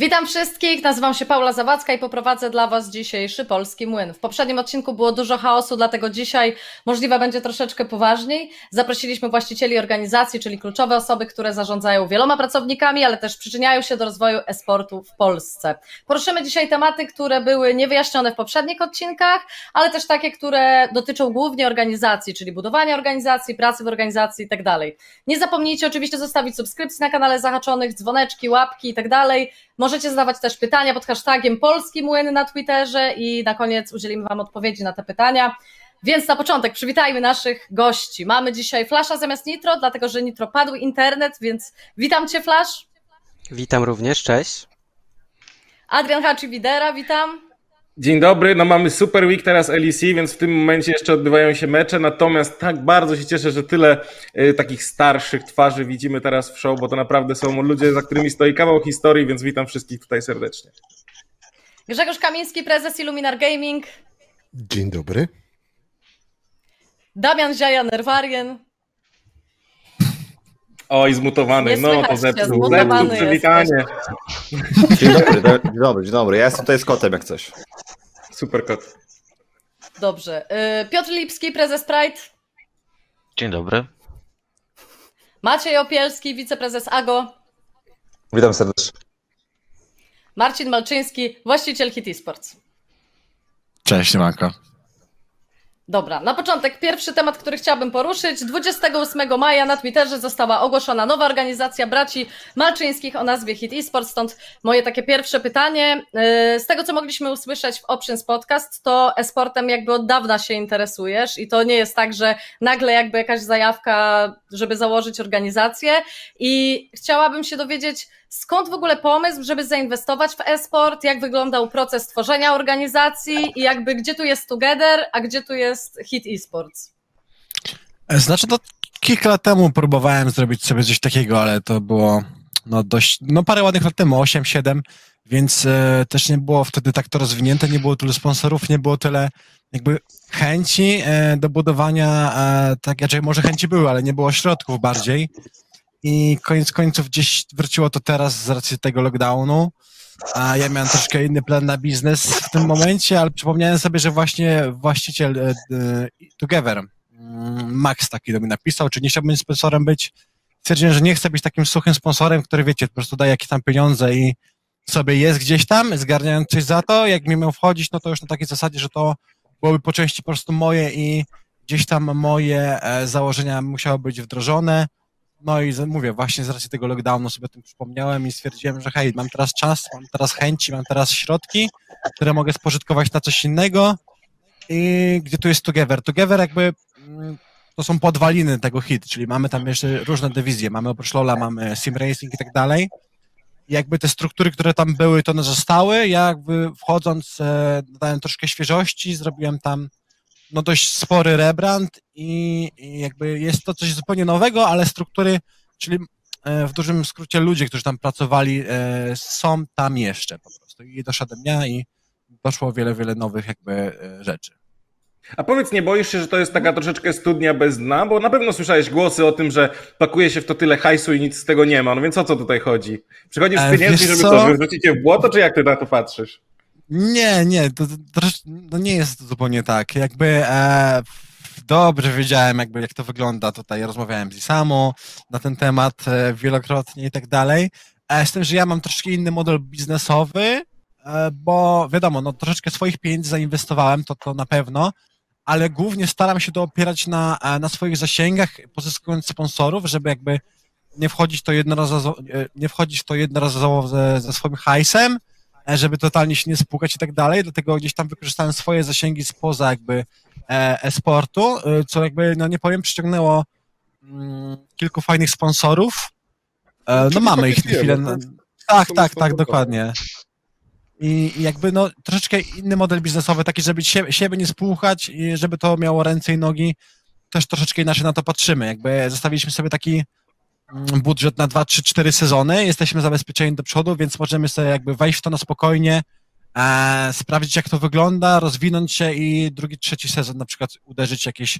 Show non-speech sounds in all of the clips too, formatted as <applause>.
Witam wszystkich, nazywam się Paula Zawadzka i poprowadzę dla Was dzisiejszy Polski Młyn. W poprzednim odcinku było dużo chaosu, dlatego dzisiaj możliwe będzie troszeczkę poważniej. Zaprosiliśmy właścicieli organizacji, czyli kluczowe osoby, które zarządzają wieloma pracownikami, ale też przyczyniają się do rozwoju e-sportu w Polsce. Poruszymy dzisiaj tematy, które były niewyjaśnione w poprzednich odcinkach, ale też takie, które dotyczą głównie organizacji, czyli budowania organizacji, pracy w organizacji itd. Tak Nie zapomnijcie oczywiście zostawić subskrypcji na kanale Zahaczonych, dzwoneczki, łapki itd. Możecie zadawać też pytania pod hashtagiem Polski Młyn na Twitterze i na koniec udzielimy Wam odpowiedzi na te pytania. Więc na początek przywitajmy naszych gości. Mamy dzisiaj Flasha zamiast Nitro, dlatego że Nitro padł internet, więc witam Cię Flash. Witam również, cześć. Adrian Haczy-Widera, witam. Dzień dobry, no mamy Super Week teraz LEC, więc w tym momencie jeszcze odbywają się mecze, natomiast tak bardzo się cieszę, że tyle y, takich starszych twarzy widzimy teraz w show, bo to naprawdę są ludzie, za którymi stoi kawał historii, więc witam wszystkich tutaj serdecznie. Grzegorz Kamiński, prezes Illuminar Gaming. Dzień dobry. Damian Ziaja, Nerwarien. Oj, zmutowany, no to zepsuł, zepsuł przywitanie. Dzień dobry, dzień dobry, dzień dobry. Ja jestem tutaj z kotem jak coś. Super kot. Dobrze. Y, Piotr Lipski, prezes Pride. Dzień dobry. Maciej Opielski, wiceprezes AGO. Witam serdecznie. Marcin Malczyński, właściciel Hit Esports. Cześć, Manko. Dobra, na początek pierwszy temat, który chciałabym poruszyć. 28 maja na Twitterze została ogłoszona nowa organizacja braci Malczyńskich o nazwie Hit Esports, stąd moje takie pierwsze pytanie. Y, z tego, co mogliśmy usłyszeć w Options Podcast, to esportem jakby od dawna się interesujesz i to nie jest tak, że nagle jakby jakaś zajawka, żeby założyć organizację i chciałabym się dowiedzieć, Skąd w ogóle pomysł, żeby zainwestować w e-sport? Jak wyglądał proces tworzenia organizacji i jakby gdzie tu jest Together, a gdzie tu jest Hit Esports? Znaczy to kilka lat temu próbowałem zrobić sobie coś takiego, ale to było no dość, no parę ładnych lat temu, 8-7, więc e, też nie było wtedy tak to rozwinięte, nie było tylu sponsorów, nie było tyle jakby chęci e, do budowania, e, tak, raczej może chęci były, ale nie było środków bardziej i koniec końców gdzieś wróciło to teraz z racji tego lockdownu. A ja miałem troszkę inny plan na biznes w tym momencie, ale przypomniałem sobie, że właśnie właściciel e, e, Together, mm, Max taki do mnie napisał, czy nie chciałbym sponsorem być. Stwierdziłem, że nie chcę być takim suchym sponsorem, który wiecie, po prostu daje jakieś tam pieniądze i sobie jest gdzieś tam, zgarniając coś za to. Jak mi miał wchodzić, no to już na takiej zasadzie, że to byłoby po części po prostu moje i gdzieś tam moje e, założenia musiały być wdrożone. No i mówię, właśnie z racji tego lockdownu sobie o tym przypomniałem i stwierdziłem, że hej, mam teraz czas, mam teraz chęci, mam teraz środki, które mogę spożytkować na coś innego i gdzie tu jest Together? Together jakby mm, to są podwaliny tego hit, czyli mamy tam jeszcze różne dywizje, mamy oprócz LoLa, mamy Sim Racing i tak dalej. I jakby te struktury, które tam były, to one zostały. Ja jakby wchodząc, e, dodałem troszkę świeżości, zrobiłem tam no dość spory rebrand i, i jakby jest to coś zupełnie nowego, ale struktury, czyli e, w dużym skrócie ludzie, którzy tam pracowali, e, są tam jeszcze po prostu. I doszedłem ja i doszło wiele, wiele nowych jakby e, rzeczy. A powiedz, nie boisz się, że to jest taka troszeczkę studnia bez dna? Bo na pewno słyszałeś głosy o tym, że pakuje się w to tyle hajsu i nic z tego nie ma. No więc o co tutaj chodzi? Przychodzisz z pieniędzmi, żeby co? to wyrzucić w błoto, czy jak ty na to patrzysz? Nie, nie, to, to, to nie jest zupełnie tak. Jakby e, dobrze wiedziałem, jakby jak to wygląda. Tutaj rozmawiałem z Isamu na ten temat e, wielokrotnie i tak dalej. E, z tym, że ja mam troszkę inny model biznesowy, e, bo wiadomo, no troszeczkę swoich pieniędzy zainwestowałem, to, to na pewno, ale głównie staram się to opierać na, e, na swoich zasięgach, pozyskując sponsorów, żeby jakby nie wchodzić to jednorazowo, e, nie wchodzić to jednorazowo ze, ze swoim hajsem, żeby totalnie się nie spłukać i tak dalej, dlatego gdzieś tam wykorzystałem swoje zasięgi spoza jakby e, e-sportu, e, co jakby, no nie powiem, przyciągnęło mm, kilku fajnych sponsorów. No mamy ich na chwilę. No, tak, tak, tak, dokładnie. I jakby no troszeczkę inny model biznesowy, taki, żeby siebie, siebie nie spłuchać i żeby to miało ręce i nogi, też troszeczkę inaczej na to patrzymy. Jakby zostawiliśmy sobie taki budżet na 2, 3, 4 sezony, jesteśmy zabezpieczeni do przodu, więc możemy sobie jakby wejść w to na spokojnie, e, sprawdzić jak to wygląda, rozwinąć się i drugi, trzeci sezon na przykład uderzyć jakieś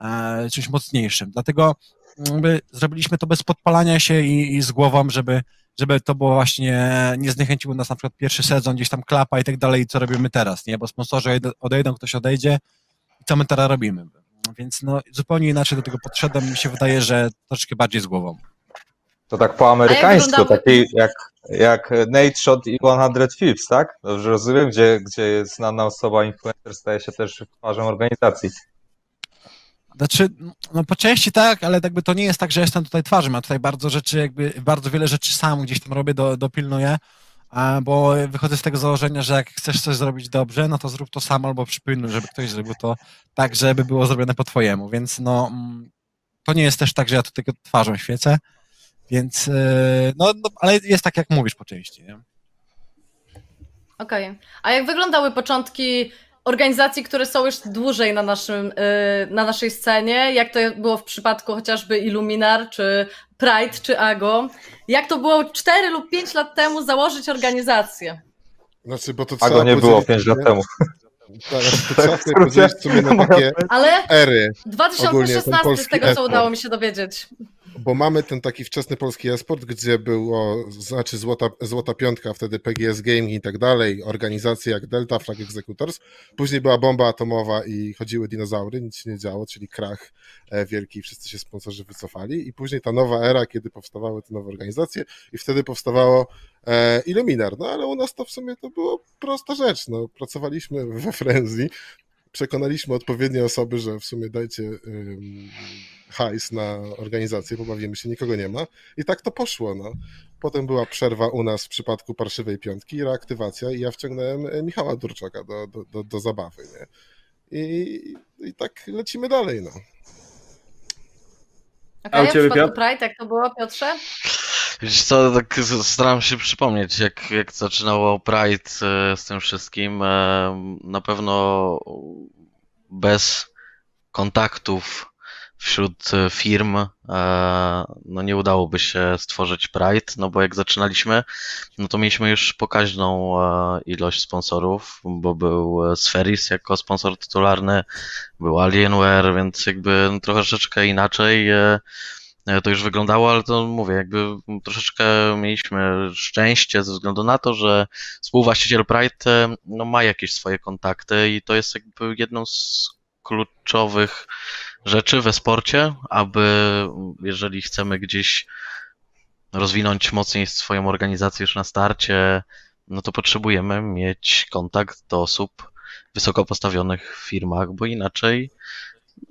e, czymś mocniejszym. Dlatego jakby zrobiliśmy to bez podpalania się i, i z głową, żeby żeby to było właśnie, nie zniechęciło nas na przykład pierwszy sezon, gdzieś tam klapa i tak dalej, co robimy teraz, nie? Bo sponsorzy odejdą- odejdą, ktoś odejdzie i co my teraz robimy? Więc no, zupełnie inaczej do tego podszedłem, mi się wydaje, że troszeczkę bardziej z głową. To tak po amerykańsku, taki jak, jak Nate Shot i 100 Fips, tak? Dobrze rozumiem, gdzie, gdzie znana osoba, influencer staje się też twarzą organizacji. Znaczy, no po części tak, ale jakby to nie jest tak, że jestem tutaj twarzą, ja tutaj bardzo rzeczy, jakby bardzo wiele rzeczy sam gdzieś tam robię, do, dopilnuję, bo wychodzę z tego założenia, że jak chcesz coś zrobić dobrze, no to zrób to sam albo przypilnuj, żeby ktoś zrobił to tak, żeby było zrobione po twojemu, więc no mm, to nie jest też tak, że ja tu tylko twarzą świecę, więc e, no, no ale jest tak, jak mówisz po części, nie? Okej. A jak wyglądały początki organizacji, które są już dłużej na, naszym, y, na naszej scenie? Jak to było w przypadku chociażby Illuminar, czy Pride, czy AGO? Jak to było 4 lub 5 lat temu założyć organizację? Znaczy, bo to A trzeba go nie było podzielić, 5 lat temu. Teraz to <laughs> Tak, w Ale ery, 2016 z tego, co udało mi się dowiedzieć. Bo mamy ten taki wczesny polski e-sport, gdzie było, znaczy złota, złota piątka, wtedy PGS Gaming i tak dalej, organizacje jak Delta, Flag Executors. Później była bomba atomowa i chodziły dinozaury, nic się nie działo, czyli krach e, wielki, wszyscy się sponsorzy wycofali. I później ta nowa era, kiedy powstawały te nowe organizacje i wtedy powstawało e, Illuminar. No ale u nas to w sumie to było prosta rzecz. No, pracowaliśmy we Frenzy, przekonaliśmy odpowiednie osoby, że w sumie dajcie hajs na organizację, pobawimy się, nikogo nie ma. I tak to poszło. No. Potem była przerwa u nas w przypadku Parszywej Piątki, reaktywacja i ja wciągnąłem e, Michała Durczaka do, do, do, do zabawy. Nie? I, I tak lecimy dalej. No. Okay, A u w ciebie, przypadku Piotr? Pride, jak to było, Piotrze? Wiesz co, tak staram się przypomnieć, jak, jak zaczynało Pride e, z tym wszystkim. E, Na pewno bez kontaktów wśród e, firm e, no nie udałoby się stworzyć Pride, no bo jak zaczynaliśmy, no to mieliśmy już pokaźną e, ilość sponsorów, bo był Spheris jako sponsor tytularny, był Alienware, więc jakby no troszeczkę inaczej to już wyglądało, ale to mówię, jakby troszeczkę mieliśmy szczęście ze względu na to, że współwłaściciel Pride no, ma jakieś swoje kontakty i to jest jakby jedną z kluczowych rzeczy we sporcie, aby jeżeli chcemy gdzieś rozwinąć mocniej swoją organizację już na starcie, no to potrzebujemy mieć kontakt do osób wysoko postawionych w firmach, bo inaczej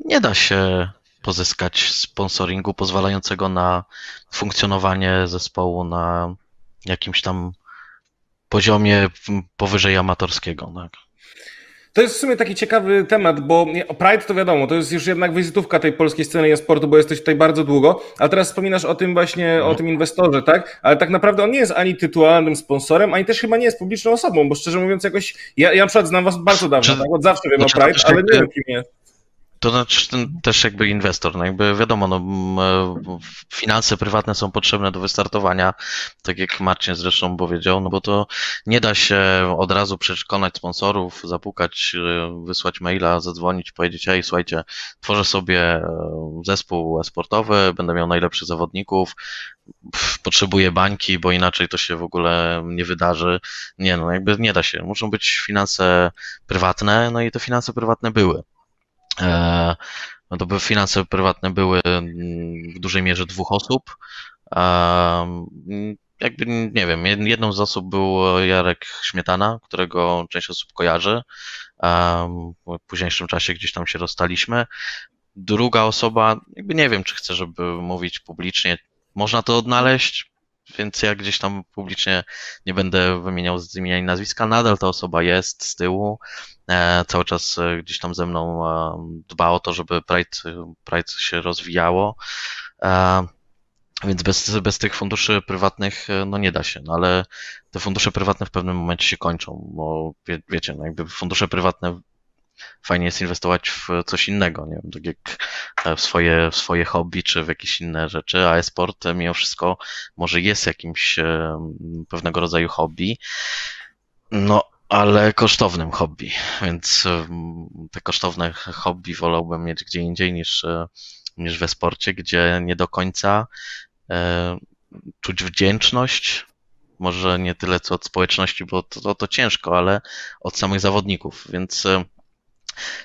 nie da się pozyskać sponsoringu pozwalającego na funkcjonowanie zespołu na jakimś tam poziomie powyżej amatorskiego. Tak? To jest w sumie taki ciekawy temat, bo Pride to wiadomo, to jest już jednak wizytówka tej polskiej sceny e-sportu, bo jesteś tutaj bardzo długo, a teraz wspominasz o tym właśnie, o tym inwestorze, tak? Ale tak naprawdę on nie jest ani tytularnym sponsorem, ani też chyba nie jest publiczną osobą, bo szczerze mówiąc jakoś, ja, ja na przykład znam was bardzo dawno, tak? Od zawsze wiem o Pride, ale nie wiem kim jest. To znaczy też jakby inwestor, no jakby wiadomo, no, e, finanse prywatne są potrzebne do wystartowania, tak jak Marcin zresztą powiedział, no bo to nie da się od razu przekonać sponsorów, zapukać, e, wysłać maila, zadzwonić, powiedzieć, ej, słuchajcie, tworzę sobie e, zespół sportowy, będę miał najlepszych zawodników, potrzebuję bańki, bo inaczej to się w ogóle nie wydarzy. Nie, no jakby nie da się. Muszą być finanse prywatne, no i te finanse prywatne były. No to by finanse prywatne były mm, w dużej mierze dwóch osób. E, mm, Jakby, nie wiem, jed- jedną z osób był Jarek Śmietana, którego część osób kojarzy. E, W późniejszym czasie gdzieś tam się rozstaliśmy. Druga osoba, jakby nie wiem, czy chcę, żeby mówić publicznie. Można to odnaleźć, więc ja gdzieś tam publicznie nie będę wymieniał z imienia i nazwiska. Nadal ta osoba jest z tyłu e, cały czas e, gdzieś tam ze mną e, dba o to, żeby Pride, Pride się rozwijało. Więc bez, bez tych funduszy prywatnych no nie da się, no ale te fundusze prywatne w pewnym momencie się kończą, bo wie, wiecie, no jakby fundusze prywatne fajnie jest inwestować w coś innego, nie wiem, tak jak e, w swoje, w swoje hobby czy w jakieś inne rzeczy, a e-sport e, mimo wszystko może jest jakimś e, pewnego rodzaju hobby, no ale kosztownym hobby, więc te kosztowne hobby wolałbym mieć gdzie indziej niż, niż we sporcie, gdzie nie do końca czuć wdzięczność. Może nie tyle co od społeczności, bo to, to, to ciężko, ale od samych zawodników. Więc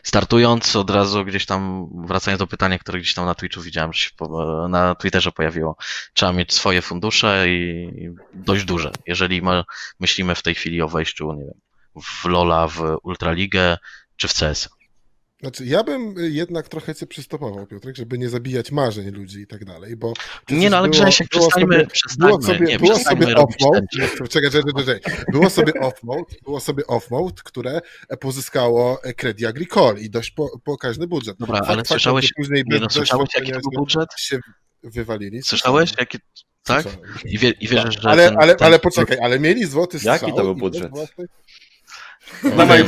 startując od razu gdzieś tam, wracając do pytania, które gdzieś tam na Twitchu widziałem, że się po, na Twitterze pojawiło, trzeba mieć swoje fundusze i dość duże. Jeżeli ma, myślimy w tej chwili o wejściu, nie wiem, w LoLa, w Ultraligę czy w CS. Znaczy, ja bym y, jednak trochę cię przystopował, Piotrek, żeby nie zabijać marzeń ludzi i tak dalej, bo... Nie no, ale przecież Grzesiek, było przestańmy, sobie, przestańmy, było sobie, nie, było przestańmy sobie robić off-mode, czekaj, czekaj, czekaj, było sobie off-mode, było sobie off-mode, które pozyskało Credit Agricole i dość po, pokaźny budżet. Dobra, Fakt ale faktem, słyszałeś, później nie no, słyszałeś jaki to był budżet? się wywalili. Słyszałeś? Jaki, tak? I, wie, i wierzysz, że Ale, ten, ale, ten, ale poczekaj, ale mieli złoty strzał. Jaki to był budżet? Dawaj.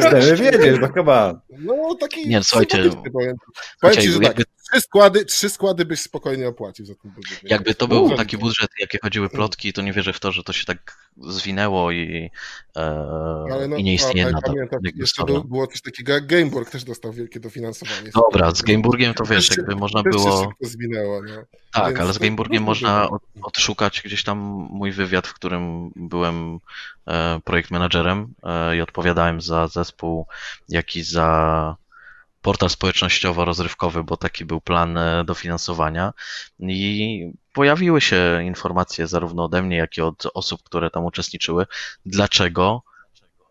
Chcemy wiedzieć, no chyba. No taki Nie, słuchajcie, powiem, ci, że tak, trzy składy, trzy składy byś spokojnie opłacił za ten budżet. Jakby to był taki budżet, jakie chodziły plotki, to nie wierzę w to, że to się tak zwinęło i, e, Ale no, i nie istnieje ale na to. pamiętam, jeszcze był, było coś takiego jak Gameburg też dostał wielkie dofinansowanie. Dobra, z Gameburgiem to wiesz, jakby można było. zwinęło, no. Tak, Więc ale z Gameburgiem można od, odszukać gdzieś tam mój wywiad, w którym byłem e, projekt managerem e, i odpowiadałem za zespół, jak i za portal społecznościowo-rozrywkowy, bo taki był plan e, dofinansowania. I pojawiły się informacje zarówno ode mnie, jak i od osób, które tam uczestniczyły, dlaczego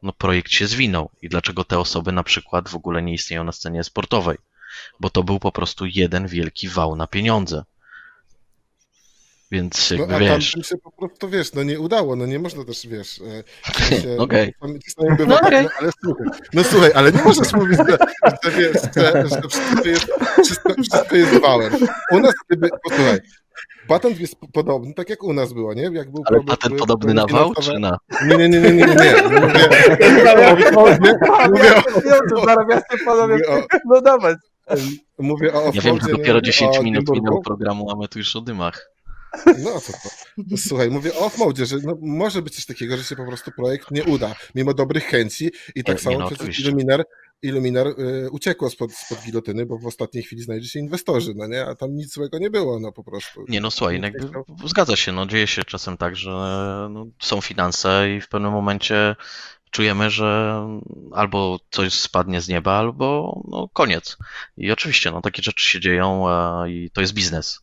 no, projekt się zwinął i dlaczego te osoby na przykład w ogóle nie istnieją na scenie sportowej. Bo to był po prostu jeden wielki wał na pieniądze. Więc No, jakby a wiesz, tam się po prostu, wiesz, no nie udało, no nie można też, wiesz... e, się, bywa No tak, okej. no, ale słuchaj, no słuchaj, ale nie możesz mówić, że, że, wiesz, że, że wszystko, jest, wszystko, wszystko jest wałem. U nas, gdyby, posłuchaj, patent jest podobny, tak jak u nas było, nie? Jak był ale problem- patent były podobny na wał, czy na... Nie, nie, nie, nie, nie, nie, nie. Mówię, mówię, no dawaj. mówię o Ja wiem, że dopiero nie? 10 O minut minęło programu, a my tu już o dymach. No co to? Słuchaj, mówię o off-mode, że no, może być coś takiego, że się po prostu projekt nie uda, mimo dobrych chęci i tak Nie, samo no, przecież Illuminar y, uciekło spod, spod gilotyny, bo w ostatniej chwili znajdzie się inwestorzy, no nie? A tam nic złego nie było, no po prostu. Nie no słuchaj, nie jakby zgadza się, no dzieje się czasem tak, że no, są finanse i w pewnym momencie czujemy, że albo coś spadnie z nieba, albo no koniec. I oczywiście, no takie rzeczy się dzieją e, i to jest biznes.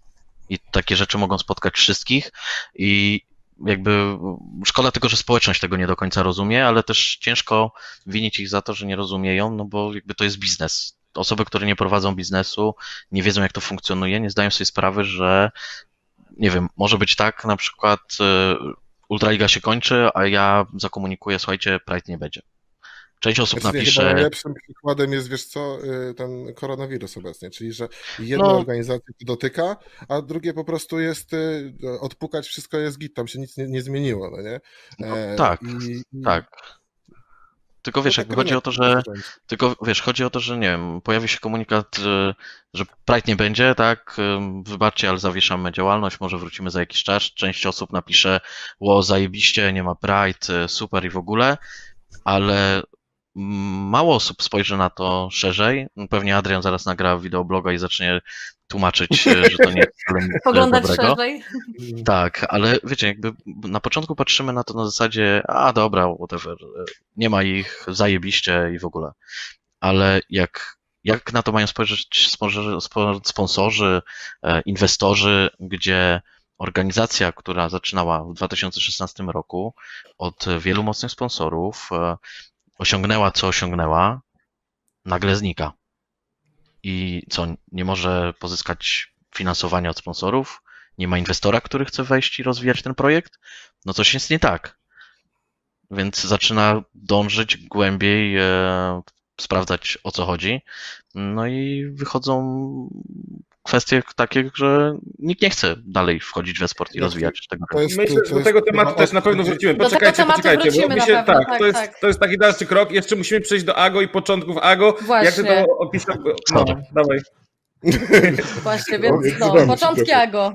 I takie rzeczy mogą spotkać wszystkich i jakby szkoda tylko, że społeczność tego nie do końca rozumie, ale też ciężko winić ich za to, że nie rozumieją, no bo jakby to jest biznes. Osoby, które nie prowadzą biznesu, nie wiedzą jak to funkcjonuje, nie zdają sobie sprawy, że nie wiem, może być tak na przykład y, Ultraliga się kończy, a ja zakomunikuję, słuchajcie, Pride nie będzie. Część osób Znaczy, chyba napisze, najlepszym przykładem jest, wiesz co, y, ten koronawirus obecnie, czyli że jedna No. organizacja to dotyka, a drugie po prostu jest y, odpukać, wszystko jest git, tam się nic nie, nie zmieniło, no nie? No, tak, i, tak. Tylko wiesz, no jakby tak chodzi o to, że. Tylko wiesz, chodzi o to, że nie wiem, pojawi się komunikat, y, że Pride nie będzie, tak? Wybaczcie, ale zawieszamy działalność, może wrócimy za jakiś czas. Część osób napisze, ło, zajebiście, nie ma Pride, super i w ogóle, ale mało osób spojrzy na to szerzej. Pewnie Adrian zaraz nagra wideobloga i zacznie tłumaczyć, y, że to nie jest <laughs> Poglądać dobrego. szerzej. Tak, ale wiecie, jakby na początku patrzymy na to na zasadzie, a dobra, whatever, e, nie ma ich, zajebiście i w ogóle. Ale jak, jak na to mają spojrzeć sponsorzy, spo- sponsorzy, e, inwestorzy, gdzie organizacja, która zaczynała w 2016 roku od wielu mocnych sponsorów, e, osiągnęła co osiągnęła, nagle znika. I co, nie może pozyskać finansowania od sponsorów? nie ma inwestora, który chce wejść i rozwijać ten projekt, no coś jest nie tak. Więc zaczyna dążyć głębiej, e, sprawdzać o co chodzi. No i wychodzą kwestie takie, że nikt nie chce dalej wchodzić we sport i No, rozwijać tego. To jest, Myślę, to że do jest tego tematu też na pewno wrócimy. Poczekajcie, tematu poczekajcie, bo wrócimy mi na się, pewno, tak, tak, to, jest, tak. to jest taki dalszy krok. Jeszcze musimy przejść do AGO i początków AGO. Jak ty Właśnie. to opisał? No, dawaj. Właśnie, <laughs> więc no, początki. Ago.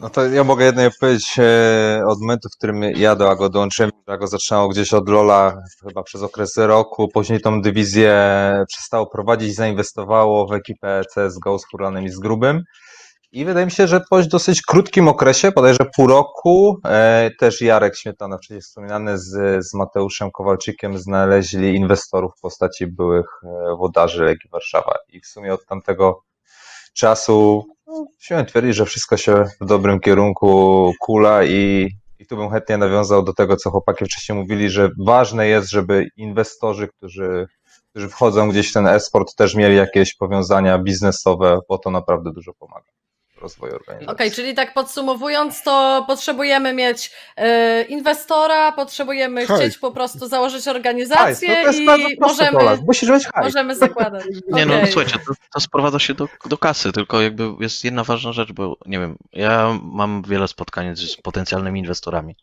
No to ja mogę jedno powiedzieć e, od momentu, w którym ja do Ago dołączyłem. Ago zaczynało gdzieś od Lola chyba przez okres roku, później tą dywizję przestało prowadzić, zainwestowało w ekipę CSGO z Huranem i z Grubym I wydaje mi się, że po dosyć krótkim okresie, bodajże pół roku, e, też Jarek Śmietana, wcześniej wspominany z, z Mateuszem Kowalczykiem, znaleźli inwestorów w postaci byłych e, wodarzy Legii Warszawa. I w sumie od tamtego czasu śmiem twierdzić, że wszystko się w dobrym kierunku kula i, i tu bym chętnie nawiązał do tego, co chłopaki wcześniej mówili, że ważne jest, żeby inwestorzy, którzy, którzy wchodzą gdzieś w ten e-sport, też mieli jakieś powiązania biznesowe, bo to naprawdę dużo pomaga rozwoju organizacji. Okej, czyli tak podsumowując, to potrzebujemy mieć e, inwestora, potrzebujemy Hajs. chcieć po prostu założyć Hajs, organizację no to jest bardzo i proste, możemy, Pola. Musisz mieć hajs. możemy zakładać. <laughs> Nie no, Okej. słuchajcie, to, to sprowadza się do, do kasy, tylko jakby jest jedna ważna rzecz, bo nie wiem, ja mam wiele spotkań z potencjalnymi inwestorami.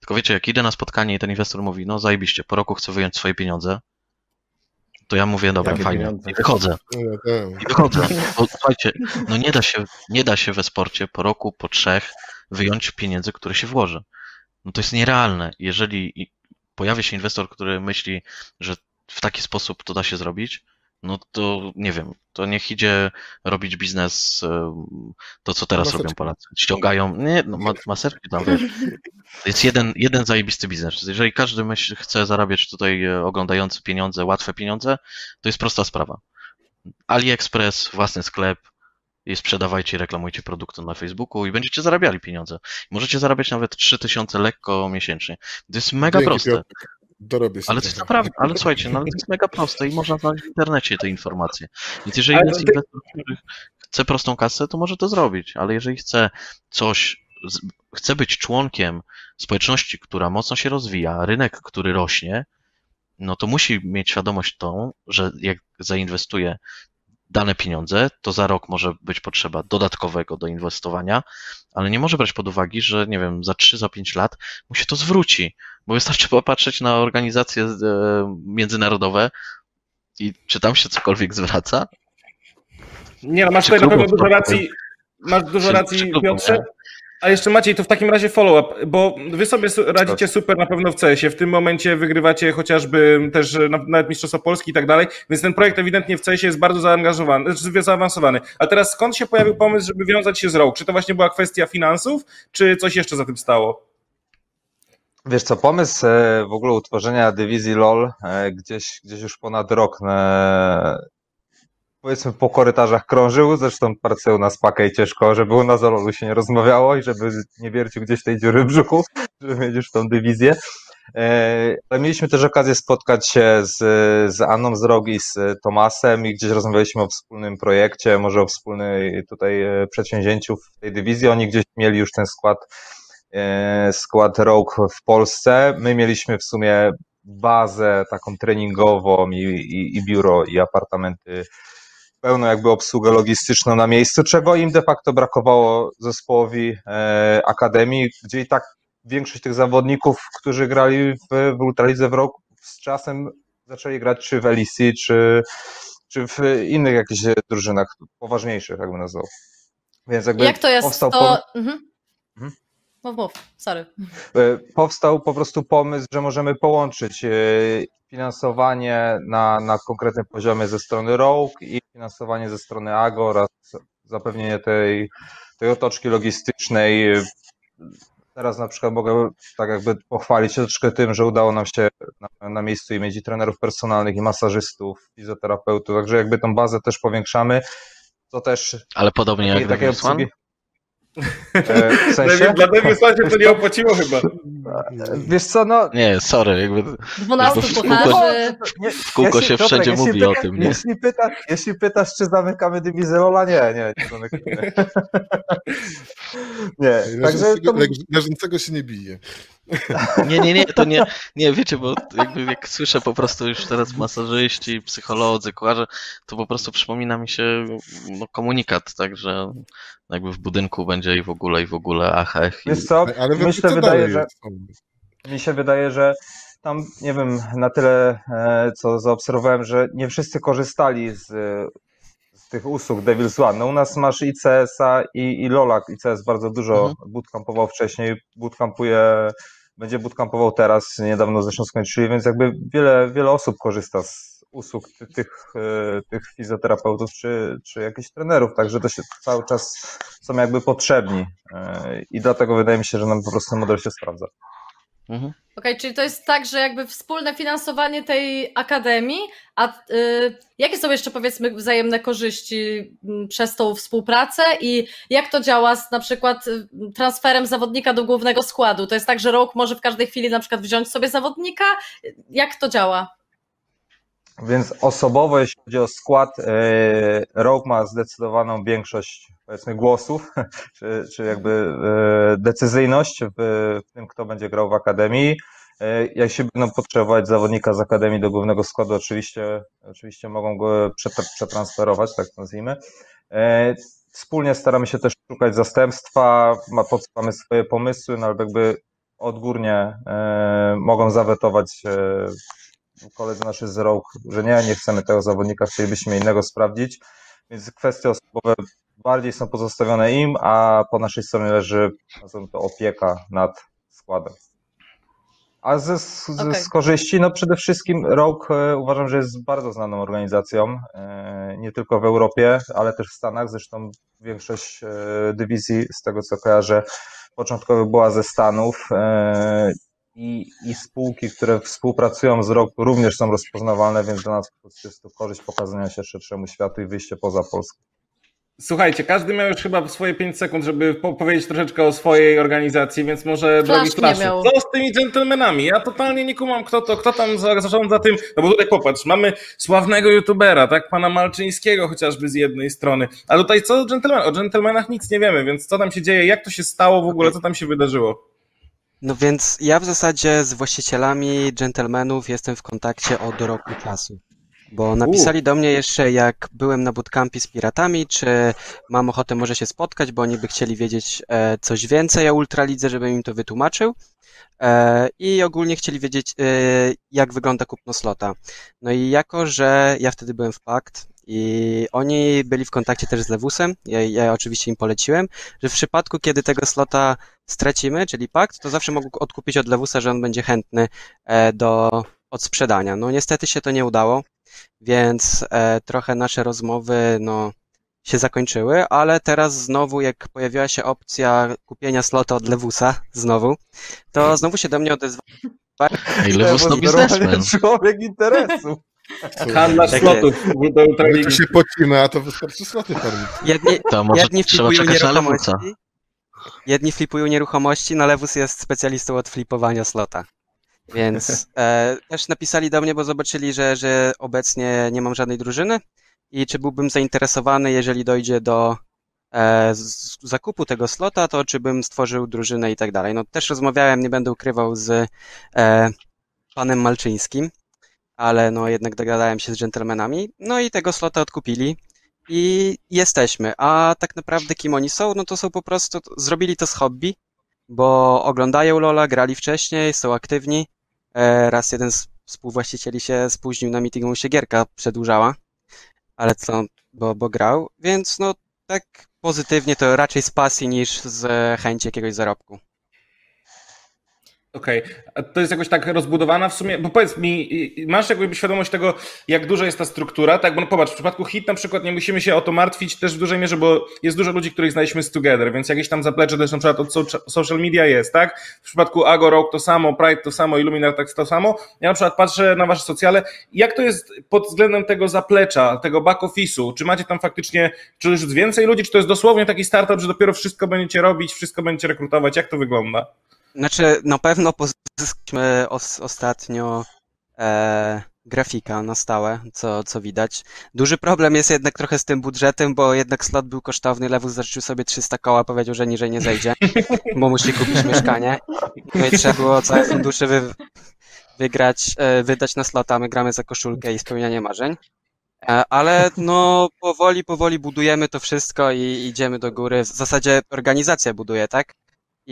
Tylko wiecie, jak idę na spotkanie i ten inwestor mówi, no zajebiście, po roku chcę wyjąć swoje pieniądze, to ja mówię, dobra, Jakie fajnie, pieniądze? i wychodzę. <laughs> I wychodzę. Bo, słuchajcie, no nie da się, nie da się we sporcie po roku, po trzech wyjąć pieniędzy, które się włoży. No to jest nierealne. Jeżeli pojawia się inwestor, który myśli, że w taki sposób to da się zrobić, no to nie wiem, to niech idzie robić biznes, to co teraz Maseczki. robią Polacy. Ściągają, nie, no ma, maserki tam, wiesz. To jest jeden, jeden zajebisty biznes. Jeżeli każdy myśl, chce zarabiać tutaj e, oglądający pieniądze, łatwe pieniądze, to jest prosta sprawa. AliExpress, własny sklep i sprzedawajcie, reklamujcie produkty na Facebooku i będziecie zarabiali pieniądze. Możecie zarabiać nawet 3000 lekko miesięcznie. To jest mega Dzięki, proste. Piotrek. Dorobię się Ale to jest naprawdę, ale słuchajcie, no, ale to jest mega proste i można znaleźć w internecie te informacje. Więc jeżeli Ale jest to- inwestor, który chce prostą kasę, to może to zrobić, ale jeżeli chce coś, chce być członkiem społeczności, która mocno się rozwija, rynek, który rośnie, no to musi mieć świadomość tą, że jak zainwestuje dane pieniądze, to za rok może być potrzeba dodatkowego do inwestowania, ale nie może brać pod uwagę, że nie wiem, za 3, za 5 lat mu się to zwróci, bo wystarczy popatrzeć na organizacje e, międzynarodowe i czy tam się cokolwiek zwraca? Nie no, masz tutaj na pewno dużo racji, masz dużo racji Piotrze. A jeszcze Maciej, to w takim razie follow-up, bo wy sobie radzicie super na pewno w CS-ie. W tym momencie wygrywacie chociażby też e, na- nawet Mistrzostwo Polski i tak dalej, więc ten projekt ewidentnie w CS-ie jest bardzo zaangażowany, znaczy zaawansowany. Ale teraz skąd się pojawił pomysł, żeby wiązać się z Rogue? Czy to właśnie była kwestia finansów, czy coś jeszcze za tym stało? Wiesz co, pomysł e, w ogóle utworzenia dywizji LOL e, gdzieś, gdzieś już ponad rok e, powiedzmy po korytarzach krążył, zresztą parceł na spakę i ciężko, żeby u nas o LOLu się nie rozmawiało i żeby nie wiercił gdzieś tej dziury w brzuchu, <laughs> żeby mieć już tą dywizję. E, Ale mieliśmy też okazję spotkać się z, z Anną z Rogi, z Tomasem i gdzieś rozmawialiśmy o wspólnym projekcie, może o wspólnej tutaj e, przedsięwzięciu w tej dywizji. Oni gdzieś mieli już ten skład e, skład Rogue w Polsce. My mieliśmy w sumie bazę taką treningową i, i, i biuro i apartamenty, pełną jakby obsługę logistyczną na miejscu, czego im de facto brakowało zespołowi e, Akademii, gdzie i tak większość tych zawodników, którzy grali w, w Ultralidze w roku, z czasem zaczęli grać czy w LEC, czy, czy w innych jakichś drużynach poważniejszych, jakby nazwał. Więc jakby Jak to jest? powstał To... Mhm. Mhm. Mów, mów, sorry. E, powstał po prostu pomysł, że możemy połączyć e, finansowanie na, na konkretnym poziomie ze strony Rogue i finansowanie ze strony AGO oraz zapewnienie tej, tej otoczki logistycznej. Teraz na przykład mogę tak jakby pochwalić się troszkę tym, że udało nam się na, na miejscu i mieć i trenerów personalnych, i masażystów, fizjoterapeutów, także jakby tą bazę też powiększamy, co też Ale podobnie jak One? obsługi. E, W sensie? Dla się to nie opłaciło chyba. Wiesz co, no Nie, sorry, jakby 12 Bo w kółko-. Nie, w kółko jeśli- się Piotrek, wszędzie mówi o pyta- tym, nie? Jeśli, pyta, jeśli pytasz, czy zamykamy dywizję Lola, nie, nie, nie zamykamy. <laughs> nie, także to, leż- leżącego się nie bije. <laughs> Nie, nie, nie, to nie, nie, wiecie, bo jakby jak słyszę po prostu już teraz masażyści, psycholodzy, kucharze, to po prostu przypomina mi się no, komunikat, tak, że jakby w budynku będzie i w ogóle, i w ogóle, ach, ech. I... wiesz co, Ale myślę, wydaje, dalej że? Mi się wydaje, że tam, nie wiem, na tyle, e, co zaobserwowałem, że nie wszyscy korzystali z, z tych usług Devil's One. No u nas masz i CS-a, i, i Lola. ICS bardzo dużo Mhm. bootcampował wcześniej, bootcampuje, będzie bootcampował teraz, niedawno zresztą skończyli, więc jakby wiele, wiele osób korzysta z usług ty- tych, e, tych fizjoterapeutów czy, czy jakichś trenerów, także to się cały czas są jakby potrzebni e, i dlatego wydaje mi się, że nam po prostu model się sprawdza. Mhm. Okej, czyli to jest tak, że jakby wspólne finansowanie tej akademii, a y, jakie są jeszcze powiedzmy wzajemne korzyści m, przez tą współpracę i jak to działa z na przykład y, transferem zawodnika do głównego składu? To jest tak, że Rogue może w każdej chwili na przykład wziąć sobie zawodnika? Jak to działa? Więc osobowo, jeśli chodzi o skład, e, Rogue ma zdecydowaną większość powiedzmy głosów, <laughs> czy, czy jakby e, decyzyjność w tym, kto będzie grał w Akademii. E, Jeśli będą potrzebować zawodnika z Akademii do głównego składu, oczywiście, oczywiście mogą go przetr- przetransferować, tak nazwijmy. Wspólnie staramy się też szukać zastępstwa, podsuwamy swoje pomysły, no ale jakby odgórnie mogą zawetować koledzy naszy z Rogue, że nie, nie chcemy tego zawodnika, chcielibyśmy innego sprawdzić, więc kwestie osobowe bardziej są pozostawione im, a po naszej stronie leży to opieka nad składem. A ze, z, Okej. z korzyści, no przede wszystkim Rogue e, uważam, że jest bardzo znaną organizacją, e, nie tylko w Europie, ale też w Stanach, zresztą większość e, dywizji, z tego co kojarzę, początkowo była ze Stanów i, i spółki, które współpracują z ROK również są rozpoznawalne, więc dla nas jest to korzyść pokazania się szerszemu światu i wyjście poza Polskę. Słuchajcie, każdy miał już chyba swoje 5 sekund, żeby po- powiedzieć troszeczkę o swojej organizacji, więc może drogi miał. co z tymi dżentelmenami? Ja totalnie nie kumam, kto to, kto tam za- zarządza tym, no bo tutaj popatrz, mamy sławnego youtubera, tak, pana Malczyńskiego chociażby z jednej strony, a tutaj co o dżentelmenach? O dżentelmenach nic nie wiemy, więc co tam się dzieje, jak to się stało w ogóle, co tam się wydarzyło? No więc ja w zasadzie z właścicielami dżentelmenów jestem w kontakcie od roku czasu. Bo napisali do mnie jeszcze, jak byłem na bootcampie z piratami, czy mam ochotę może się spotkać, bo oni by chcieli wiedzieć e, coś więcej o Ultralidze, żebym im to wytłumaczył. E, I ogólnie chcieli wiedzieć, e, jak wygląda kupno slota. No i jako, że ja wtedy byłem w Pakt i oni byli w kontakcie też z Lewusem, ja, ja oczywiście im poleciłem, że w przypadku, kiedy tego slota stracimy, czyli Pakt, to zawsze mogę odkupić od Lewusa, że on będzie chętny e, do odsprzedania. No niestety się to nie udało, więc e, trochę nasze rozmowy, no, się zakończyły, ale teraz znowu, jak pojawiła się opcja kupienia slota od Lewusa, znowu, to znowu się do mnie odezwał. Ej, Lewus no biznesmen. Człowiek interesu. Handlarz slotów do Ultraligi. się pocimy, a to wystarczy sloty farmić. Jedni, To może jedni trzeba flipują czekać na nieruchomości, Lewusa. jedni flipują nieruchomości, no Lewus jest specjalistą od flipowania slota. Więc e, też napisali do mnie, bo zobaczyli, że, że obecnie nie mam żadnej drużyny i czy byłbym zainteresowany, jeżeli dojdzie do e, z, zakupu tego slota, to czy bym stworzył drużynę i tak dalej. No też rozmawiałem, nie będę ukrywał z e, panem Malczyńskim, ale no jednak dogadałem się z dżentelmenami, no i tego slota odkupili i jesteśmy. A tak naprawdę kim oni są? No to są po prostu, zrobili to z hobby, bo oglądają Lola, grali wcześniej, są aktywni. E, Raz jeden z współwłaścicieli się spóźnił na meetingu, mu się gierka przedłużała, ale co, bo, bo grał, więc no tak pozytywnie to raczej z pasji niż z chęci jakiegoś zarobku. Okej, a to jest jakoś tak rozbudowana w sumie, bo powiedz mi, masz jakby świadomość tego, jak duża jest ta struktura, tak, bo no popatrz, w przypadku HIT na przykład nie musimy się o to martwić też w dużej mierze, bo jest dużo ludzi, których znaliśmy z Together, więc jakieś tam zaplecze też na przykład od socia- social media jest, tak, w przypadku Ago Rock to samo, Pride to samo, Illuminar tak to samo, ja na przykład patrzę na wasze socjale, jak to jest pod względem tego zaplecza, tego back office'u, czy macie tam faktycznie, czy już więcej ludzi, czy to jest dosłownie taki startup, że dopiero wszystko będziecie robić, wszystko będziecie rekrutować, jak to wygląda? Znaczy, na pewno pozyskaliśmy os ostatnio e, grafika na stałe, co, co widać. Duży problem jest jednak trochę z tym budżetem, bo jednak slot był kosztowny, Lewus zażyczył sobie 300 koła, powiedział, że niżej nie zejdzie, bo musi kupić mieszkanie. No i trzeba było całe fundusze wy, wygrać, e, wydać na slota, my gramy za koszulkę i spełnianie marzeń. E, Ale no powoli, powoli budujemy to wszystko i idziemy do góry. W zasadzie organizacja buduje, tak?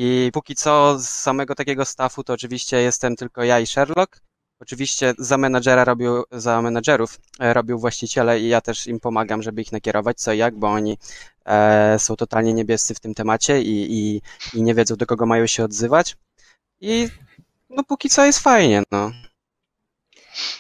I póki co z samego takiego staffu to oczywiście jestem tylko ja i Sherlock. Oczywiście za menadżera robił, za menadżerów e, robił właściciele i ja też im pomagam, żeby ich nakierować co i jak, bo oni e, są totalnie niebiescy w tym temacie i, i, i nie wiedzą do kogo mają się odzywać. I no póki co jest fajnie, no.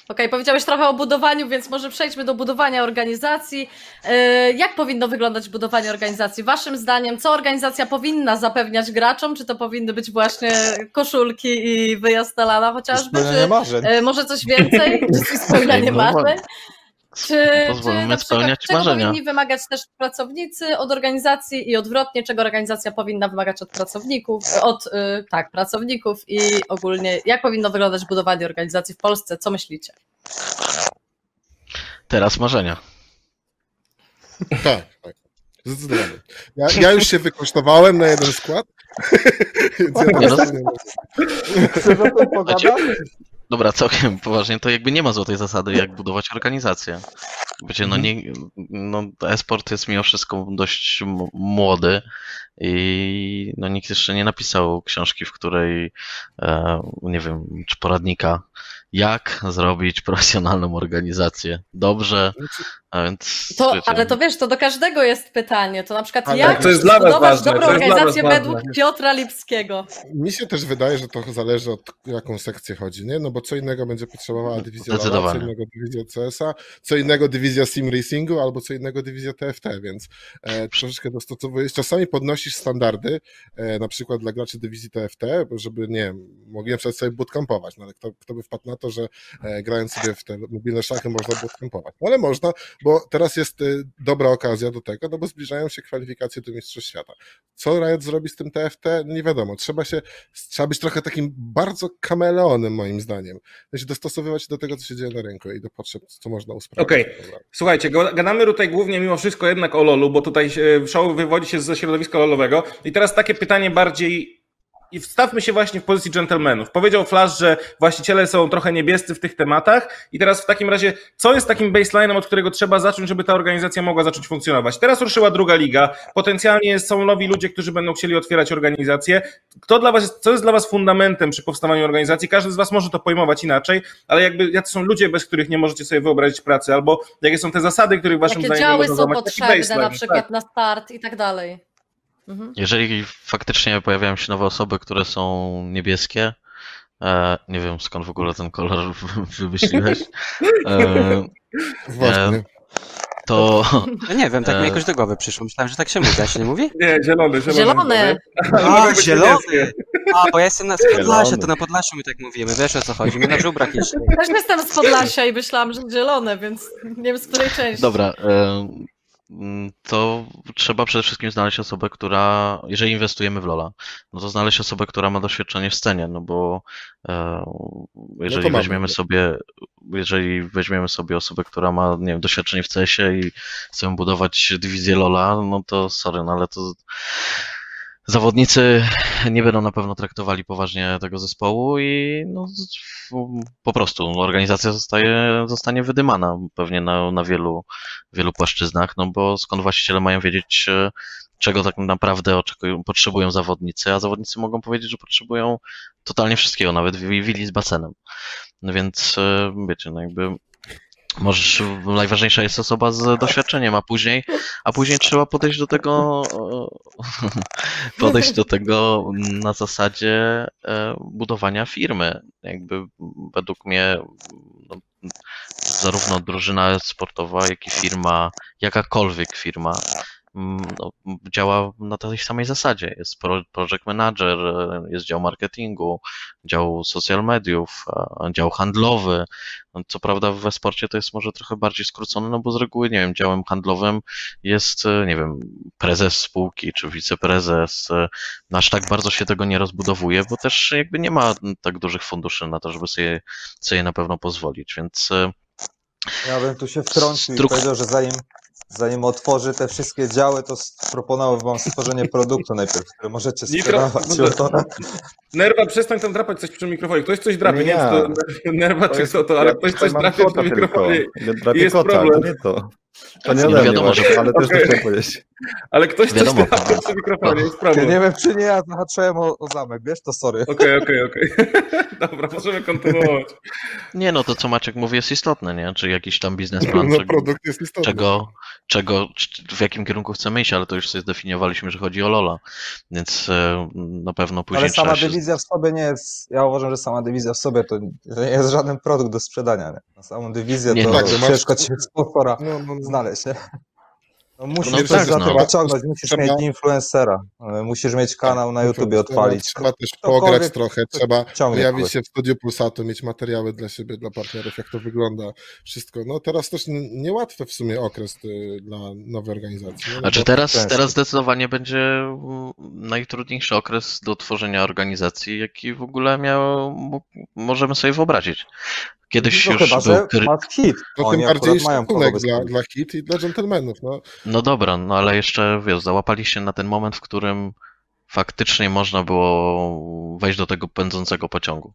Okej, powiedziałeś trochę o budowaniu, więc może przejdźmy do budowania organizacji. E, Jak powinno wyglądać budowanie organizacji? Waszym zdaniem, co organizacja powinna zapewniać graczom? Czy to powinny być właśnie koszulki i wyjazd na lana chociażby? Marzeń. e, może coś więcej? <laughs> Czy spełnianie No, marzeń? Czy, Pozwólmy czy na przykład, spełniać czego marzenia. powinni wymagać też pracownicy od organizacji i odwrotnie, czego organizacja powinna wymagać od pracowników, od y, tak, pracowników i ogólnie jak powinno wyglądać budowanie organizacji w Polsce? Co myślicie? Teraz marzenia. Tak, tak. Zdecydowanie. Ja, ja już się wykosztowałem na jeden skład. <laughs> Więc ja Nie, teraz nie mogę. Chcesz o tym pogadać? Dobra, całkiem <laughs> poważnie, to jakby nie ma złotej zasady, jak budować organizację. Wiecie, no nie, no e-sport jest mimo wszystko dość młody i no nikt jeszcze nie napisał książki, w której, e, nie wiem, czy poradnika, jak zrobić profesjonalną organizację dobrze, a więc To, wiecie, ale to wiesz, to do każdego jest pytanie. To na przykład Ale jak to jest dla was ważne, dobrą to jest dla was organizację ważne. według Piotra Lipskiego? Mi się też wydaje, że to zależy od jaką sekcję chodzi, nie? No bo co innego będzie potrzebowała dywizja LoL'a, co innego dywizja CS-a, co innego dywizja Sim Racingu, albo co innego dywizja TFT, więc e, troszeczkę dostosowujesz. Czasami podnosisz standardy, e, na przykład dla graczy dywizji TFT, żeby, nie wiem, mogli na sobie bootcampować, no ale kto, kto by wpadł na to, że e, grając sobie w te mobilne szachy można bootcampować. No ale można, bo teraz jest e, dobra okazja do tego, no bo zbliżają się kwalifikacje do Mistrzostw Świata. Co Riot zrobi z tym TFT? Nie wiadomo. Trzeba się, trzeba być trochę takim bardzo kameleonem moim zdaniem. Znaczy dostosowywać się do tego, co się dzieje na rynku i do potrzeb, co można usprawnić. Okej. naprawdę. Słuchajcie, gadamy tutaj głównie mimo wszystko jednak o LoLu, bo tutaj e, show wywodzi się ze środowiska LoLowego. I teraz takie pytanie bardziej. I wstawmy się właśnie w pozycji dżentelmenów. Powiedział Flash, że właściciele są trochę niebiescy w tych tematach. I teraz w takim razie, co jest takim baselinem, od którego trzeba zacząć, żeby ta organizacja mogła zacząć funkcjonować? Teraz ruszyła druga liga. Potencjalnie są nowi ludzie, którzy będą chcieli otwierać organizacje. Kto dla was jest, co jest dla was fundamentem przy powstawaniu organizacji? Każdy z was może to pojmować inaczej, ale jakby jacy są ludzie, bez których nie możecie sobie wyobrazić pracy, albo jakie są te zasady, których waszym Jakie zdaniem działy są potrzebne na przykład tak. na start i tak dalej? Mhm. Jeżeli faktycznie pojawiają się nowe osoby, które są niebieskie, e, nie wiem skąd w ogóle ten kolor wymyśliłeś, <laughs> e, Właśnie. to No nie wiem, tak mi E. jakoś do głowy przyszło. Myślałem, że tak się mówi, a się nie mówi? Nie, zielony, zielony. Mogą A, zielony! A, bo ja jestem na z Podlasia, Zielony. to na Podlasiu my tak mówimy, wiesz o co chodzi, my na żubrach jeszcze. Też jestem z Podlasia i myślałam, że zielone, więc nie wiem z której części. Dobra, e, to trzeba przede wszystkim znaleźć osobę, która, jeżeli inwestujemy w Lola, no to znaleźć osobę, która ma doświadczenie w scenie, no bo e, jeżeli mamy. weźmiemy sobie, jeżeli weźmiemy sobie osobę, która ma, nie wiem, doświadczenie w CS-ie i chcemy budować dywizję Lola, no to sorry, no ale to zawodnicy nie będą na pewno traktowali poważnie tego zespołu i no, po prostu organizacja zostaje, zostanie wydymana pewnie na, na wielu, wielu płaszczyznach, no bo skąd właściciele mają wiedzieć, e, czego tak naprawdę oczekują, potrzebują zawodnicy, a zawodnicy mogą powiedzieć, że potrzebują totalnie wszystkiego, nawet wi- willi z basenem. No więc e, wiecie, no jakby możesz, najważniejsza jest osoba z doświadczeniem, a później, a później trzeba podejść do tego, <laughs> podejść do tego na zasadzie e, budowania firmy. Jakby według mnie no, zarówno drużyna sportowa, jak i firma, jakakolwiek firma no, działa na tej samej zasadzie. Jest pro- project manager, jest dział marketingu, dział social mediów, dział handlowy. No, Co prawda w e-sporcie to jest może trochę bardziej skrócone, no bo z reguły, nie wiem, działem handlowym jest, e, nie wiem, prezes spółki czy wiceprezes. e, no Aż tak bardzo się tego nie rozbudowuje, bo też jakby nie ma tak dużych funduszy na to, żeby sobie, sobie na pewno pozwolić, więc e, Ja bym tu się wtrącił i Struk- powiedział, że zanim, zanim otworzy te wszystkie działy, to proponowałbym wam stworzenie produktu najpierw, który możecie Nitro- sprzedawać. to- to... Nerwa, przestań tam drapać coś przy mikrofonie. Ktoś coś drapie, nie, Nie. wiem, czy to <laughs> nerwa, czy jest- to, to ale ktoś coś drapie przy tylko. mikrofonie. Drapię jest kota, ale to problem. nie to. To nie No mnie wiadomo, że- ale też to chciałem powiedzieć. Ale ktoś coś Wiadomo. tam przy mikrofonie, jest Ja problem. nie wiem, czy nie, ja zahaczyłem o, o zamek, wiesz, to sorry. Okej, okej, okej. <laughs> Dobra, możemy kontynuować. Nie no, to co Maciek mówi jest istotne, nie? Czy jakiś tam biznesplan, No czego, produkt jest istotny. czego, czego, w jakim kierunku chcemy iść, ale to już sobie zdefiniowaliśmy, że chodzi o Lola, więc e, na pewno później Ale sama się... dywizja w sobie nie jest, ja uważam, że sama dywizja w sobie to, nie jest żaden produkt do sprzedania. Nie? Na samą dywizję Nie, to no. Tak, że masz- ciężko ci sponsora No, no, no. znaleźć. Nie? No, musisz No tak, za no. to pociągnąć, musisz Trzeba- mieć influencera, e, musisz mieć kanał na YouTubie odpalić. Trzeba też Ktokolwiek pograć trochę, trzeba pojawić się w studiu Pulsatu, mieć materiały dla siebie, dla partnerów, jak to wygląda, wszystko. No teraz też niełatwy w sumie okres y, dla nowej organizacji. No, no Znaczy teraz, teraz zdecydowanie będzie najtrudniejszy okres do tworzenia organizacji, jaki w ogóle miał, możemy sobie wyobrazić. Kiedyś No już chyba, był że masz hit. to Oni tym bardziej szacunek dla, dla hit i dla dżentelmenów. No. No dobra, no ale jeszcze wiesz, załapaliście na ten moment, w którym faktycznie można było wejść do tego pędzącego pociągu.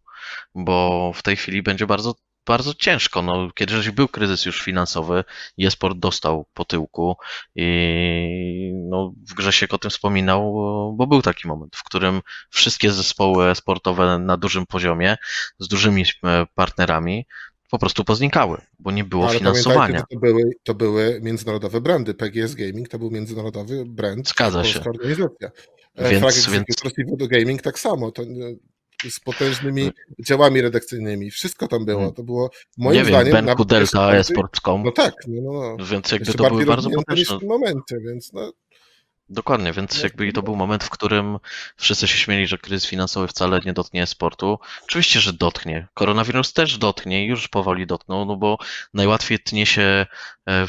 Bo w tej chwili będzie bardzo, bardzo ciężko. No, kiedyś był kryzys już finansowy, Jesport dostał po tyłku i no, Grzesiek o tym wspominał, bo był taki moment, w którym wszystkie zespoły sportowe na dużym poziomie, z dużymi e, partnerami, po prostu poznikały, bo nie było Ale finansowania. to były, to były międzynarodowe brandy. PGS Gaming to był międzynarodowy brand. Zgadza się. organizacja. Więc- Więc, Frag więc- Voodoo Gaming tak samo. To, e, z potężnymi działami redakcyjnymi. Wszystko tam było. To było moim Hmm. nie zdaniem... wiem, Benku Delta, esport.com, No tak, no, no, no. więc jakby Jeszcze to były bardzo potężne. momencie, więc no, Dokładnie, więc jakby to był moment, w którym wszyscy się śmieli, że kryzys finansowy wcale nie dotknie sportu. Oczywiście, że dotknie. Koronawirus też dotknie i już powoli dotknął, no bo najłatwiej tnie się e,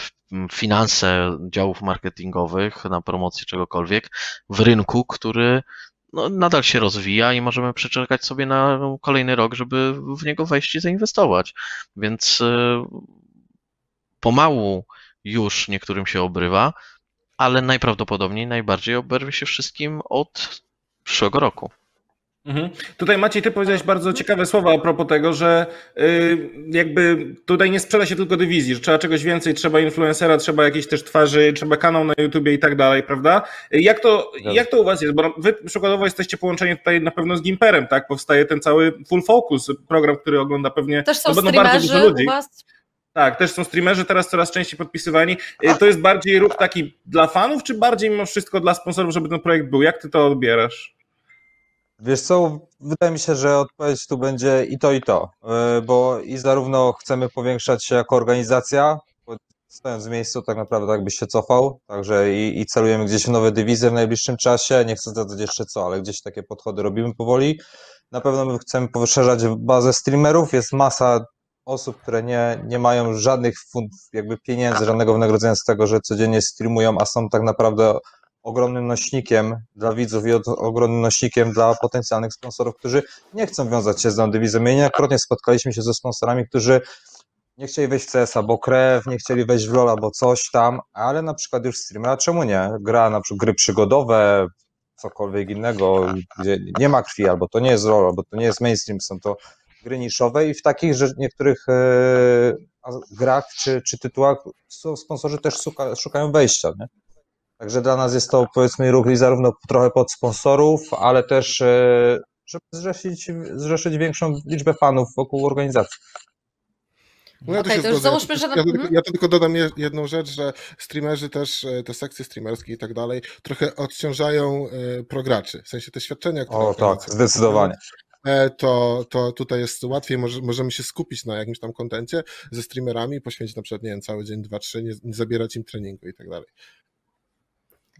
finanse działów marketingowych na promocję czegokolwiek w rynku, który no, nadal się rozwija i możemy przeczekać sobie na kolejny rok, żeby w niego wejść i zainwestować. Więc e, pomału już niektórym się obrywa, ale najprawdopodobniej najbardziej oberwie się wszystkim od przyszłego roku. Mhm. Tutaj Maciej, ty powiedziałeś bardzo ciekawe słowa a propos tego, że y, jakby tutaj nie sprzeda się tylko dywizji, że trzeba czegoś więcej, trzeba influencera, trzeba jakiejś też twarzy, trzeba kanał na YouTubie i tak dalej, prawda? Y, Jak to, jak to u was jest? Bo wy przykładowo jesteście połączeni tutaj na pewno z Gimperem, tak? Powstaje ten cały Full Focus, program, który ogląda pewnie Też są no będą bardzo dużo ludzi. u was? Tak, też są streamerzy teraz coraz częściej podpisywani. Y, To jest bardziej ruch taki dla fanów, czy bardziej mimo wszystko dla sponsorów, żeby ten projekt był? Jak ty to odbierasz? Wiesz co, wydaje mi się, że odpowiedź tu będzie i to, i to, Yy, bo i zarówno chcemy powiększać się jako organizacja, stojąc w miejscu tak naprawdę tak byś się cofał, także i, i celujemy gdzieś w nowe dywizje w najbliższym czasie, nie chcę zdradzać jeszcze co, ale gdzieś takie podchody robimy powoli. Na pewno my chcemy poszerzać bazę streamerów, jest masa osób, które nie, nie mają żadnych fund, jakby pieniędzy, żadnego wynagrodzenia z tego, że codziennie streamują, a są tak naprawdę ogromnym nośnikiem dla widzów i od, ogromnym nośnikiem dla potencjalnych sponsorów, którzy nie chcą wiązać się z daną dywizją. My niejednokrotnie spotkaliśmy się ze sponsorami, którzy nie chcieli wejść w CS-a, bo krew, nie chcieli wejść w LoL'a, bo coś tam, ale na przykład już streamera, czemu nie? Gra na przykład gry przygodowe, cokolwiek innego, gdzie nie ma krwi, albo to nie jest LoL, albo to nie jest mainstream, są to gry niszowe i w takich że niektórych e, grach czy, czy tytułach sponsorzy też szuka, szukają wejścia, nie? Także dla nas jest to powiedzmy ruch i zarówno trochę pod sponsorów, ale też e, żeby zrzeszyć, zrzeszyć większą liczbę fanów wokół organizacji. No ja się to już zgodzę. załóżmy, że- Ja, tylko, mhm. ja tylko dodam je- jedną rzecz, że streamerzy też, e, te sekcje streamerskie i tak dalej, trochę odciążają prograczy. W sensie te świadczenia, które O tak, zdecydowanie. E, to, to tutaj jest łatwiej, może, możemy się skupić na jakimś tam kontencie ze streamerami, poświęcić na przykład, nie wiem, cały dzień, dwa, trzy, nie, nie zabierać im treningu i tak dalej.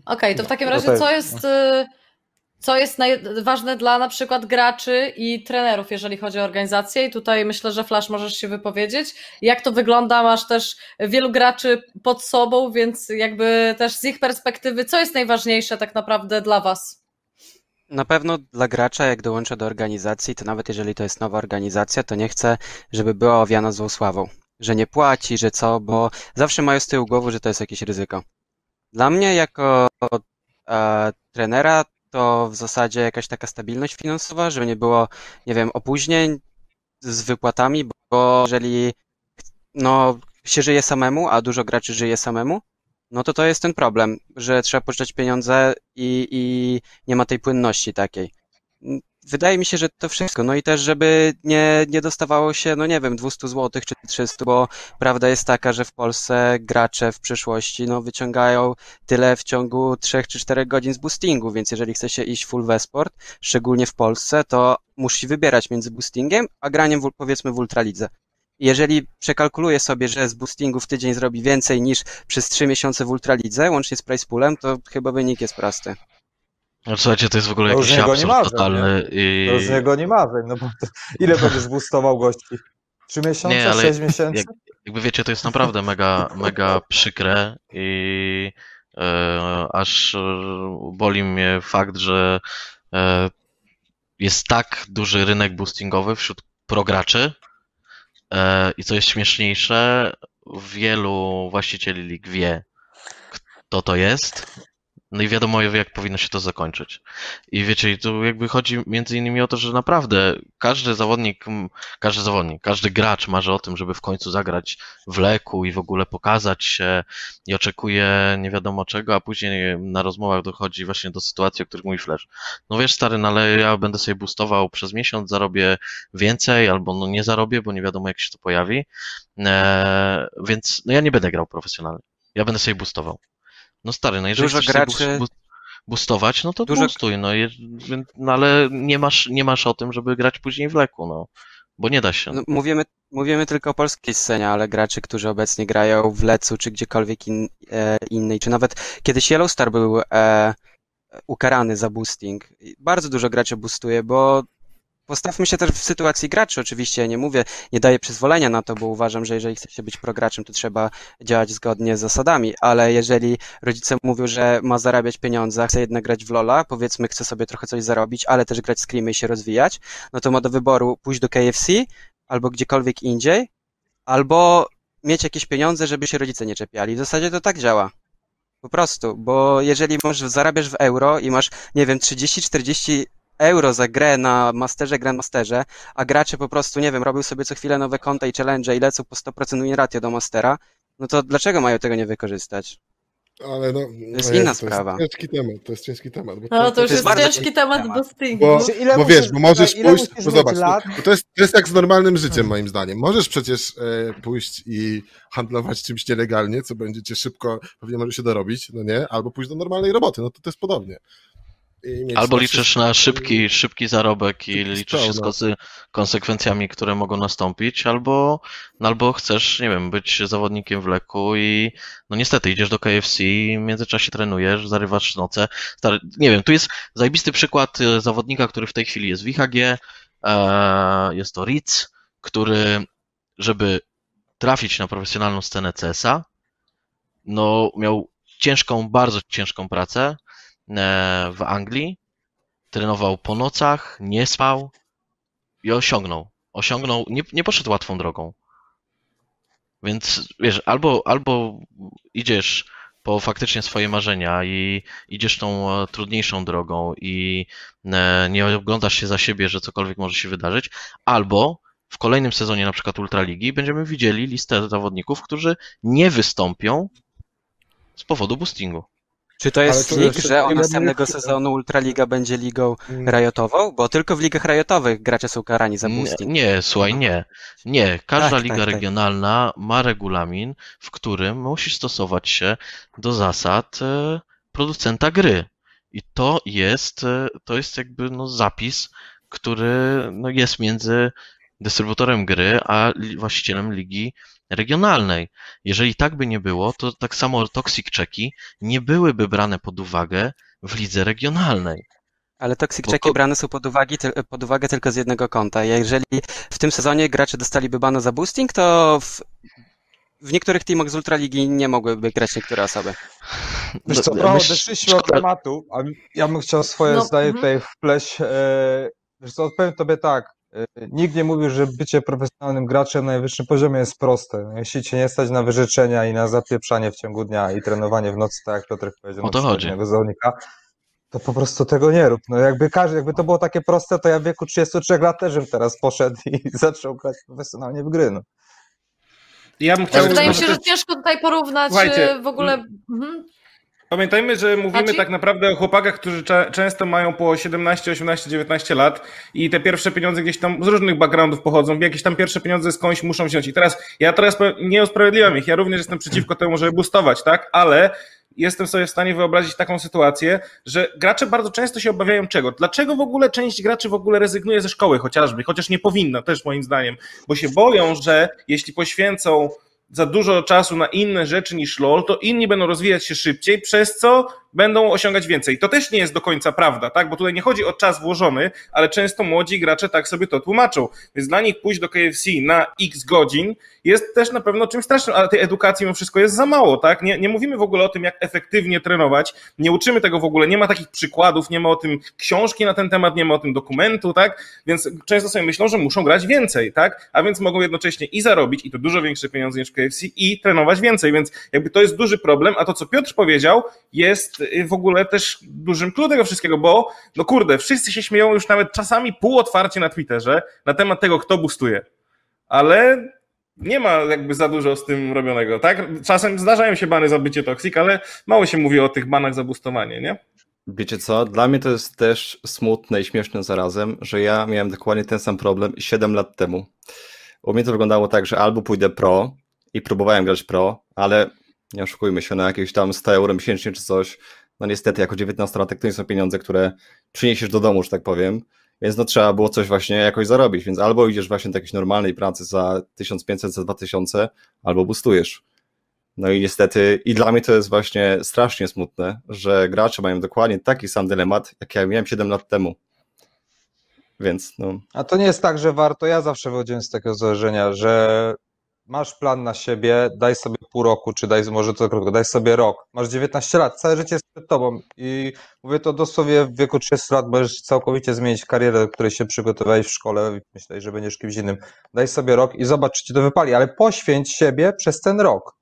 Okej, to w takim No razie co jest- y, co jest ważne dla na przykład graczy i trenerów, jeżeli chodzi o organizację? I tutaj myślę, że Flash możesz się wypowiedzieć. Jak to wygląda? Masz też wielu graczy pod sobą, więc jakby też z ich perspektywy, co jest najważniejsze tak naprawdę dla Was? Na pewno dla gracza, jak dołącza do organizacji, to nawet jeżeli to jest nowa organizacja, to nie chce, żeby była owiana złą sławą. Że nie płaci, że co, bo zawsze mają z tyłu głowy, że to jest jakieś ryzyko. Dla mnie, jako e, trenera, to w zasadzie jakaś taka stabilność finansowa, żeby nie było, nie wiem, opóźnień z wypłatami, bo jeżeli no, się żyje samemu, a dużo graczy żyje samemu, no to to jest ten problem, że trzeba pożyczać pieniądze i, i nie ma tej płynności takiej. Wydaje mi się, że to wszystko. No i też, żeby nie, nie dostawało się, no nie wiem, 200 zł czy 300, bo prawda jest taka, że w Polsce gracze w przyszłości no, wyciągają tyle w ciągu 3 czy 4 godzin z boostingu, więc jeżeli chce się iść full wesport, szczególnie w Polsce, to musi wybierać między boostingiem a graniem w, powiedzmy w ultralidze. Jeżeli przekalkuluje sobie, że z boostingu w tydzień zrobi więcej niż przez 3 miesiące w ultralidze, łącznie z price poolem, to chyba wynik jest prosty. No słuchajcie, to jest w ogóle To już jakiś absurd marzę, totalny. I... To z niego nie marzeń, no bo to, ile będziesz boostował gości? Trzy miesiące, Nie, ale sześć miesięcy? jak, jakby wiecie, to jest naprawdę mega, mega przykre i e, aż e, boli mnie fakt, że e, jest tak duży rynek boostingowy wśród prograczy i co jest śmieszniejsze, wielu właścicieli lig wie, kto to jest. No i wiadomo, jak powinno się to zakończyć. I wiecie, i tu jakby chodzi między innymi o to, że naprawdę każdy zawodnik, każdy zawodnik, każdy gracz marzy o tym, żeby w końcu zagrać w leku i w ogóle pokazać się i oczekuje nie wiadomo czego, a później na rozmowach dochodzi właśnie do sytuacji, o których mówi Flash. No wiesz stary, no ale ja będę sobie boostował przez miesiąc, zarobię więcej albo no nie zarobię, bo nie wiadomo jak się to pojawi. Eee, więc no ja nie będę grał profesjonalnie. Ja będę sobie boostował. No stary, no jeżeli Dużo chcesz graczy- boostować, no to Dużo- boostuj, no, je- no ale nie masz, nie masz o tym, żeby grać później w leku, no. Bo nie da się. No, mówimy, mówimy tylko o polskiej scenie, ale gracze, którzy obecnie grają w Lecu czy gdziekolwiek in, e, innej, czy nawet kiedyś Yellowstar był e, ukarany za boosting. Bardzo dużo graczy boostuje, bo postawmy się też w sytuacji graczy. Oczywiście ja nie mówię, nie daję przyzwolenia na to, bo uważam, że jeżeli chce się być prograczem, to trzeba działać zgodnie z zasadami, ale jeżeli rodzice mówią, że ma zarabiać pieniądze, chce jednak grać w Lola, powiedzmy chce sobie trochę coś zarobić, ale też grać screamy i się rozwijać, no to ma do wyboru pójść do KFC, albo gdziekolwiek indziej, albo mieć jakieś pieniądze, żeby się rodzice nie czepiali. W zasadzie to tak działa. Po prostu, bo jeżeli masz, zarabiasz w euro i masz, nie wiem, 30-40 euro za grę na Masterze, Grandmasterze, a gracze po prostu, nie wiem, robią sobie co chwilę nowe konta i challenge i lecą po 100% win ratio do Mastera, no to dlaczego mają tego nie wykorzystać? Ale no, jest no inna to sprawa. jest ciężki temat, to jest ciężki temat. Bo No to już jest jest bardzo ciężki temat temat. boostingu. Bo, Znaczy, bo musisz- wiesz, bo możesz ile pójść, bo zobacz, lat? to, to, jest, to jest jak z normalnym życiem moim zdaniem. Możesz przecież e, pójść i handlować czymś nielegalnie, co będzie cię szybko, pewnie może się dorobić, no nie, albo pójść do normalnej roboty, no to to jest podobnie. Albo na liczysz na szybki, szybki zarobek i liczysz się z konsekwencjami, które mogą nastąpić, albo, albo chcesz, nie wiem, być zawodnikiem w leku i no niestety idziesz do KFC, w międzyczasie trenujesz, zarywasz noce. Stary, nie wiem, tu jest zajebisty przykład e, zawodnika, który w tej chwili jest w IHG, e, jest to Ritz, który, żeby trafić na profesjonalną scenę CS-a, no miał ciężką, bardzo ciężką pracę w Anglii, trenował po nocach, nie spał i osiągnął. Osiągnął, nie, nie poszedł łatwą drogą. Więc wiesz, albo, albo idziesz po faktycznie swoje marzenia i idziesz tą e, trudniejszą drogą i e, nie oglądasz się za siebie, że cokolwiek może się wydarzyć, albo w kolejnym sezonie na przykład Ultraligi będziemy widzieli listę zawodników, którzy nie wystąpią z powodu boostingu. Czy to jest to że od następnego sezonu Ultraliga będzie ligą Mm. rajotową? Bo tylko w ligach rajotowych gracze są karani za Nie, boosting. nie, słuchaj, nie. Nie, każda Tak, liga tak, tak. regionalna ma regulamin, w którym musisz stosować się do zasad e, producenta gry. I to jest, e, to jest jakby no, zapis, który no, jest między dystrybutorem gry a właścicielem ligi regionalnej. Jeżeli tak by nie było, to tak samo toxic checki nie byłyby brane pod uwagę w lidze regionalnej. Ale toxic checki brane są pod, uwagi, tyl- pod uwagę tylko z jednego konta. Jeżeli w tym sezonie gracze dostaliby bana za boosting, to w, w niektórych teamach z Ultraligi nie mogłyby grać niektóre osoby. Wiesz No, co, myśl- odeszliśmy od tematu, a ja bym chciał swoje No, zdanie mhm. tutaj wpleść. E, wiesz co, odpowiem tobie tak. E, nikt nie mówił, że bycie profesjonalnym graczem na najwyższym poziomie jest proste. Jeśli cię nie stać na wyrzeczenia i na zapieprzanie w ciągu dnia i trenowanie w nocy, tak jak Piotrek powiedział, O to chodzi. zawodnika, to po prostu tego nie rób. No jakby każdy, jakby to było takie proste, to ja w wieku 33 lat też bym teraz poszedł i <laughs> zaczął grać profesjonalnie w gry. No. Ja bym chciał... Wydaje mi się, że też- ciężko tutaj porównać Słuchajcie, e, w ogóle. Mhm. Pamiętajmy, że mówimy Maciej? tak naprawdę o chłopakach, którzy często mają po 17, 18, 19 lat i te pierwsze pieniądze gdzieś tam z różnych backgroundów pochodzą, jakieś tam pierwsze pieniądze skądś muszą wziąć. I teraz ja teraz nie usprawiedliwiam ich, ja również jestem przeciwko temu, żeby boostować, tak? Ale jestem sobie w stanie wyobrazić taką sytuację, że gracze bardzo często się obawiają czego? Dlaczego w ogóle część graczy w ogóle rezygnuje ze szkoły chociażby, chociaż nie powinna też moim zdaniem, bo się boją, że jeśli poświęcą za dużo czasu na inne rzeczy niż LOL, to inni będą rozwijać się szybciej, przez co będą osiągać więcej. To też nie jest do końca prawda, tak? Bo tutaj nie chodzi o czas włożony, ale często młodzi gracze tak sobie to tłumaczą. Więc dla nich pójść do KFC na x godzin jest też na pewno czymś strasznym, ale tej edukacji mimo wszystko jest za mało, tak? Nie, nie mówimy w ogóle o tym, jak efektywnie trenować, nie uczymy tego w ogóle, nie ma takich przykładów, nie ma o tym książki na ten temat, nie ma o tym dokumentu, tak? Więc często sobie myślą, że muszą grać więcej, tak? A więc mogą jednocześnie i zarobić, i to dużo większe pieniądze niż w KFC, i trenować więcej, więc jakby to jest duży problem, a to, co Piotr powiedział, jest y, w ogóle też dużym clue tego wszystkiego, bo no kurde, wszyscy się śmieją już nawet czasami półotwarcie na Twitterze na temat tego, kto boostuje. Ale nie ma jakby za dużo z tym robionego, tak? Czasem zdarzają się bany za bycie toksik, ale mało się mówi o tych banach za boostowanie, nie? Wiecie co? Dla mnie to jest też smutne i śmieszne zarazem, że ja miałem dokładnie ten sam problem 7 lat temu. U mnie to wyglądało tak, że albo pójdę pro i próbowałem grać pro, ale nie oszukujmy się, na jakieś tam 100 euro miesięcznie czy coś, no niestety jako 19-latek to nie są pieniądze, które przyniesiesz do domu, że tak powiem, więc no trzeba było coś właśnie jakoś zarobić, więc albo idziesz właśnie do jakiejś normalnej pracy za 1500, za 2000, albo boostujesz. No i niestety, i dla mnie to jest właśnie strasznie smutne, że gracze mają dokładnie taki sam dylemat, jak ja miałem 7 lat temu. Więc no, A to nie jest tak, że warto. Ja zawsze wychodziłem z takiego założenia, że masz plan na siebie, daj sobie pół roku, czy daj może to krótko, daj sobie rok. Masz 19 lat, całe życie jest przed tobą i mówię to dosłownie w wieku 30 lat możesz całkowicie zmienić karierę, do której się przygotowałeś w szkole i myślałeś, że będziesz kimś innym. Daj sobie rok i zobacz, czy ci to wypali, ale poświęć siebie przez ten rok.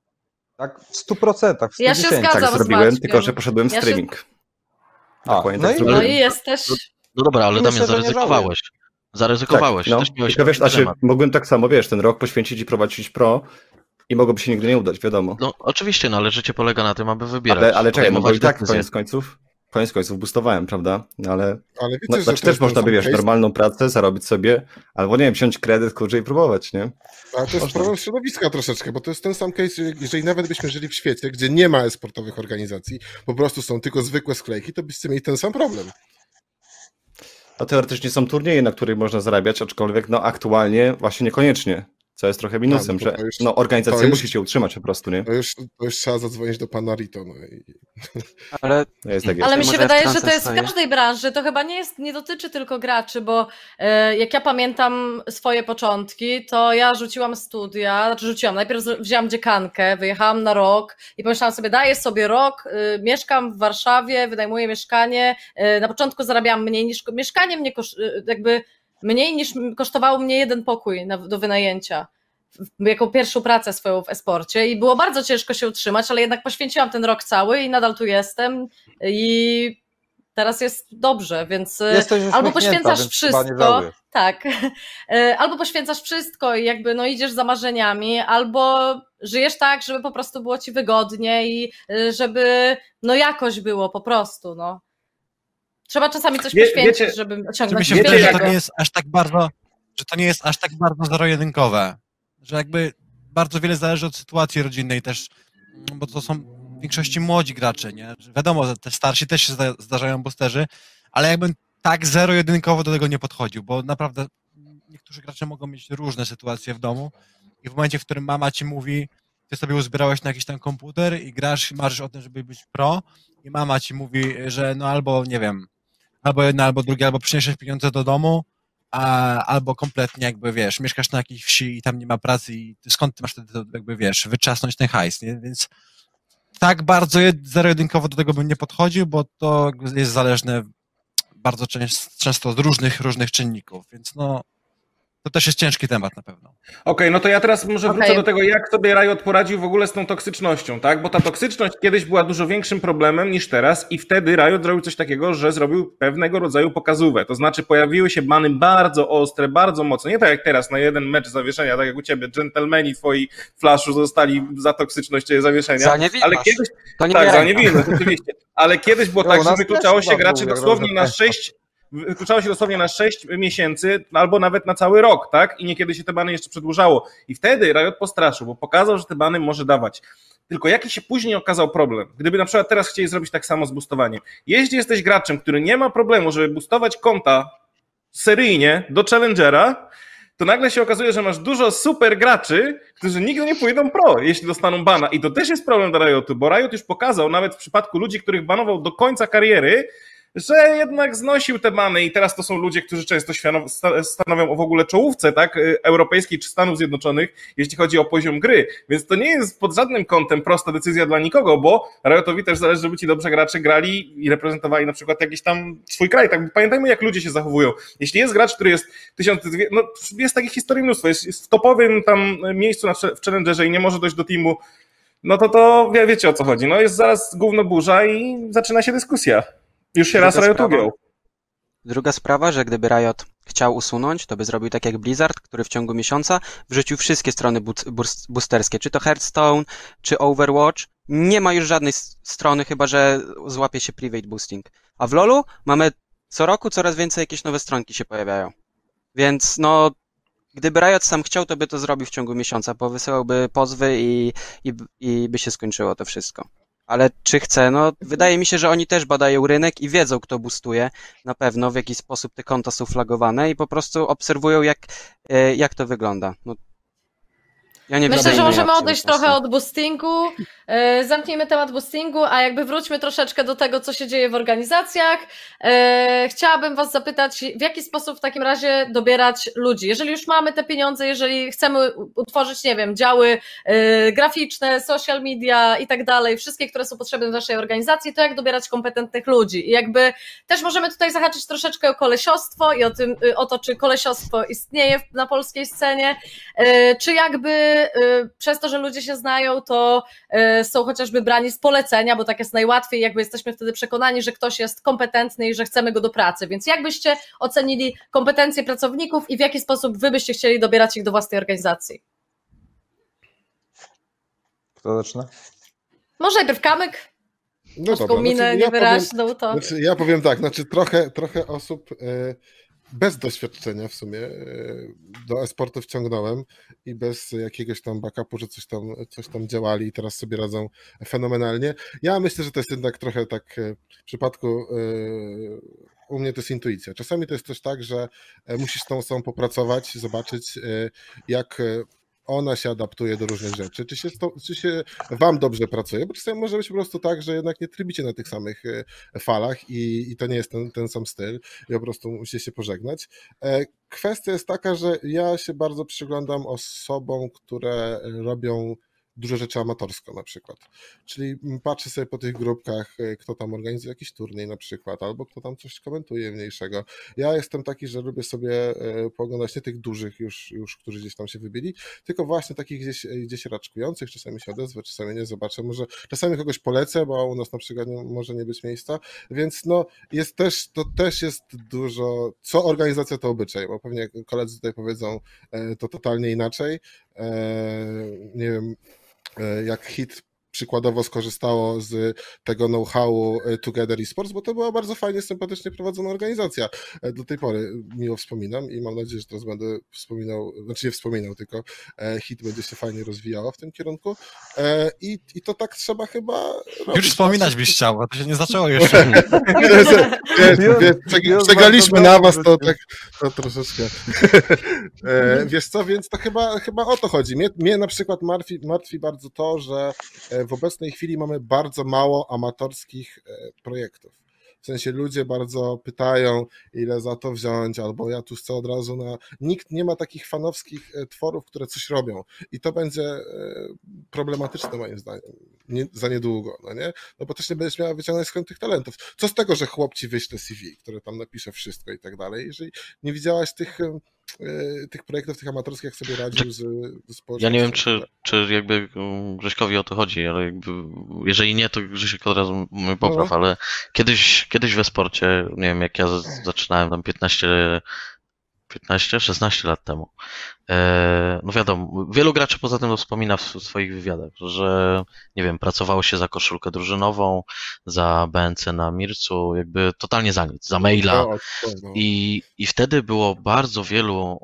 Tak w 100%, w 110%. Ja się zgadzam. tak zrobiłem, Maćkiem. tylko że poszedłem w Ja się- streaming. A, Dokładnie no tak i-. No i jesteś. No dobra, ale Myślę, Damian, zaryzykowałeś. Zaryzykowałeś, Tak, no. też miałeś wiesz, znaczy, mogłem tak samo, wiesz, ten rok poświęcić i prowadzić pro i mogłoby się nigdy nie udać, wiadomo. No oczywiście, no ale życie polega na tym, aby wybierać. ale, ale czekaj, no bo i tak koniec końców, koniec końców boostowałem, prawda? No ale, Ale wiecie, no, że znaczy też można by, wiesz, case? normalną pracę zarobić sobie, albo nie wiem, wziąć kredyt, kurczę i próbować, nie? Ale to jest problem środowiska troszeczkę, bo to jest ten sam case, że jeżeli nawet byśmy żyli w świecie, gdzie nie ma e-sportowych organizacji, po prostu są tylko zwykłe sklejki, to byście mieli ten sam problem. Teoretycznie są turnieje, na których można zarabiać, aczkolwiek no aktualnie właśnie niekoniecznie, co jest trochę minusem, Tak, bo że już- no organizacja musi się utrzymać po prostu, nie? To już, to już trzeba zadzwonić do pana Rito. No i... <laughs> Ale To jest tak. Ale mi się wydaje, że to jest w każdej branży. To chyba nie, jest, nie dotyczy tylko graczy, bo e, jak ja pamiętam swoje początki, to ja rzuciłam studia, znaczy rzuciłam, najpierw wzięłam dziekankę, wyjechałam na rok i pomyślałam sobie, daję sobie rok, y, mieszkam w Warszawie, wynajmuję mieszkanie. Y, na początku zarabiałam mniej niż, mieszkanie mnie kosz, y, jakby mniej niż kosztowało mnie jeden pokój na, do wynajęcia. Jako pierwszą pracę swoją w esporcie i było bardzo ciężko się utrzymać, ale jednak poświęciłam ten rok cały i nadal tu jestem i teraz jest dobrze, więc Jesteś albo poświęcasz wszystko, tak, Y, albo poświęcasz wszystko i jakby no idziesz za marzeniami, albo żyjesz tak, żeby po prostu było ci wygodnie i y, żeby no jakoś było po prostu, no. Trzeba czasami coś Wie- poświęcić, wiecie- żeby osiągnąć się Wiecie, wydaje, że to nie jest aż tak bardzo, że to nie jest aż tak bardzo zero-jedynkowe. Że jakby bardzo wiele zależy od sytuacji rodzinnej też, bo to są w większości młodzi gracze, nie? Wiadomo, że te starsi też się zda- zdarzają boosterzy, ale jakbym tak zero-jedynkowo do tego nie podchodził, bo naprawdę niektórzy gracze mogą mieć różne sytuacje w domu i w momencie, w którym mama ci mówi, ty sobie uzbierałeś na jakiś tam komputer i grasz, marzysz o tym, żeby być pro i mama ci mówi, że no albo, nie wiem, albo jedno, albo drugie, albo przyniesiesz pieniądze do domu, a, albo kompletnie jakby, wiesz, mieszkasz na jakiejś wsi i tam nie ma pracy i skąd ty masz wtedy, jakby, wiesz, wyczasnąć ten hajs, nie? Więc tak bardzo jed- zero-jedynkowo do tego bym nie podchodził, bo to jest zależne bardzo częst, często z różnych, różnych czynników, więc no to też jest ciężki temat na pewno. Okej, okay, no to ja teraz może okay. wrócę do tego, jak sobie Riot poradził w ogóle z tą toksycznością, tak? Bo ta toksyczność kiedyś była dużo większym problemem niż teraz i wtedy Riot zrobił coś takiego, że zrobił pewnego rodzaju pokazówę. To znaczy pojawiły się bany bardzo ostre, bardzo mocne. Nie tak jak teraz, na jeden mecz zawieszenia, tak jak u ciebie, dżentelmeni twoi flaszu zostali za toksyczność zawieszenia. Za. Ale kiedyś... To nie tak, za niewinność, oczywiście. Ale kiedyś było no, tak, że wykluczało się graczy dosłownie na sześć wykluczało się dosłownie na 6 miesięcy, albo nawet na cały rok, tak? I niekiedy się te bany jeszcze przedłużało. I wtedy Riot postraszył, bo pokazał, że te bany może dawać. Tylko jaki się później okazał problem? Gdyby na przykład teraz chcieli zrobić tak samo z boostowaniem. Jeśli jesteś graczem, który nie ma problemu, żeby boostować konta seryjnie do Challengera, to nagle się okazuje, że masz dużo super graczy, którzy nigdy nie pójdą pro, jeśli dostaną bana. I to też jest problem dla Riotu, bo Riot już pokazał, nawet w przypadku ludzi, których banował do końca kariery, że jednak znosił te bany i teraz to są ludzie, którzy często stanowią w ogóle czołówce, tak, y, europejskiej czy Stanów Zjednoczonych, jeśli chodzi o poziom gry. Więc to nie jest pod żadnym kątem prosta decyzja dla nikogo, bo Riotowi też zależy, żeby ci dobrze gracze grali i reprezentowali na przykład jakiś tam swój kraj. Tak, pamiętajmy, jak ludzie się zachowują. Jeśli jest gracz, który jest 1200, no jest takich historii mnóstwo, jest, jest w topowym tam miejscu na, w Challengerze i nie może dojść do teamu, no to to wie, wiecie o co chodzi. No jest zaraz gówno burza i zaczyna się dyskusja. Już się Druga raz Riot sprawa. ugiął. Druga sprawa, że gdyby Riot chciał usunąć, to by zrobił tak jak Blizzard, który w ciągu miesiąca wrzucił wszystkie strony boosterskie, czy to Hearthstone, czy Overwatch. Nie ma już żadnej strony, chyba że złapie się private boosting. A w LoLu mamy co roku coraz więcej jakieś nowe stronki się pojawiają. Więc no, gdyby Riot sam chciał, to by to zrobił w ciągu miesiąca, powysyłałby pozwy i, i, i by się skończyło to wszystko. Ale czy chce? No, wydaje mi się, że oni też badają rynek i wiedzą, kto boostuje na pewno, w jaki sposób te konta są flagowane i po prostu obserwują, jak, e, jak to wygląda. No, ja nie Myślę, że możemy odejść trochę od boostingu. E, Zamknijmy temat boostingu, a jakby wróćmy troszeczkę do tego, co się dzieje w organizacjach. E, Chciałabym Was zapytać, w jaki sposób w takim razie dobierać ludzi? Jeżeli już mamy te pieniądze, jeżeli chcemy utworzyć, nie wiem, działy e, graficzne, social media i tak dalej, wszystkie, które są potrzebne w naszej organizacji, to jak dobierać kompetentnych ludzi? I jakby też możemy tutaj zahaczyć troszeczkę o kolesiostwo i o, tym, y, o to, czy kolesiostwo istnieje na polskiej scenie, czy jakby e, przez to, że ludzie się znają, to e, są chociażby brani z polecenia, bo tak jest najłatwiej, jakby jesteśmy wtedy przekonani, że ktoś jest kompetentny i że chcemy go do pracy. Więc jak byście ocenili kompetencje pracowników i w jaki sposób wy byście chcieli dobierać ich do własnej organizacji? Kto zaczyna? Może najpierw Kamyk, No taką dobra, minę znaczy, ja powiem, to... znaczy, ja powiem tak, znaczy trochę, trochę osób e, bez doświadczenia w sumie e, do e-sportu wciągnąłem i bez jakiegoś tam backupu, że coś tam, coś tam działali i teraz sobie radzą fenomenalnie. Ja myślę, że to jest jednak trochę tak e, w przypadku e, u mnie to jest intuicja. Czasami to jest też tak, że musisz z tą osobą popracować, zobaczyć jak ona się adaptuje do różnych rzeczy, czy się, czy się wam dobrze pracuje, bo czasami może być po prostu tak, że jednak nie trybicie na tych samych e, falach i, i to nie jest ten, ten sam styl i po prostu musicie się pożegnać. E, Kwestia jest taka, że ja się bardzo przyglądam osobom, które robią dużo rzeczy amatorsko na przykład. Czyli mm, patrzę sobie po tych grupkach, e, kto tam organizuje jakiś turniej na przykład, albo kto tam coś komentuje mniejszego. Ja jestem taki, że lubię sobie e, pooglądać nie tych dużych już, już którzy gdzieś tam się wybili, tylko właśnie takich gdzieś, gdzieś raczkujących, czasami się odezwę, czasami nie zobaczę, może czasami kogoś polecę, bo u nas na przykład nie, może nie być miejsca, więc no jest też, to też jest dużo, co organizacja to obyczaj, bo pewnie koledzy tutaj powiedzą to totalnie inaczej, E, nie wiem, jak hit przykładowo skorzystało z tego know-howu e, Together Esports, bo to była bardzo fajnie, sympatycznie prowadzona organizacja. E, Do tej pory miło wspominam i mam nadzieję, że teraz będę wspominał, znaczy nie wspominał, tylko e, hit będzie się fajnie rozwijało w tym kierunku i, i to tak trzeba chyba robić. Już wspominać byś chciał, bo to się nie zaczęło <laughs> jeszcze. Wiesz, wiesz, Już- wiesz, przeg- już Przegraliśmy na was, to tak to troszeczkę. <laughs> Wiesz co, więc to chyba, chyba o to chodzi. Mnie, mnie na przykład martwi, martwi bardzo to, że w obecnej chwili mamy bardzo mało amatorskich e, projektów. W sensie ludzie bardzo pytają, ile za to wziąć, albo ja tu chcę od razu na. Nikt nie ma takich fanowskich e, tworów, które coś robią. I to będzie e, problematyczne moim zdaniem. Nie, za niedługo, no nie? No bo też nie będziesz miała wyciągnąć skąd tych talentów. Co z tego, że chłop ci wyśle CV, które tam napisze wszystko i tak dalej, jeżeli nie widziałaś tych tych projektów, tych amatorskich, jak sobie radził z, z Ja nie wiem, czy, czy jakby um, Grześkowi o to chodzi, ale jakby, jeżeli nie, to Grzesiek od razu mnie popraw, No. ale kiedyś, kiedyś we sporcie, nie wiem, jak ja zaczynałem tam 15, 15, 16 lat temu. E, no wiadomo, wielu graczy poza tym wspomina w swoich wywiadach, że nie wiem, pracowało się za koszulkę drużynową, za BNC na Mircu, jakby totalnie za nic, za maila. No, no, no. I, I wtedy było bardzo wielu,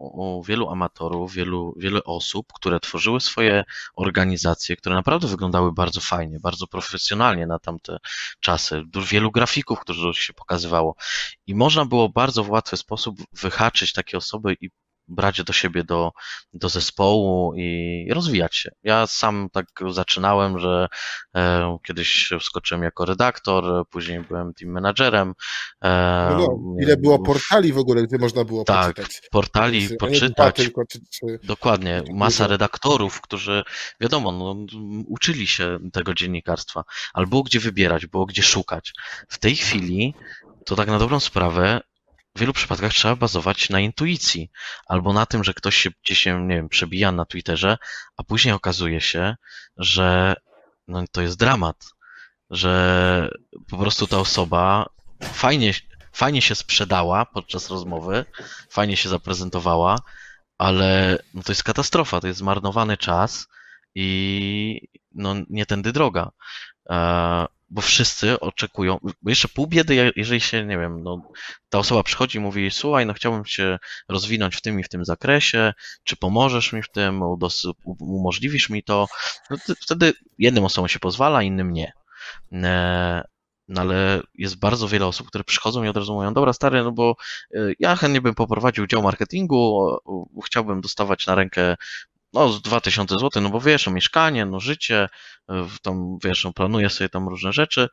wielu amatorów, wielu, wiele osób, które tworzyły swoje organizacje, które naprawdę wyglądały bardzo fajnie, bardzo profesjonalnie na tamte czasy. Wielu grafików, którzy się pokazywało. I można było bardzo w łatwy sposób wyhaczyć takie osoby i brać do siebie do, do zespołu i rozwijać się. Ja sam tak zaczynałem, że e, kiedyś wskoczyłem jako redaktor, później byłem team managerem. E, No, no, ile było portali w ogóle, gdzie można było Tak, poczytać. portali, dwa poczytać. tylko, czy, czy, Dokładnie, Dużo. masa redaktorów, którzy, wiadomo, no, uczyli się tego dziennikarstwa, ale było gdzie wybierać, było gdzie szukać. W tej chwili, to tak na dobrą sprawę, w wielu przypadkach trzeba bazować na intuicji, albo na tym, że ktoś się gdzieś się, nie wiem, przebija na Twitterze, a później okazuje się, że no, to jest dramat, że po prostu ta osoba fajnie, fajnie się sprzedała podczas rozmowy, fajnie się zaprezentowała, ale no to jest katastrofa, to jest zmarnowany czas i no nie tędy droga. E, Bo wszyscy oczekują, bo jeszcze pół biedy, je- jeżeli się, nie wiem, no, ta osoba przychodzi i mówi, słuchaj, no chciałbym się rozwinąć w tym i w tym zakresie, czy pomożesz mi w tym, umożliwisz mi to, no wtedy jednym osobom się pozwala, innym nie. E, No ale jest bardzo wiele osób, które przychodzą i od razu mówią, dobra stary, no bo y, ja chętnie bym poprowadził dział marketingu, chciałbym dostawać na rękę no z 2000 zł, no bo wiesz, no mieszkanie, no życie, y, w tam wiesz, no planuję sobie tam różne rzeczy,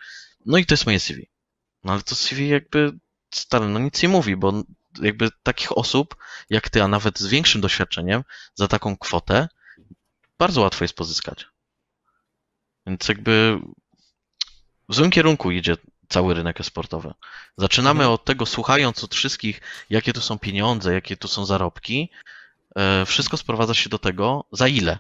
no i to jest moje CV. No ale to CV jakby, stary, no nic nie mówi, bo jakby takich osób jak ty, a nawet z większym doświadczeniem za taką kwotę bardzo łatwo jest pozyskać. Więc jakby w złym kierunku idzie cały rynek sportowy. Zaczynamy od tego, słuchając od wszystkich, jakie tu są pieniądze, jakie tu są zarobki. E, Wszystko sprowadza się do tego, za ile.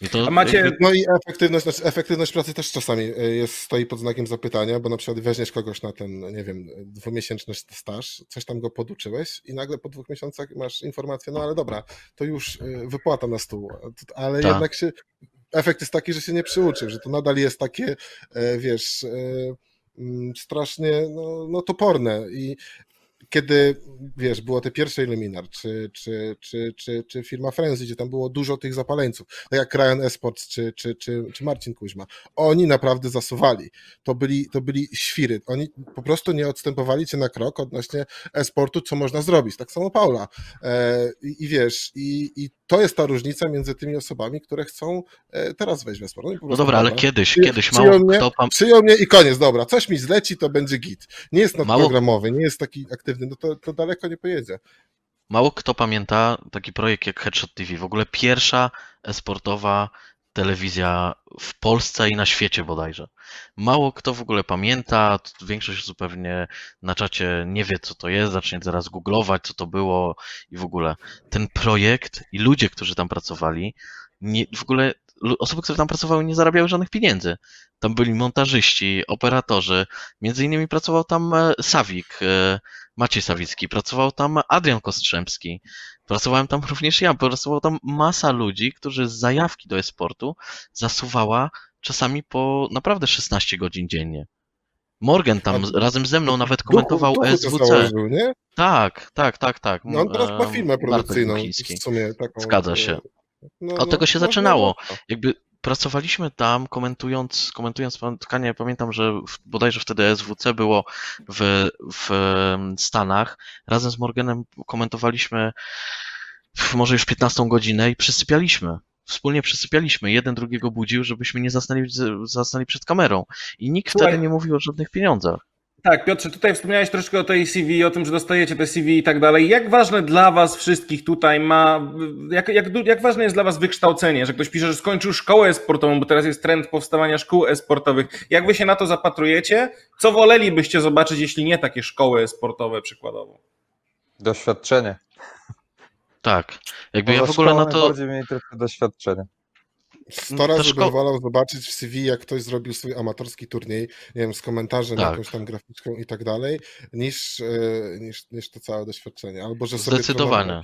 I to A macie- jakby- No i efektywność, znaczy efektywność pracy też czasami y, jest, stoi pod znakiem zapytania, bo na przykład weźmiesz kogoś na ten, nie wiem, dwumiesięczny staż, coś tam go poduczyłeś i nagle po dwóch miesiącach masz informację, no ale dobra, to już y, wypłata na stół, ale Tak. jednak się, efekt jest taki, że się nie przyuczył, że to nadal jest takie, e, wiesz, e, mm, strasznie no, no toporne i kiedy, wiesz, było te pierwsze Illuminar, czy, czy, czy, czy, czy firma Frenzy, gdzie tam było dużo tych zapaleńców, tak jak Ryan Esports, czy, czy, czy, czy Marcin Kuźma, oni naprawdę zasuwali. To byli, to byli świry. Oni po prostu nie odstępowali cię na krok odnośnie esportu, co można zrobić. Tak samo Paula. E, i, I wiesz, i, i to jest ta różnica między tymi osobami, które chcą e, teraz wejść w esport. No prostu, dobra, ale dobra, kiedyś, Przy- kiedyś przyjął mało mnie, kto pam... Przyjął mnie i koniec, dobra, coś mi zleci, to będzie git. Nie jest Mało- nadprogramowy, nie jest taki aktywny, no to, to daleko nie pojedzie. Mało kto pamięta taki projekt jak Headshot TV. W ogóle pierwsza esportowa telewizja w Polsce i na świecie bodajże. Mało kto w ogóle pamięta, większość osób pewnie na czacie nie wie co to jest, zacznie zaraz googlować co to było i w ogóle. Ten projekt i ludzie, którzy tam pracowali, nie, w ogóle osoby, które tam pracowały nie zarabiały żadnych pieniędzy. Tam byli montażyści, operatorzy, między innymi pracował tam e, Sawik, e, Maciej Sawicki, pracował tam Adrian Kostrzębski, pracowałem tam również ja, pracowała tam masa ludzi, którzy z zajawki do e-sportu zasuwała czasami po naprawdę 16 godzin dziennie. Morgan tam A razem ze mną nawet komentował Duchu SWC. założył, nie? Tak, tak, tak, tak. No on teraz ma Em, firmę produkcyjną w sumie taką. Zgadza e, się. No, Od tego się można, zaczynało. można. Jakby pracowaliśmy tam, komentując, komentując spotkanie, pamiętam, że w, bodajże wtedy SWC było w, w Stanach. Razem z Morganem komentowaliśmy może już 15 godzinę i przysypialiśmy. Wspólnie przysypialiśmy. Jeden drugiego budził, żebyśmy nie zasnęli, zasnęli przed kamerą. I nikt Słuchaj. wtedy nie mówił o żadnych pieniądzach. Tak, Piotrze, tutaj wspomniałeś troszkę o tej CV, o tym, że dostajecie te CV i tak dalej. Jak ważne dla Was wszystkich tutaj ma, jak, jak, jak ważne jest dla Was wykształcenie, że ktoś pisze, że skończył szkołę sportową, bo teraz jest trend powstawania szkół e-sportowych. Jak Wy się na to zapatrujecie? Co wolelibyście zobaczyć, jeśli nie takie szkoły sportowe przykładowo? Doświadczenie. Tak. Jakby ja w ogóle na to. najbardziej mnie interesuje doświadczenie. Sto To razy szko- bym wolał zobaczyć w CV, jak ktoś zrobił swój amatorski turniej, nie wiem, z komentarzem, Tak. jakąś tam graficzką i tak dalej, niż, e, niż, niż to całe doświadczenie. Albo że sobie Zdecydowanie.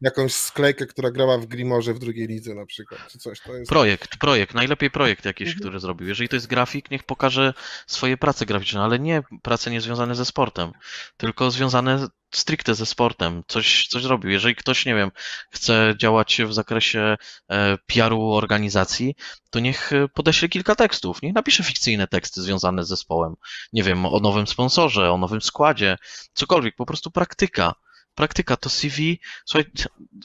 jakąś sklejkę, która grała w Grimorze w drugiej lidze na przykład, czy coś. To jest... Projekt, projekt, najlepiej projekt jakiś, Mhm. który zrobił. Jeżeli to jest grafik, niech pokaże swoje prace graficzne, ale nie prace niezwiązane ze sportem, tylko związane stricte ze sportem. Coś, coś zrobił. Jeżeli ktoś, nie wiem, chce działać w zakresie e, PR-u organizacji, to niech podeśle kilka tekstów. Niech napisze fikcyjne teksty związane z zespołem. Nie wiem, o nowym sponsorze, o nowym składzie, cokolwiek, po prostu praktyka. Praktyka to CV. Słuchaj,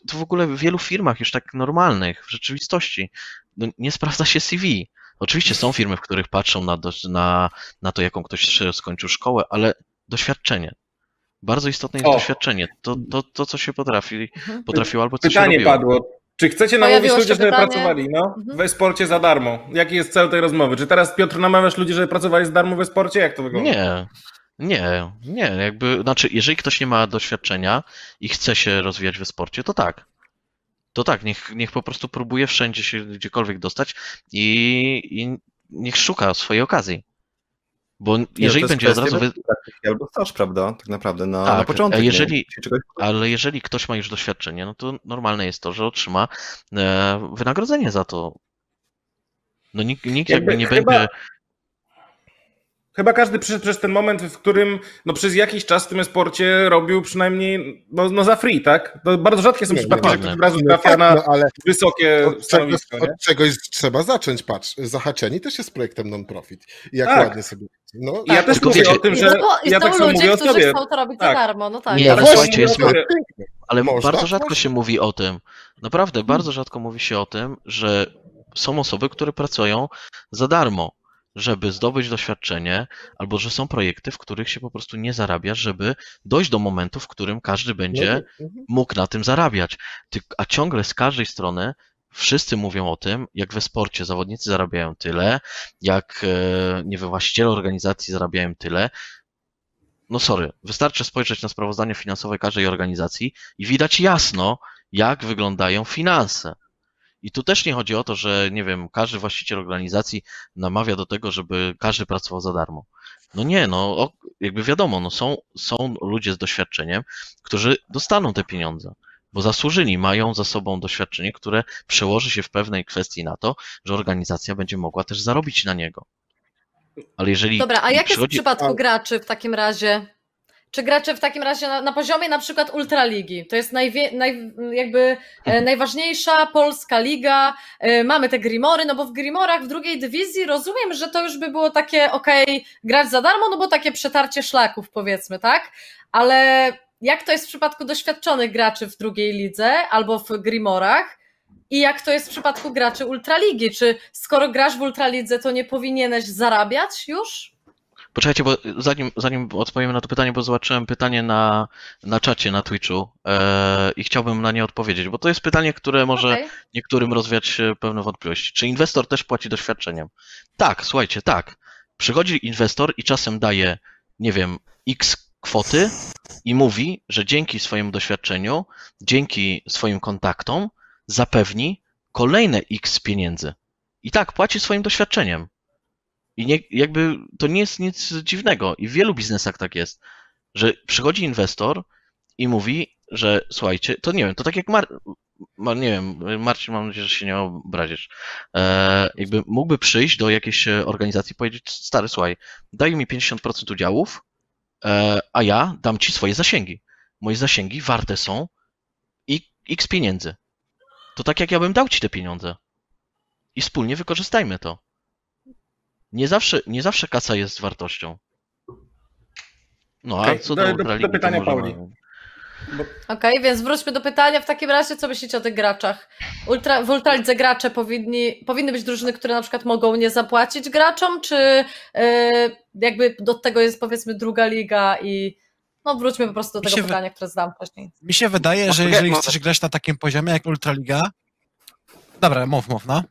to w ogóle w wielu firmach już tak normalnych, w rzeczywistości, no, nie sprawdza się CV. Oczywiście są firmy, w których patrzą na, na, na to, jaką ktoś skończył szkołę, ale doświadczenie. Bardzo istotne jest O. doświadczenie. To, to, to, co się potrafi, Mhm. potrafiło albo co się Pytanie robiło. padło. Czy chcecie namówić się ludzi, żeby pracowali no, Mhm. we sporcie za darmo? Jaki jest cel tej rozmowy? Czy teraz, Piotr, namawiasz ludzi, żeby pracowali za darmo we sporcie? Jak to wygląda? Nie, nie, nie. Jakby, znaczy, jeżeli ktoś nie ma doświadczenia i chce się rozwijać we sporcie, to tak. To tak, niech, niech po prostu próbuje wszędzie się gdziekolwiek dostać i, i niech szuka swojej okazji. Bo Nie, jeżeli będzie od razu. Wy... Albo staż, prawda? Tak naprawdę na, Tak, na początek. a nie? jeżeli- czegoś- Ale jeżeli ktoś ma już doświadczenie, no to normalne jest to, że otrzyma e, wynagrodzenie za to. No nikt, nikt jakby Jakby nie chyba- będzie. Chyba każdy przyszedł przez ten moment, w którym no, przez jakiś czas w tym sporcie robił przynajmniej no, no za free, tak? To bardzo rzadkie są Nie, przypadki, że ktoś od razu No trafia tak, na no, ale wysokie od czegoś, stanowisko. Nie? od czegoś trzeba zacząć, patrz, Zahaczeni też jest projektem non-profit i jak Tak. ładnie sobie... No, I ja też Tylko mówię wiecie- o tym, że i ja tak ludzie, mówię o którzy sobie. chcą to robić Tak. za darmo, no tak. Nie, ale słuchajcie, jest, mówię- Ale Można? bardzo rzadko Można. się mówi o tym. Naprawdę, bardzo rzadko mówi się o tym, że są osoby, które pracują za darmo, żeby zdobyć doświadczenie, albo że są projekty, w których się po prostu nie zarabia, żeby dojść do momentu, w którym każdy będzie Mhm. mógł na tym zarabiać. A ciągle z każdej strony wszyscy mówią o tym, jak we sporcie zawodnicy zarabiają tyle, jak e, nie wiem, właściciele organizacji zarabiają tyle. No sorry, wystarczy spojrzeć na sprawozdanie finansowe każdej organizacji i widać jasno, jak wyglądają finanse. I tu też nie chodzi o to, że nie wiem, każdy właściciel organizacji namawia do tego, żeby każdy pracował za darmo. No nie, no jakby wiadomo, no są, są ludzie z doświadczeniem, którzy dostaną te pieniądze, bo zasłużyli, mają za sobą doświadczenie, które przełoży się w pewnej kwestii na to, że organizacja będzie mogła też zarobić na niego. Ale jeżeli Dobra, a jak jest w przychodzi... przypadku graczy w takim razie? Czy gracze w takim razie na, na poziomie na przykład Ultraligi? To jest najwie, naj, jakby e, <laughs> najważniejsza polska liga. E, mamy te Grimory, no bo w Grimorach w drugiej dywizji rozumiem, że to już by było takie okej, grać za darmo, no bo takie przetarcie szlaków powiedzmy, tak? Ale jak to jest w przypadku doświadczonych graczy w drugiej lidze albo w Grimorach? I jak to jest w przypadku graczy Ultraligi? Czy skoro grasz w Ultralidze, to nie powinieneś zarabiać już? Poczekajcie, bo zanim, zanim odpowiem na to pytanie, bo zobaczyłem pytanie na, na czacie na Twitchu e, i chciałbym na nie odpowiedzieć, bo to jest pytanie, które może Okej. niektórym rozwiać pewne wątpliwości. Czy inwestor też płaci doświadczeniem? Tak, słuchajcie, tak. Przychodzi inwestor i czasem daje, nie wiem, x kwoty i mówi, że dzięki swojemu doświadczeniu, dzięki swoim kontaktom zapewni kolejne x pieniędzy. I tak, płaci swoim doświadczeniem. I nie, jakby to nie jest nic dziwnego. I w wielu biznesach tak jest, że przychodzi inwestor i mówi, że słuchajcie, to nie wiem, to tak jak Mar, nie wiem, Marcin, mam nadzieję, że się nie obrazisz. E, jakby mógłby przyjść do jakiejś organizacji i powiedzieć, stary, słuchaj, daj mi 50% udziałów, a ja dam ci swoje zasięgi. Moje zasięgi warte są x pieniędzy. To tak jak ja bym dał ci te pieniądze. I wspólnie wykorzystajmy to. Nie zawsze, nie zawsze kasa jest wartością. No a co do- do, do- pytania możemy- Okej, więc wróćmy do pytania. W takim razie, co myślicie o tych graczach? Ultra, w Ultralidze gracze powinni, powinny być drużyny, które na przykład mogą nie zapłacić graczom, czy yy, jakby do tego jest powiedzmy druga liga i no wróćmy po prostu do tego pytania, które zadam wcześniej. Mi się wydaje, że jeżeli chcesz grać na takim poziomie jak Ultraliga. Dobra, mów, mów, no.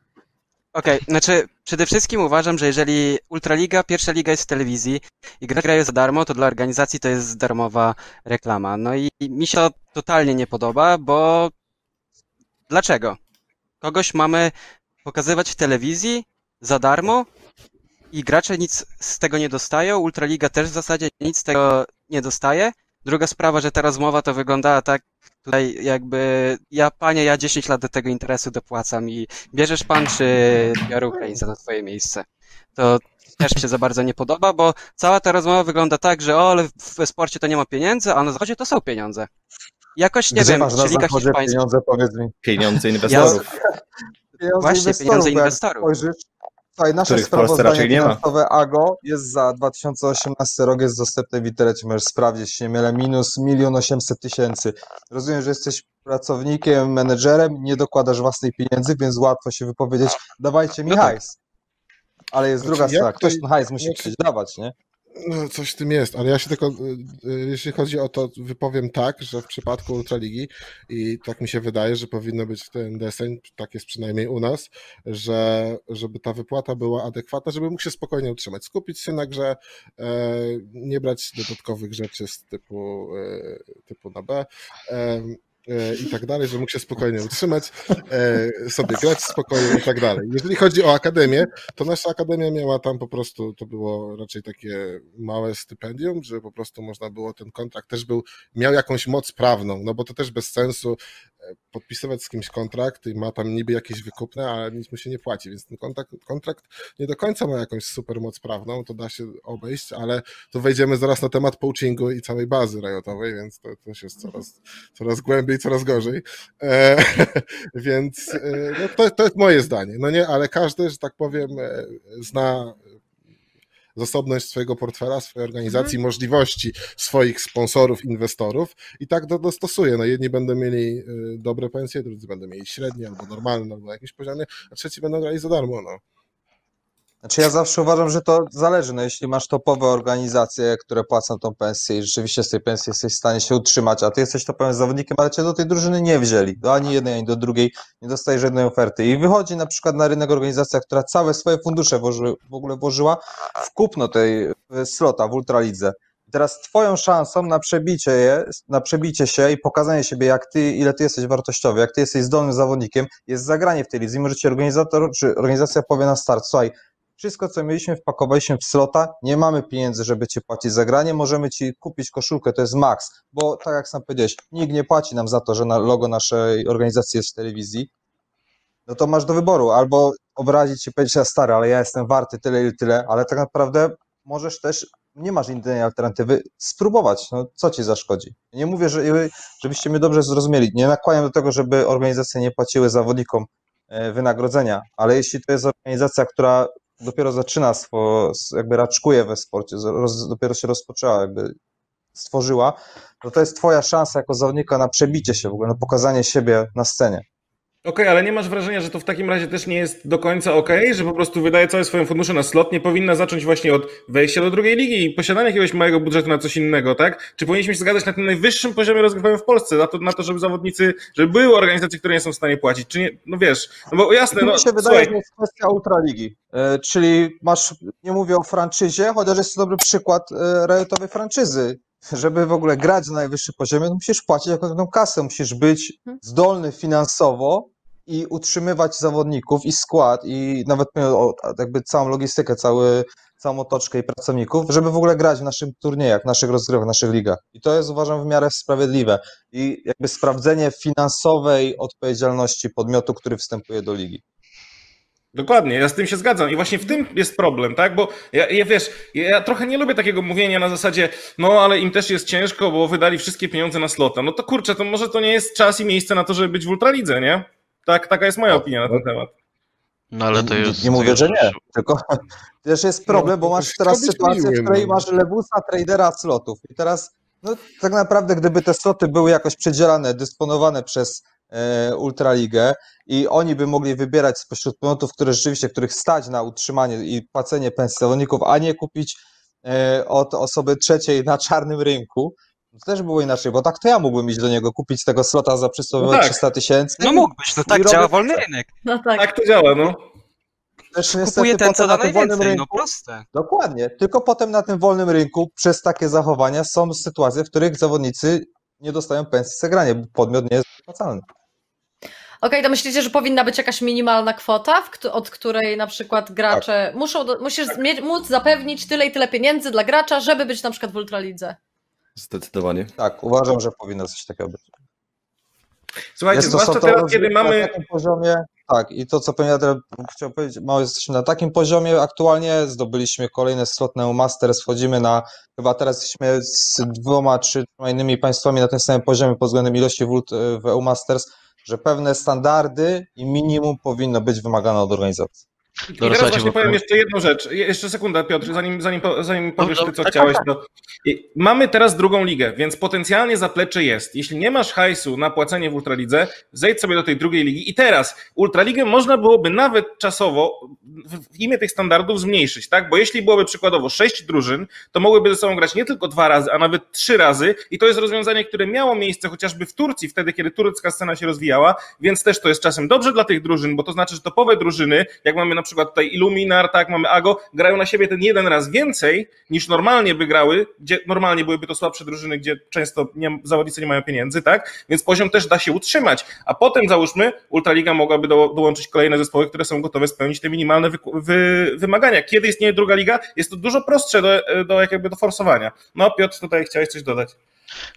Okej, znaczy przede wszystkim uważam, że jeżeli Ultraliga, pierwsza liga jest w telewizji i gra gra jest za darmo, to dla organizacji to jest darmowa reklama. No i mi się to totalnie nie podoba, bo dlaczego? Kogoś mamy pokazywać w telewizji za darmo i gracze nic z tego nie dostają, Ultraliga też w zasadzie nic z tego nie dostaje. Druga sprawa, że ta rozmowa to wyglądała tak tutaj jakby ja panie, ja 10 lat do tego interesu dopłacam i bierzesz pan czy biorę Ukraińca na twoje miejsce. To też mi się za bardzo nie podoba, bo cała ta rozmowa wygląda tak, że o, ale w sporcie to nie ma pieniędzy, a na zachodzie to są pieniądze. Jakoś nie Gdzie wiem, masz na czy Liga zachodzie Hiszpańska. pieniądze, powiedz mi. Pieniądze inwestorów. Pieniądze Właśnie, pieniądze bo jak inwestorów. Spojrzysz, Słuchaj, nasze Których w Polsce raczej nie ma. AGO jest za 2018 rok, jest dostępne w internecie, możesz sprawdzić, jeśli nie mylę, minus 1 800 tysięcy. Rozumiem, że jesteś pracownikiem, menedżerem, nie dokładasz własnej pieniędzy, więc łatwo się wypowiedzieć, dawajcie mi No tak. hajs. Ale jest Znaczy, druga jak strona, to- ktoś ten hajs musi znaczy- chcieć dawać, nie? No, coś w tym jest, ale ja się tylko, y, y, jeśli chodzi o to, wypowiem tak, że w przypadku Ultraligi i tak mi się wydaje, że powinno być ten deseń, tak jest przynajmniej u nas, że żeby ta wypłata była adekwatna, żeby mógł się spokojnie utrzymać, skupić się na grze, e, nie brać dodatkowych rzeczy z typu, e, typu na B. E, i tak dalej, że mógł się spokojnie utrzymać, e, sobie grać spokojnie i tak dalej. Jeżeli chodzi o akademię, to nasza akademia miała tam po prostu, to było raczej takie małe stypendium, że po prostu można było, ten kontrakt też był, miał jakąś moc prawną, no bo to też bez sensu podpisywać z kimś kontrakt i ma tam niby jakieś wykupne, ale nic mu się nie płaci, więc ten kontrakt, kontrakt nie do końca ma jakąś super moc prawną, to da się obejść, ale to wejdziemy zaraz na temat poachingu i całej bazy rajotowej, więc to też jest coraz, coraz głębiej, coraz gorzej. E, <laughs> więc e, no to, to jest moje zdanie. No nie, ale każdy, że tak powiem, e, zna zasobność swojego portfela, swojej organizacji, możliwości swoich sponsorów, inwestorów i tak do, dostosuje. No jedni będą mieli y, dobre pensje, drudzy będą mieli średnie albo normalne, albo na jakimś poziomie, a trzeci będą grali za darmo. No. Znaczy ja zawsze uważam, że to zależy. No jeśli masz topowe organizacje, które płacą tą pensję i rzeczywiście z tej pensji jesteś w stanie się utrzymać, a ty jesteś topowym zawodnikiem, ale cię do tej drużyny nie wzięli, do ani jednej, ani do drugiej, nie dostajesz żadnej oferty. I wychodzi na przykład na rynek organizacja, która całe swoje fundusze włoży, w ogóle włożyła w kupno tej slota w Ultralidze. I Teraz twoją szansą na przebicie, je, na przebicie się i pokazanie siebie, jak ty, ile ty jesteś wartościowy, jak ty jesteś zdolnym zawodnikiem, jest zagranie w tej lidze. I może ci organizator, czy organizacja powie na start, słuchaj, wszystko, co mieliśmy, wpakowaliśmy w slota, nie mamy pieniędzy, żeby ci płacić za granie, możemy ci kupić koszulkę, to jest maks, bo tak jak sam powiedziałeś, nikt nie płaci nam za to, że logo naszej organizacji jest w telewizji, no to masz do wyboru, albo obrazić się, powiedzieć, ja stary, ale ja jestem warty tyle i tyle, ale tak naprawdę możesz też, nie masz innej alternatywy, spróbować, no co ci zaszkodzi. Nie mówię, że, żebyście mnie dobrze zrozumieli, nie nakłaniam do tego, żeby organizacje nie płaciły zawodnikom e, wynagrodzenia, ale jeśli to jest organizacja, która dopiero zaczyna, swo, jakby raczkuje we sporcie, roz, dopiero się rozpoczęła, jakby stworzyła, no to jest twoja szansa jako zawodnika na przebicie się w ogóle, na pokazanie siebie na scenie. Okej, ale nie masz wrażenia, że to w takim razie też nie jest do końca okej, że po prostu wydaje całe swoje fundusze na slot, nie powinna zacząć właśnie od wejścia do drugiej ligi i posiadania jakiegoś małego budżetu na coś innego, tak? Czy powinniśmy się zgadzać na tym najwyższym poziomie rozgrywkowym w Polsce, na to, na to żeby zawodnicy, żeby były organizacje, które nie są w stanie płacić, czy nie, no wiesz, no bo jasne, no Mi się wydaje, słuchaj, że jest kwestia ultraligi, e, czyli masz, nie mówię o franczyzie, chociaż jest to dobry przykład e, rajotowej franczyzy, żeby w ogóle grać na najwyższym poziomie, no musisz płacić jakąś tą kasę, musisz być zdolny finansowo i utrzymywać zawodników i skład i nawet o, jakby całą logistykę, cały, całą otoczkę i pracowników, żeby w ogóle grać w naszych turniejach, w naszych rozgrywach, w naszych ligach. I to jest uważam w miarę sprawiedliwe. I jakby sprawdzenie finansowej odpowiedzialności podmiotu, który wstępuje do ligi. Dokładnie, ja z tym się zgadzam i właśnie w tym jest problem, tak? Bo ja, ja wiesz, ja trochę nie lubię takiego mówienia na zasadzie, no ale im też jest ciężko, bo wydali wszystkie pieniądze na slota. No to kurczę, to może to nie jest czas i miejsce na to, żeby być w ultralidze, nie? Tak, taka jest moja opinia na ten temat. No ale to jest. Nie mówię, że nie, tylko <laughs> też jest problem, bo masz teraz sytuację, w której no. masz lewusa, tradera slotów. I teraz, no tak naprawdę, gdyby te sloty były jakoś przedzielane, dysponowane przez Ultraligę i oni by mogli wybierać spośród podmiotów, które rzeczywiście, których stać na utrzymanie i płacenie pensji zawodników, a nie kupić e, od osoby trzeciej na czarnym rynku, to też było inaczej, bo tak to ja mógłbym iść do niego, kupić tego slota za przysłowiowe No tak. 300 tysięcy. No mógłbyś, no I tak robię- działa wolny rynek. No tak. Tak to działa, no. też Kupuje ten, co na tym wolnym no rynku, proste. Dokładnie. Tylko potem na tym wolnym rynku przez takie zachowania są sytuacje, w których zawodnicy nie dostają pensji za granie, bo podmiot nie jest opłacalny. Okej, to myślicie, że powinna być jakaś minimalna kwota, od której na przykład gracze Tak. muszą, musisz mie- móc zapewnić tyle i tyle pieniędzy dla gracza, żeby być na przykład w Ultralidze? Zdecydowanie. Tak, uważam, że powinno coś takiego być. Słuchajcie, zwłaszcza teraz, kiedy mamy... Na takim poziomie, tak, i to co pewnie chciał powiedzieć, mało jesteśmy na takim poziomie aktualnie, zdobyliśmy kolejne slot na Masters, wchodzimy na, chyba teraz jesteśmy z dwoma, czy trzema innymi państwami na tym samym poziomie pod względem ilości wód w EU Masters, że pewne standardy i minimum powinno być wymagane od organizacji. I Dobra, teraz właśnie bo- powiem jeszcze jedną rzecz. Je- Jeszcze sekunda, Piotr, zanim, zanim, zanim powiesz ty, co tak, chciałeś, tak. to I mamy teraz drugą ligę, więc potencjalnie zaplecze jest. Jeśli nie masz hajsu na płacenie w Ultralidze, zejdź sobie do tej drugiej ligi i teraz Ultraligę można byłoby nawet czasowo w w imię tych standardów zmniejszyć, tak? Bo jeśli byłoby przykładowo sześć drużyn, to mogłyby ze sobą grać nie tylko dwa razy, a nawet trzy razy i to jest rozwiązanie, które miało miejsce chociażby w Turcji, wtedy kiedy turecka scena się rozwijała, więc też to jest czasem dobrze dla tych drużyn, bo to znaczy, że topowe drużyny, jak mamy na przykład tutaj Illuminar, tak, mamy Ago, grają na siebie ten jeden raz więcej niż normalnie by grały, gdzie normalnie byłyby to słabsze drużyny, gdzie często nie, zawodnicy nie mają pieniędzy, tak, więc poziom też da się utrzymać, a potem załóżmy, Ultraliga mogłaby do, dołączyć kolejne zespoły, które są gotowe spełnić te minimalne wy, wy, wymagania. Kiedy istnieje druga liga, jest to dużo prostsze do, do, jakby do forsowania. No, Piotr, tutaj chciałeś coś dodać.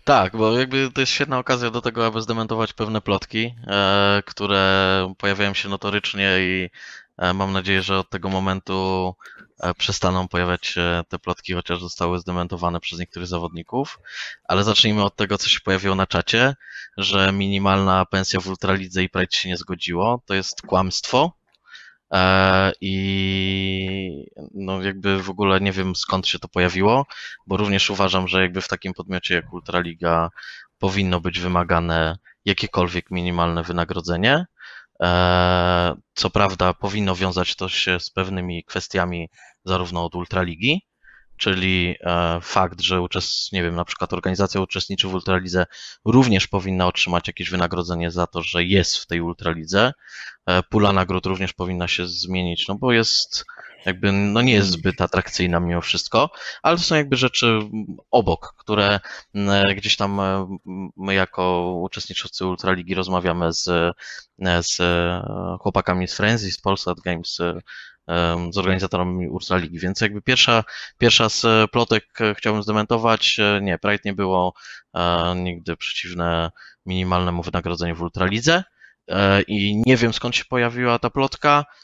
Tak, bo jakby to jest świetna okazja do tego, aby zdementować pewne plotki, e, które pojawiają się notorycznie i mam nadzieję, że od tego momentu e, przestaną pojawiać się te plotki, chociaż zostały zdementowane przez niektórych zawodników. Ale zacznijmy od tego, co się pojawiło na czacie, że minimalna pensja w Ultralidze i Pride się nie zgodziło. To jest kłamstwo. E, I no jakby w ogóle nie wiem skąd się to pojawiło, bo również uważam, że jakby w takim podmiocie jak Ultraliga powinno być wymagane jakiekolwiek minimalne wynagrodzenie. E, Co prawda powinno wiązać to się z pewnymi kwestiami zarówno od Ultraligi, czyli e, fakt, że uczest, nie wiem, na przykład organizacja uczestniczy w Ultralidze również powinna otrzymać jakieś wynagrodzenie za to, że jest w tej Ultralidze. E, Pula nagród również powinna się zmienić, no bo jest jakby, no nie jest zbyt atrakcyjna mimo wszystko, ale to są jakby rzeczy obok, które m, gdzieś tam e, my jako uczestniczący Ultraligi rozmawiamy z, e, z e, chłopakami z Frenzy, z Polsat Games, e, z organizatorami Ultraligi, więc jakby pierwsza, pierwsza z e, plotek e, chciałbym zdementować, e, nie, Pride nie było e, nigdy przeciwne minimalnemu wynagrodzeniu w Ultralidze e, i nie wiem skąd się pojawiła ta plotka, E,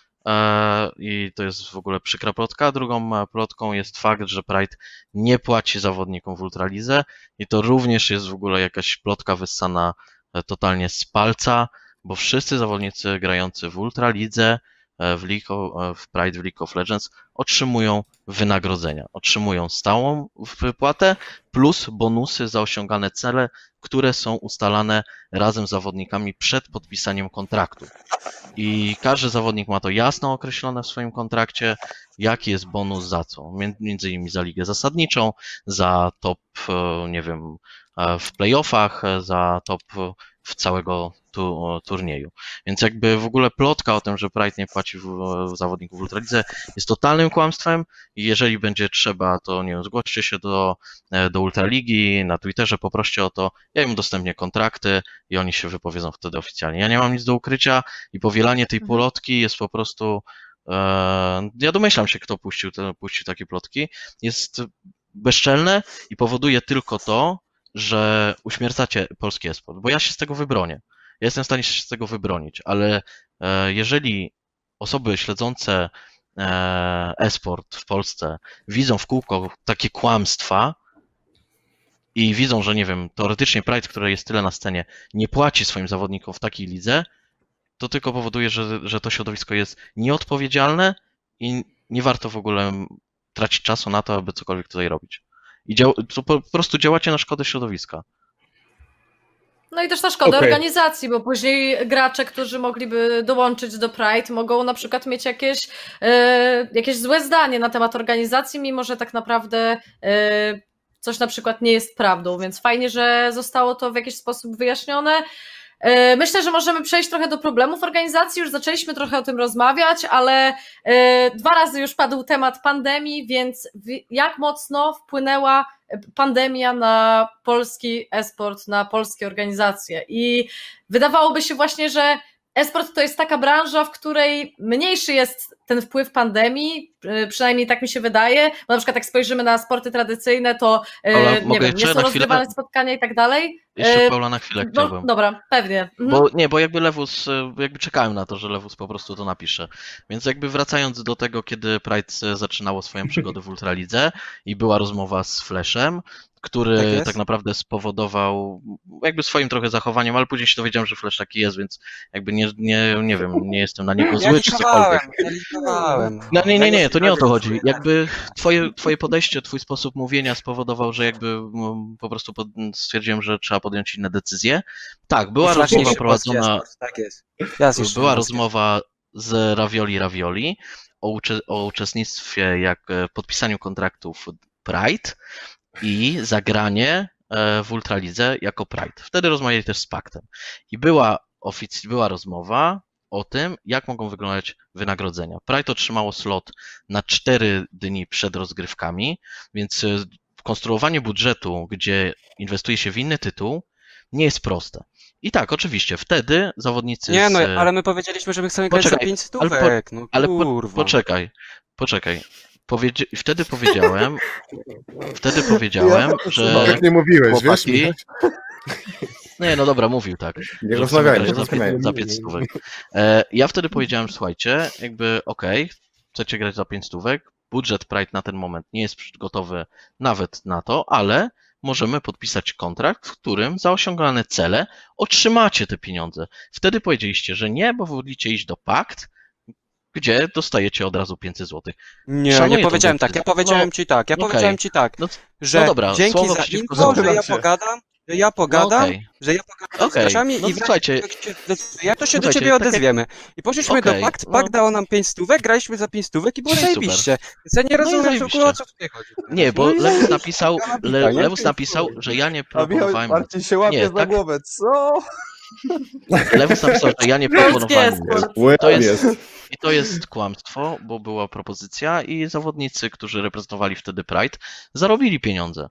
I to jest w ogóle przykra plotka. Drugą e, plotką jest fakt, że Pride nie płaci zawodnikom w Ultralize i to również jest w ogóle jakaś plotka wyssana e, totalnie z palca, bo wszyscy zawodnicy grający w Ultralidze, e, w, League of, w Pride w League of Legends otrzymują wynagrodzenia. Otrzymują stałą wypłatę plus bonusy za osiągane cele, które są ustalane razem z zawodnikami przed podpisaniem kontraktu. I każdy zawodnik ma to jasno określone w swoim kontrakcie, jaki jest bonus za co. Między innymi za ligę zasadniczą, za top, e, nie wiem, e, w playoffach, e, za top w całego tu, turnieju. Więc jakby w ogóle plotka o tym, że Pride nie płaci w, w zawodników w Ultralidze jest totalnym kłamstwem i jeżeli będzie trzeba, to nie wiem, zgłoście się do, do Ultraligi, na Twitterze poproście o to, ja im udostępnię kontrakty i oni się wypowiedzą wtedy oficjalnie. Ja nie mam nic do ukrycia i powielanie tej plotki jest po prostu e, ja domyślam się, kto puścił, te, puścił takie plotki. Jest bezczelne i powoduje tylko to, że uśmiercacie polski esport, bo ja się z tego wybronię. Ja jestem w stanie się z tego wybronić, ale e, jeżeli osoby śledzące e, esport w Polsce widzą w kółko takie kłamstwa i widzą, że nie wiem, teoretycznie Pride, który jest tyle na scenie, nie płaci swoim zawodnikom w takiej lidze, to tylko powoduje, że, że to środowisko jest nieodpowiedzialne i nie warto w ogóle tracić czasu na to, aby cokolwiek tutaj robić. I dział, po prostu działacie na szkodę środowiska. No i też na szkodę Okej. organizacji, bo później gracze, którzy mogliby dołączyć do Pride, mogą na przykład mieć jakieś, e, jakieś złe zdanie na temat organizacji, mimo że tak naprawdę e, coś na przykład nie jest prawdą. Więc fajnie, że zostało to w jakiś sposób wyjaśnione. E, myślę, że możemy przejść trochę do problemów organizacji. Już zaczęliśmy trochę o tym rozmawiać, ale e, dwa razy już padł temat pandemii, więc jak mocno wpłynęła pandemia na polski esport, na polskie organizacje? I wydawałoby się właśnie, że Esport to jest taka branża, w której mniejszy jest ten wpływ pandemii, y, przynajmniej tak mi się wydaje. Bo na przykład jak spojrzymy na sporty tradycyjne, to y, Ale nie, wiem, nie są rozgrywane spotkania i tak dalej. Jeszcze y, Paula na chwilę no, chciałbym. Dobra, pewnie. Mhm. Bo nie, bo jakby Lewus, jakby czekałem na to, że Lewus po prostu to napisze. Więc jakby wracając do tego, kiedy Pride zaczynało swoją <laughs> przygodę w Ultralidze i była rozmowa z Flashem, który tak, tak, naprawdę spowodował jakby swoim trochę zachowaniem, ale później się dowiedziałem, że Flash taki jest, więc jakby nie, nie, nie wiem, nie jestem na niego zły ja czy cokolwiek. No nie, nie, nie, to nie o to chodzi. Jakby twoje, twoje podejście, twój sposób mówienia spowodował, że jakby mm, po prostu stwierdziłem, że trzeba podjąć inne decyzje. Tak, była rozmowa prowadzona. Tak jest. Była rozmowa z Ravioli Ravioli o, ucze o uczestnictwie jak w podpisaniu kontraktów Pride i zagranie e, w Ultralidze jako Pride. Wtedy rozmawiali też z Paktem. I była, ofic- była rozmowa o tym, jak mogą wyglądać wynagrodzenia. Pride otrzymało slot na 4 dni przed rozgrywkami, więc e, konstruowanie budżetu, gdzie inwestuje się w inny tytuł, nie jest proste. I tak, oczywiście, wtedy zawodnicy. Nie, no, ale my powiedzieliśmy, że my chcemy grać za 5 stówek. Ale, po... no, ale po... poczekaj, poczekaj. Powiedzi... Wtedy powiedziałem, wtedy powiedziałem, że. Jak nie mówiłeś, chłopaki... wiesz? Nie, no dobra, mówił tak. Nie rozmawiajmy. Za, za 5 stówek. E, ja wtedy powiedziałem, słuchajcie, jakby okej, okay, chcecie grać za 5 stówek, budżet Pride na ten moment nie jest gotowy nawet na to, ale możemy podpisać kontrakt, w którym za osiągane cele otrzymacie te pieniądze. Wtedy powiedzieliście, że nie, bo wolicie iść do pakt, gdzie dostajecie od razu 500 zł. Nie, Szanuję nie powiedziałem tak, ja powiedziałem no, ci tak, ja okay. powiedziałem ci tak, no, że no dobra, dzięki za info, że ja pogadam, że ja pogadam, no okay. że ja pogadam okay. z graczami no, i słuchajcie, jak to się do ciebie tak odezwiemy. I poszliśmy okay. do Pakt, Pakt no. dał nam 5 stówek, graliśmy za 5 stówek i było no zajebiście. Więc ja nie no rozumiem no w o co tutaj chodzi. Nie, bo Lewus napisał, Le, Lewus napisał, że ja nie proponowałem... Marcin się łapie nie, za tak? głowę, co? Lewus napisał, że ja nie proponowałem... To jest... I to jest kłamstwo, bo była propozycja i zawodnicy, którzy reprezentowali wtedy Pride, zarobili pieniądze.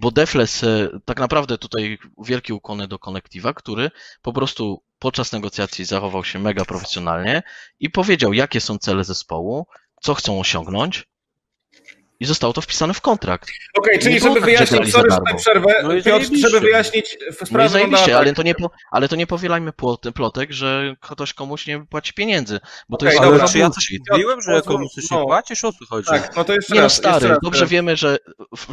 Bo Defles, e, tak naprawdę tutaj wielkie ukłony do Connectiva, który po prostu podczas negocjacji zachował się mega profesjonalnie i powiedział, jakie są cele zespołu, co chcą osiągnąć, i zostało to wpisane w kontrakt. Okej, okay, czyli żeby tak, wyjaśnić, sorry, że przerwę, no Piotr, żeby wyjaśnić sprawę no tak. ale to nie, ale to nie powielajmy plotek, że ktoś komuś nie płaci pieniędzy, bo okay, to jest dobra, czy ja coś mówiłem, że komuś coś nie płacisz? O co chodzi? Tak, no to jeszcze nie, raz, stary, raz, dobrze wiemy, że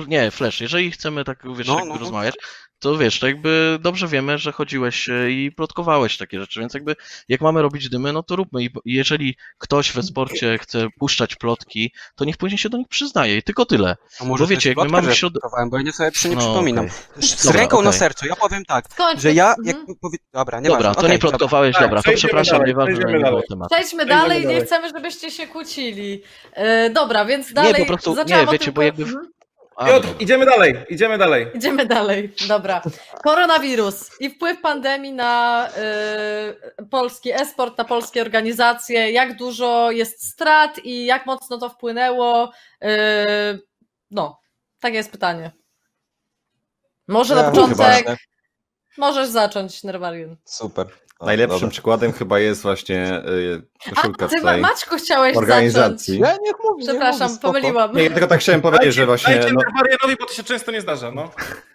nie, Flash, jeżeli chcemy tak, wiesz, no, tak no, rozmawiać, to wiesz, to jakby dobrze wiemy, że chodziłeś e, i plotkowałeś takie rzeczy, więc jakby jak mamy robić dymy, no to róbmy. I jeżeli ktoś we sporcie chce puszczać plotki, to niech później się do nich przyznaje i tylko tyle. A może bo wiecie, jakby mamy środ... bo ja nie sobie nie no, przypominam. Okay. Z dobra, ręką okay. na sercu, ja powiem tak, Skończmy. że ja, jak mhm. powie... dobra, nie Dobra, to okay, nie plotkowałeś, dobra, dobra to przepraszam, dalej, nieważne, że nie było tematu. Przejdźmy dalej, nie chcemy, żebyście się kłócili. E, dobra, więc dalej... Nie, po prostu, nie, wiecie, bo jakby... Piotr, idziemy dalej, idziemy dalej. Idziemy dalej, dobra. Koronawirus i wpływ pandemii na y, polski esport, na polskie organizacje. Jak dużo jest strat i jak mocno to wpłynęło? Y, no, takie jest pytanie. Może ja, na początek. Możesz zacząć, Nerwarian. Super. Najlepszym dobra. przykładem chyba jest właśnie y, koszulka A, ty tutaj Maćku chciałeś organizacji. Zacząć. Ja niech mówię. Przepraszam, nie pomyliłam. Nie, tylko tak chciałem powiedzieć, że właśnie... Dajcie no... Marianowi, bo to się często nie zdarza, no.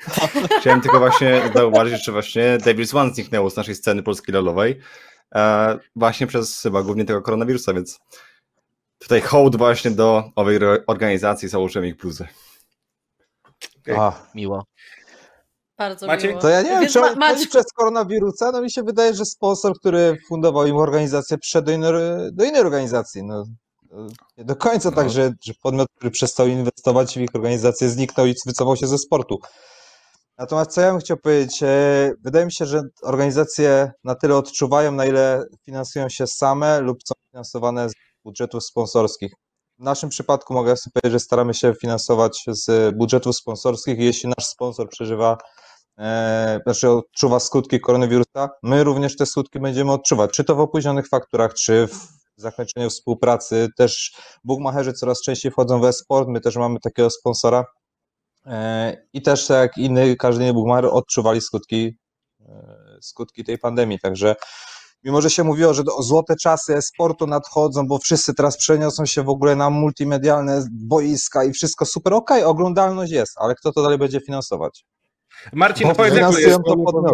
<laughs> chciałem tylko właśnie zauważyć, że właśnie Devil's One zniknęło z naszej sceny polskiej lolowej e, właśnie przez chyba głównie tego koronawirusa, więc tutaj hołd właśnie do owej organizacji założyłem ich bluzę. Okay. Miło. Bardzo Macie? miło. To ja nie wiem, czy ma, Maciek... przez koronawirusa, no mi się wydaje, że sponsor, który fundował im organizację, przyszedł do innej, do innej organizacji. No, nie do końca no. tak, że, że podmiot, który przestał inwestować w ich organizację, zniknął i wycofał się ze sportu. Natomiast co ja bym chciał powiedzieć, e, wydaje mi się, że organizacje na tyle odczuwają, na ile finansują się same lub są finansowane z budżetów sponsorskich. W naszym przypadku mogę sobie powiedzieć, że staramy się finansować z budżetów sponsorskich i jeśli nasz sponsor przeżywa znaczy odczuwa skutki koronawirusa, my również te skutki będziemy odczuwać, czy to w opóźnionych fakturach, czy w zakończeniu współpracy. Też bookmacherzy coraz częściej wchodzą w e-sport, my też mamy takiego sponsora. E, i też tak jak inny, każdy inny bookmacher odczuwali skutki, e, skutki tej pandemii, także mimo że się mówiło, że złote czasy e-sportu nadchodzą, bo wszyscy teraz przeniosą się w ogóle na multimedialne boiska i wszystko super, okej, oglądalność jest, ale kto to dalej będzie finansować? Marcin, Bo powiedz jak to jest.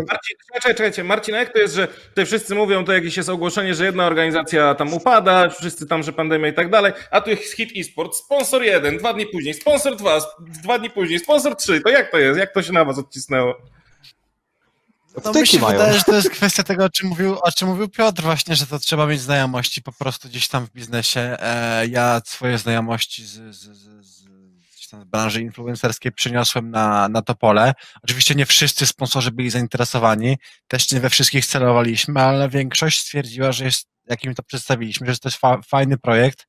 Marcin, czekaj, czekajcie, Marcin, a jak to jest, że tutaj wszyscy mówią, to jakieś jest ogłoszenie, że jedna organizacja tam upada, wszyscy tam, że pandemia i tak dalej, a tu jest hit e-sport, sponsor jeden, dwa dni później, sponsor dwa, dwa dni później, sponsor trzy, to jak to jest? Jak to się na was odcisnęło? No mi się mają. wydaje, że to jest kwestia tego, o czym, mówił, o czym mówił Piotr właśnie, że to trzeba mieć znajomości po prostu gdzieś tam w biznesie. E, ja swoje znajomości z, z, z, branży influencerskiej przeniosłem na, na to pole. Oczywiście nie wszyscy sponsorzy byli zainteresowani, też nie we wszystkich celowaliśmy, ale większość stwierdziła, że jest, jakim to przedstawiliśmy, że to jest fa, fajny projekt,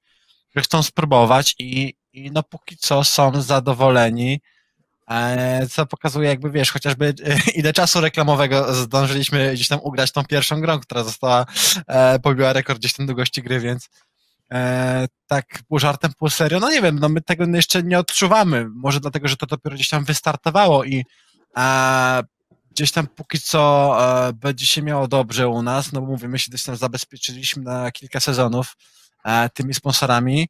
że chcą spróbować i, i no póki co są zadowoleni. E, co pokazuje jakby, wiesz, chociażby e, ile czasu reklamowego zdążyliśmy gdzieś tam ugrać tą pierwszą grą, która została, e, pobiła rekord gdzieś tam długości gry, więc e, tak pół żartem, pół serio, no nie wiem, no my tego jeszcze nie odczuwamy, może dlatego, że to dopiero gdzieś tam wystartowało i e, gdzieś tam póki co e, będzie się miało dobrze u nas, no bo mówię, my się gdzieś tam zabezpieczyliśmy na kilka sezonów e, tymi sponsorami,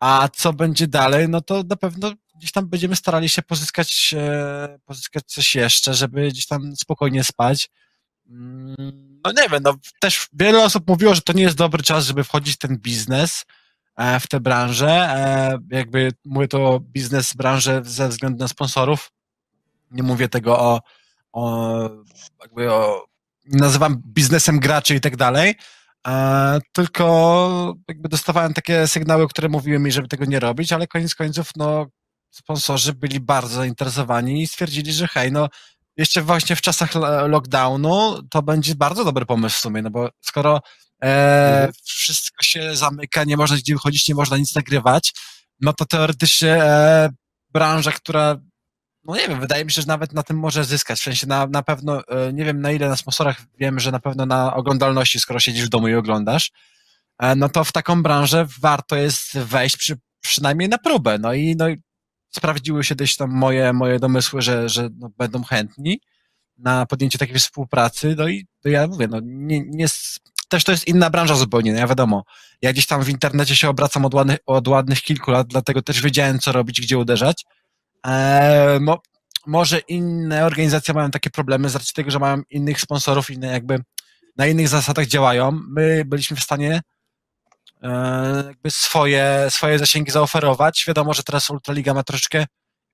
a co będzie dalej, no to na pewno gdzieś tam będziemy starali się pozyskać, e, pozyskać coś jeszcze, żeby gdzieś tam spokojnie spać. Mm, No nie wiem, no też wiele osób mówiło, że to nie jest dobry czas, żeby wchodzić w ten biznes, e, w tę branżę. E, Jakby mówię to biznes, branżę ze względu na sponsorów. Nie mówię tego o, o jakby o, nazywam biznesem graczy i tak dalej, E, tylko jakby dostawałem takie sygnały, które mówiły mi, żeby tego nie robić, ale koniec końców, no, sponsorzy byli bardzo zainteresowani i stwierdzili, że hej, no, jeszcze właśnie w czasach lo- lockdownu to będzie bardzo dobry pomysł w sumie, no bo skoro e, wszystko się zamyka, nie można gdzie wychodzić, nie można nic nagrywać, no to teoretycznie e, branża, która no nie wiem, wydaje mi się, że nawet na tym może zyskać. W sensie na, na pewno, e, nie wiem na ile na sponsorach, wiem, że na pewno na oglądalności, skoro siedzisz w domu i oglądasz, e, no to w taką branżę warto jest wejść przy, przynajmniej na próbę. No i, no i sprawdziły się gdzieś tam moje, moje domysły, że, że no, będą chętni na podjęcie takiej współpracy. No i to ja mówię, no nie, nie, też to jest inna branża zupełnie, no ja wiadomo. Ja gdzieś tam w internecie się obracam od ładnych, od ładnych kilku lat, dlatego też wiedziałem, co robić, gdzie uderzać. Eee, mo, może inne organizacje mają takie problemy z racji tego, że mają innych sponsorów, inne jakby na innych zasadach działają. My byliśmy w stanie jakby swoje, swoje zasięgi zaoferować. Wiadomo, że teraz Ultraliga ma troszeczkę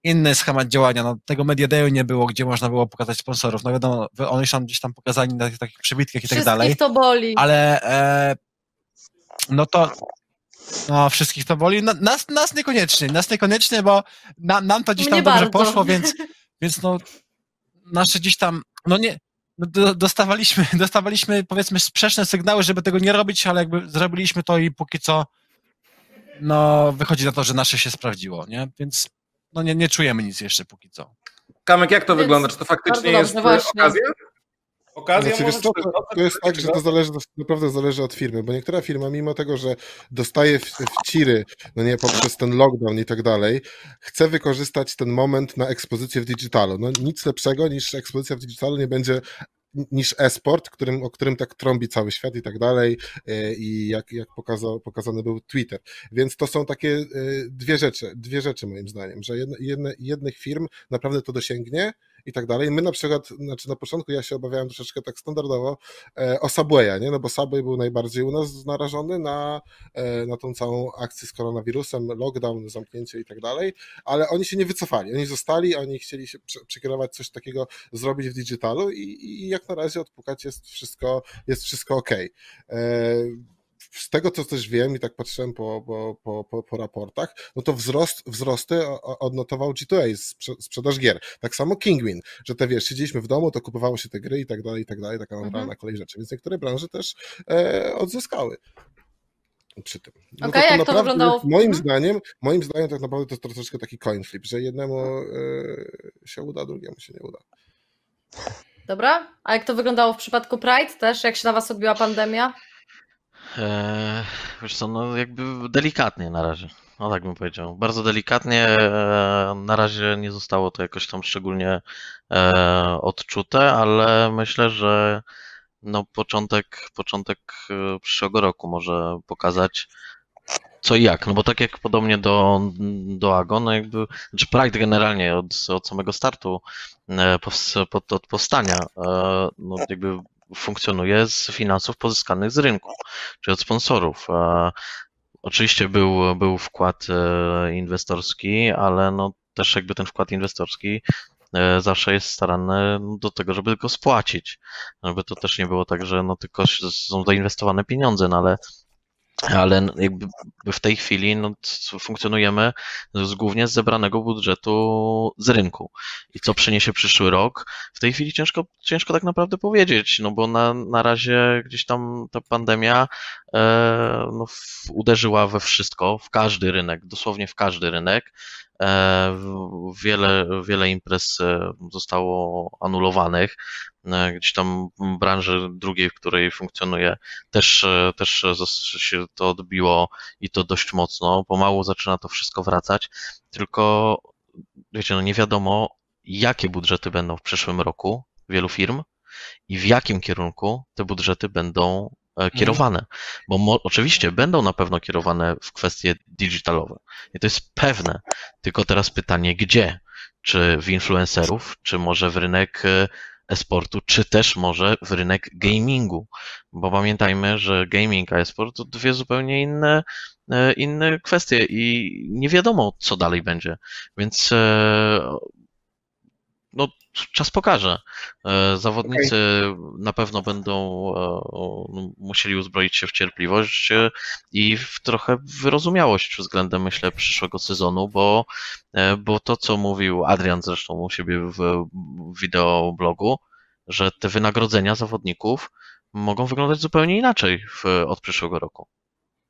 inny schemat działania. No, tego Media Dayu nie było, gdzie można było pokazać sponsorów. No wiadomo, oni są gdzieś tam pokazani na tych takich przybitkach i tak Wszystkich dalej. to boli. Ale e, no to no, wszystkich to boli. No, nas, nas niekoniecznie, nas niekoniecznie, bo na, nam to gdzieś tam Mnie dobrze bardzo. poszło, więc, więc no nasze gdzieś tam, no nie, no do, dostawaliśmy, <laughs> dostawaliśmy powiedzmy sprzeczne sygnały, żeby tego nie robić, ale jakby zrobiliśmy to i póki co no wychodzi na to, że nasze się sprawdziło, nie? Więc no nie, nie czujemy nic jeszcze póki co. Kamek, jak to Więc wygląda? Czy to faktycznie jest właśnie. okazja? Okazja Znaczy, może? to, to- jest tak, że to zależy, naprawdę zależy od firmy, bo niektóra firma, mimo tego, że dostaje w, w ciry, no nie, poprzez ten lockdown i tak dalej, chce wykorzystać ten moment na ekspozycję w digitalu. No nic lepszego niż ekspozycja w digitalu nie będzie niż e-sport, którym, o którym tak trąbi cały świat i tak dalej e, i jak, jak pokazał, pokazany był Twitter. Więc to są takie e, dwie rzeczy, dwie rzeczy moim zdaniem, że jedne, jedne, jednych firm naprawdę to dosięgnie i tak dalej. My na przykład, znaczy na początku ja się obawiałem troszeczkę tak standardowo e, o Subwaya, nie? No bo Subway był najbardziej u nas narażony na, e, na tą całą akcję z koronawirusem, lockdown, zamknięcie i tak dalej, ale oni się nie wycofali, oni zostali, oni chcieli się prze- przekierować coś takiego, zrobić w digitalu i, i jak na razie odpukać jest wszystko, jest wszystko ok. Z tego, co też wiem i tak patrzyłem po, po, po, po, po raportach, no to wzrost, wzrosty odnotował G2A, sprze- sprzedaż gier. Tak samo Kingwin, że te wiesz, siedzieliśmy w domu, to kupowało się te gry i tak dalej, i tak dalej, taka naturalna Mhm. kolej rzeczy. Więc niektóre branże też e, odzyskały przy tym. No Okej, jak to naprawdę wyglądało w- Moim Mhm. zdaniem, moim zdaniem tak naprawdę to jest troszeczkę taki coin flip, że jednemu e, się uda, drugiemu się nie uda. Dobra? A jak to wyglądało w przypadku Pride też? Jak się na was odbiła pandemia? Eee, wiesz co, no jakby delikatnie na razie. No tak bym powiedział. Bardzo delikatnie. e, Na razie nie zostało to jakoś tam szczególnie e, odczute, ale myślę, że no początek, początek e, przyszłego roku może pokazać co i jak. No bo tak jak podobnie do, do Ago, no jakby, czy Pride generalnie od, od samego startu, e, pod, od powstania, e, no jakby funkcjonuje z finansów pozyskanych z rynku, czy od sponsorów. E, Oczywiście był, był wkład e, inwestorski, ale no też jakby ten wkład inwestorski e, zawsze jest starany do tego, żeby go spłacić. Żeby to też nie było tak, że no tylko są zainwestowane pieniądze, no ale ale jakby w tej chwili no, funkcjonujemy z, głównie z zebranego budżetu z rynku. I co przyniesie przyszły rok? W tej chwili ciężko, ciężko tak naprawdę powiedzieć, no bo na, na razie gdzieś tam ta pandemia e, no, w, uderzyła we wszystko, w każdy rynek, dosłownie w każdy rynek. E, wiele, wiele imprez e, zostało anulowanych. E, Gdzieś tam branży drugiej, w której funkcjonuje, też, e, też się to odbiło i to dość mocno. Pomału zaczyna to wszystko wracać, tylko wiecie, no nie wiadomo, jakie budżety będą w przyszłym roku wielu firm i w jakim kierunku te budżety będą e, kierowane. Bo mo- oczywiście będą na pewno kierowane w kwestie digitalowe. I to jest pewne. Tylko teraz pytanie, gdzie? Czy w influencerów, czy może w rynek e-sportu, czy też może w rynek gamingu? Bo pamiętajmy, że gaming a e-sport to dwie zupełnie inne, e, inne kwestie i nie wiadomo, co dalej będzie. Więc e, no, czas pokaże. E, Zawodnicy na pewno będą e, musieli uzbroić się w cierpliwość e, i w trochę wyrozumiałość względem, myślę, przyszłego sezonu, bo, bo to, co mówił Adrian zresztą u siebie w w wideoblogu, że te wynagrodzenia zawodników mogą wyglądać zupełnie inaczej w, od przyszłego roku.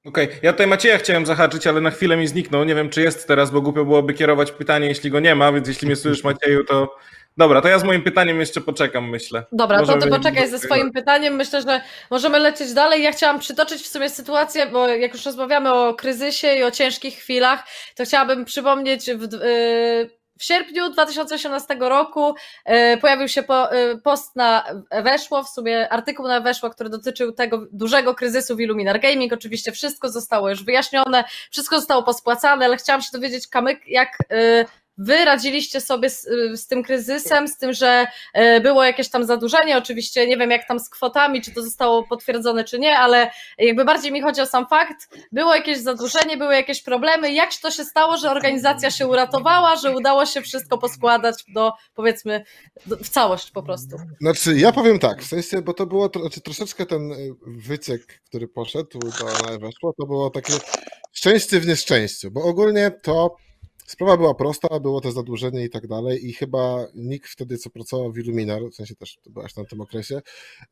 Okej, ja tutaj Macieja chciałem zahaczyć, ale na chwilę mi zniknął. Nie wiem, czy jest teraz, bo głupio byłoby kierować pytanie, jeśli go nie ma, więc jeśli mnie słyszysz, Macieju, to. Dobra, to ja z moim pytaniem jeszcze poczekam, myślę. Dobra, to ty Możemy- poczekaj ze swoim pytaniem. Myślę, że możemy lecieć dalej. Ja chciałam przytoczyć w sumie sytuację, bo jak już rozmawiamy o kryzysie i o ciężkich chwilach, to chciałabym przypomnieć w, yy, w sierpniu 2018 roku yy, pojawił się yy, post na Weszło, w sumie artykuł na Weszło, który dotyczył tego dużego kryzysu w Illuminar Gaming. Oczywiście wszystko zostało już wyjaśnione, wszystko zostało pospłacane, ale chciałam się dowiedzieć, Kamyk, jak yy, Wy radziliście sobie z, z tym kryzysem, z tym, że e, było jakieś tam zadłużenie. Oczywiście nie wiem, jak tam z kwotami, czy to zostało potwierdzone, czy nie, ale jakby bardziej mi chodzi o sam fakt. Było jakieś zadłużenie, były jakieś problemy. Jak to się stało, że organizacja się uratowała, że udało się wszystko poskładać do, powiedzmy, w całość po prostu? Znaczy, ja powiem tak, w sensie, bo to było znaczy, troszeczkę ten y, wyciek, który poszedł do weszło, to było takie szczęście w nieszczęściu, bo ogólnie to sprawa była prosta, było to zadłużenie i tak dalej i chyba nikt wtedy, co pracował w Illuminar, w sensie też byłaś na tym okresie,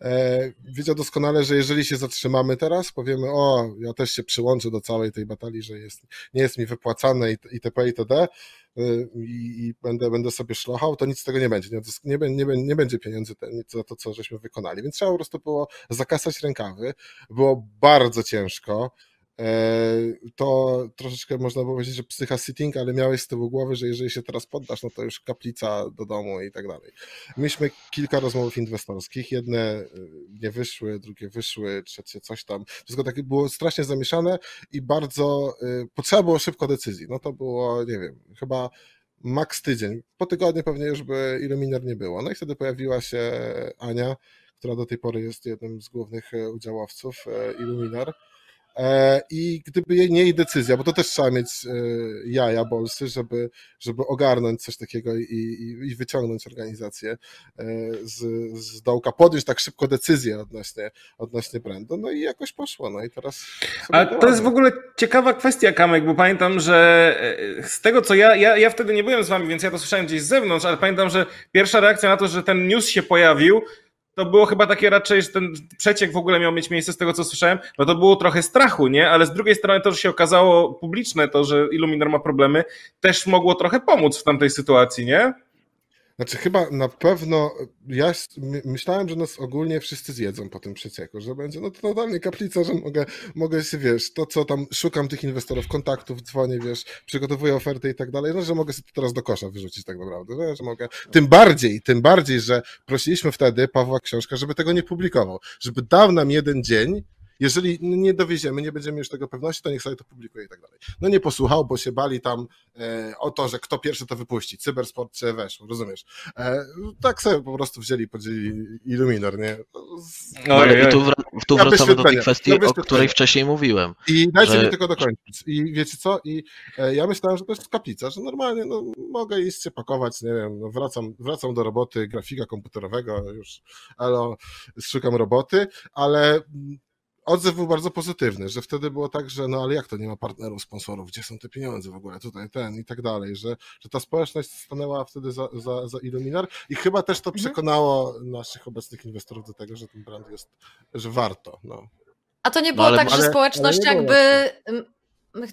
e, wiedział doskonale, że jeżeli się zatrzymamy teraz, powiemy, o, ja też się przyłączę do całej tej batalii, że jest, nie jest mi wypłacane itp. itd., y, i, i będę, będę sobie szlochał, to nic z tego nie będzie. Nie, nie, nie, nie będzie pieniędzy za to, co żeśmy wykonali. Więc trzeba po prostu było zakasać rękawy. Było bardzo ciężko. E, To troszeczkę można powiedzieć, że psycha sitting, ale miałeś z tyłu głowy, że jeżeli się teraz poddasz, no to już kaplica do domu i tak dalej. Mieliśmy kilka rozmów inwestorskich. Jedne y, nie wyszły, drugie wyszły, trzecie coś tam. Wszystko takie było strasznie zamieszane i bardzo y, potrzeba było szybko decyzji. No to było, nie wiem, chyba maks tydzień. Po tygodniu pewnie już by Illuminar nie było. No i wtedy pojawiła się Ania, która do tej pory jest jednym z głównych e, udziałowców e, Illuminar. E, I gdyby nie jej decyzja, bo to też trzeba mieć e, jaja bolsy, żeby, żeby ogarnąć coś takiego i, i, i wyciągnąć organizację e, z, z dołka, podjąć tak szybko decyzję odnośnie, odnośnie brandu, no i jakoś poszło, no i teraz... Ale to jest w ogóle ciekawa kwestia, Kamek, bo pamiętam, że e, z tego co ja, ja, ja wtedy nie byłem z wami, więc ja to słyszałem gdzieś z zewnątrz, ale pamiętam, że pierwsza reakcja na to, że ten news się pojawił, to było chyba takie raczej, że ten przeciek w ogóle miał mieć miejsce z tego, co słyszałem, no to było trochę strachu, nie? Ale z drugiej strony to, że się okazało publiczne, to, że Illuminar ma problemy, też mogło trochę pomóc w tamtej sytuacji, nie? Znaczy chyba na pewno, ja myślałem, że nas ogólnie wszyscy zjedzą po tym przecieku, że będzie no to totalnie kaplica, że mogę, mogę się, wiesz, to co tam, szukam tych inwestorów, kontaktów, dzwonię, wiesz, przygotowuję oferty i tak dalej, no że mogę sobie to teraz do kosza wyrzucić tak naprawdę, że, że mogę, tym bardziej, tym bardziej, że prosiliśmy wtedy Pawła Książka, żeby tego nie publikował, żeby dał nam jeden dzień, jeżeli nie dowieziemy, nie będziemy już tego pewności, to niech sobie to publikuje i tak dalej. No nie posłuchał, bo się bali tam e, o to, że kto pierwszy to wypuści, cybersport czy weszło, rozumiesz? E, tak sobie po prostu wzięli i podzielili Illuminor, nie? Z- No, ale i tu, wra- tu wracamy do tej kwestii, o której wcześniej mówiłem. I dajcie że- mi tylko dokończyć. I wiecie co? I e, ja myślałem, że to jest kaplica, że normalnie no, mogę iść się pakować, nie wiem, no, wracam, wracam do roboty grafika komputerowego, już elo, szukam roboty, ale mm, odzew był bardzo pozytywny, że wtedy było tak, że no ale jak to nie ma partnerów, sponsorów, gdzie są te pieniądze w ogóle, tutaj ten i tak dalej, że, że ta społeczność stanęła wtedy za, za, za Illuminar i chyba też to Mhm. przekonało naszych obecnych inwestorów do tego, że ten brand jest, że warto, no. A to nie było ale- tak, że ale- społeczność ale jakby.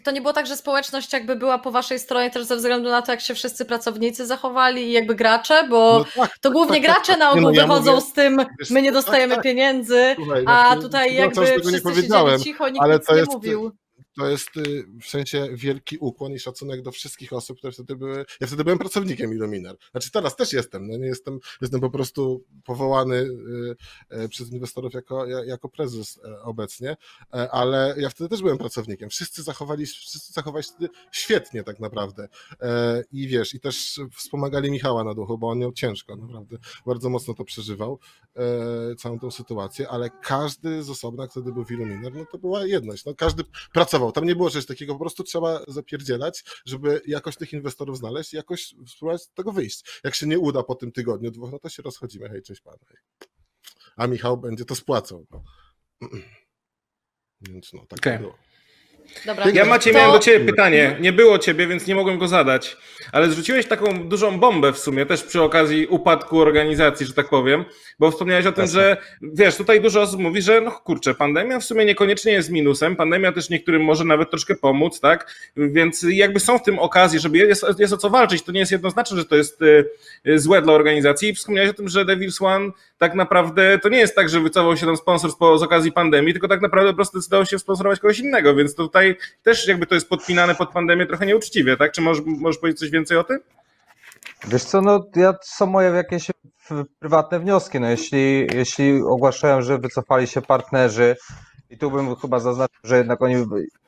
To nie było tak, że społeczność jakby była po waszej stronie też ze względu na to, jak się wszyscy pracownicy zachowali i jakby gracze, bo No tak, to głównie tak, tak, gracze tak. na Nie, ogół no ja wychodzą mówię- z tym, wiesz, my nie tak, dostajemy tak. pieniędzy, Słuchaj, a no, tutaj no, jakby nie wszyscy powiedziałem, siedzieli cicho, nikt ale nic to nie jest, mówił. To jest y, w sensie wielki ukłon i szacunek do wszystkich osób, które wtedy były. Ja wtedy byłem pracownikiem Illuminar. Znaczy teraz też jestem, no nie jestem, jestem po prostu powołany y, y, przez inwestorów jako, ja- jako prezes obecnie, e, ale ja wtedy też byłem pracownikiem. Wszyscy zachowali, wszyscy zachowali się wtedy świetnie tak naprawdę. E, I wiesz, i też wspomagali Michała na duchu, bo on miał ciężko, naprawdę bardzo mocno to przeżywał, e, całą tą sytuację, ale każdy z osobna, wtedy był w Illuminar, no to była jedność. No, każdy pracował. Tam nie było czegoś takiego, po prostu trzeba zapierdzielać, żeby jakoś tych inwestorów znaleźć i jakoś spróbować z tego wyjść. Jak się nie uda po tym tygodniu, dwóch, no to się rozchodzimy. Hej, cześć pan. A Michał będzie to spłacał. No. <clears throat> Więc no, tak to było. Dobra, Ja Macie, to- miałem do Ciebie pytanie. Nie było Ciebie, więc nie mogłem go zadać. Ale zrzuciłeś taką dużą bombę w sumie, też przy okazji upadku organizacji, że tak powiem, bo wspomniałeś o tym, Jasne. że wiesz, tutaj dużo osób mówi, że no kurczę, pandemia w sumie niekoniecznie jest minusem, pandemia też niektórym może nawet troszkę pomóc, tak? Więc jakby są w tym okazji, żeby jest, jest o co walczyć, to nie jest jednoznaczne, że to jest y, y, złe dla organizacji. I wspomniałeś o tym, że Devils One tak naprawdę to nie jest tak, że wycofał się tam sponsor z, okazji pandemii, tylko tak naprawdę po prostu zdecydował się sponsorować kogoś innego, więc tutaj też jakby to jest podpinane pod pandemię trochę nieuczciwie, tak? Czy możesz, możesz powiedzieć coś więcej o tym? Wiesz co, no ja, są moje jakieś prywatne wnioski, no jeśli, jeśli ogłaszają, że wycofali się partnerzy i tu bym chyba zaznaczył, że jednak oni,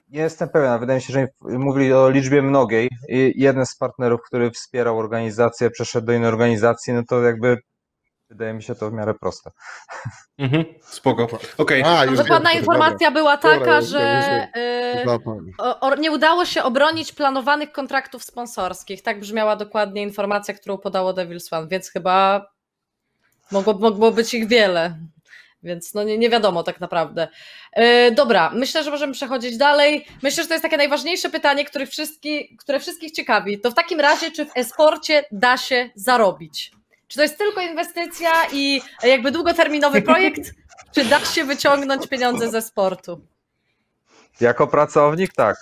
nie jestem pewien, ale wydaje mi się, że mówili o liczbie mnogiej i jeden z partnerów, który wspierał organizację, przeszedł do innej organizacji, no to jakby wydaje mi się to w miarę proste. Mhm, spoko. Okej. A, już Dokładna wiem, informacja była Dobra, taka, już że y, Dobra, o, o, nie udało się obronić planowanych kontraktów sponsorskich. Tak brzmiała dokładnie informacja, którą podało Devil's One, więc chyba mogło, mogło być ich wiele. Więc no nie, nie wiadomo tak naprawdę. E, dobra, myślę, że możemy przechodzić dalej. Myślę, że to jest takie najważniejsze pytanie, które, wszystkich, które wszystkich ciekawi. To w takim razie, czy w esporcie da się zarobić? Czy to jest tylko inwestycja i jakby długoterminowy projekt, czy da się wyciągnąć pieniądze ze sportu? Jako pracownik tak.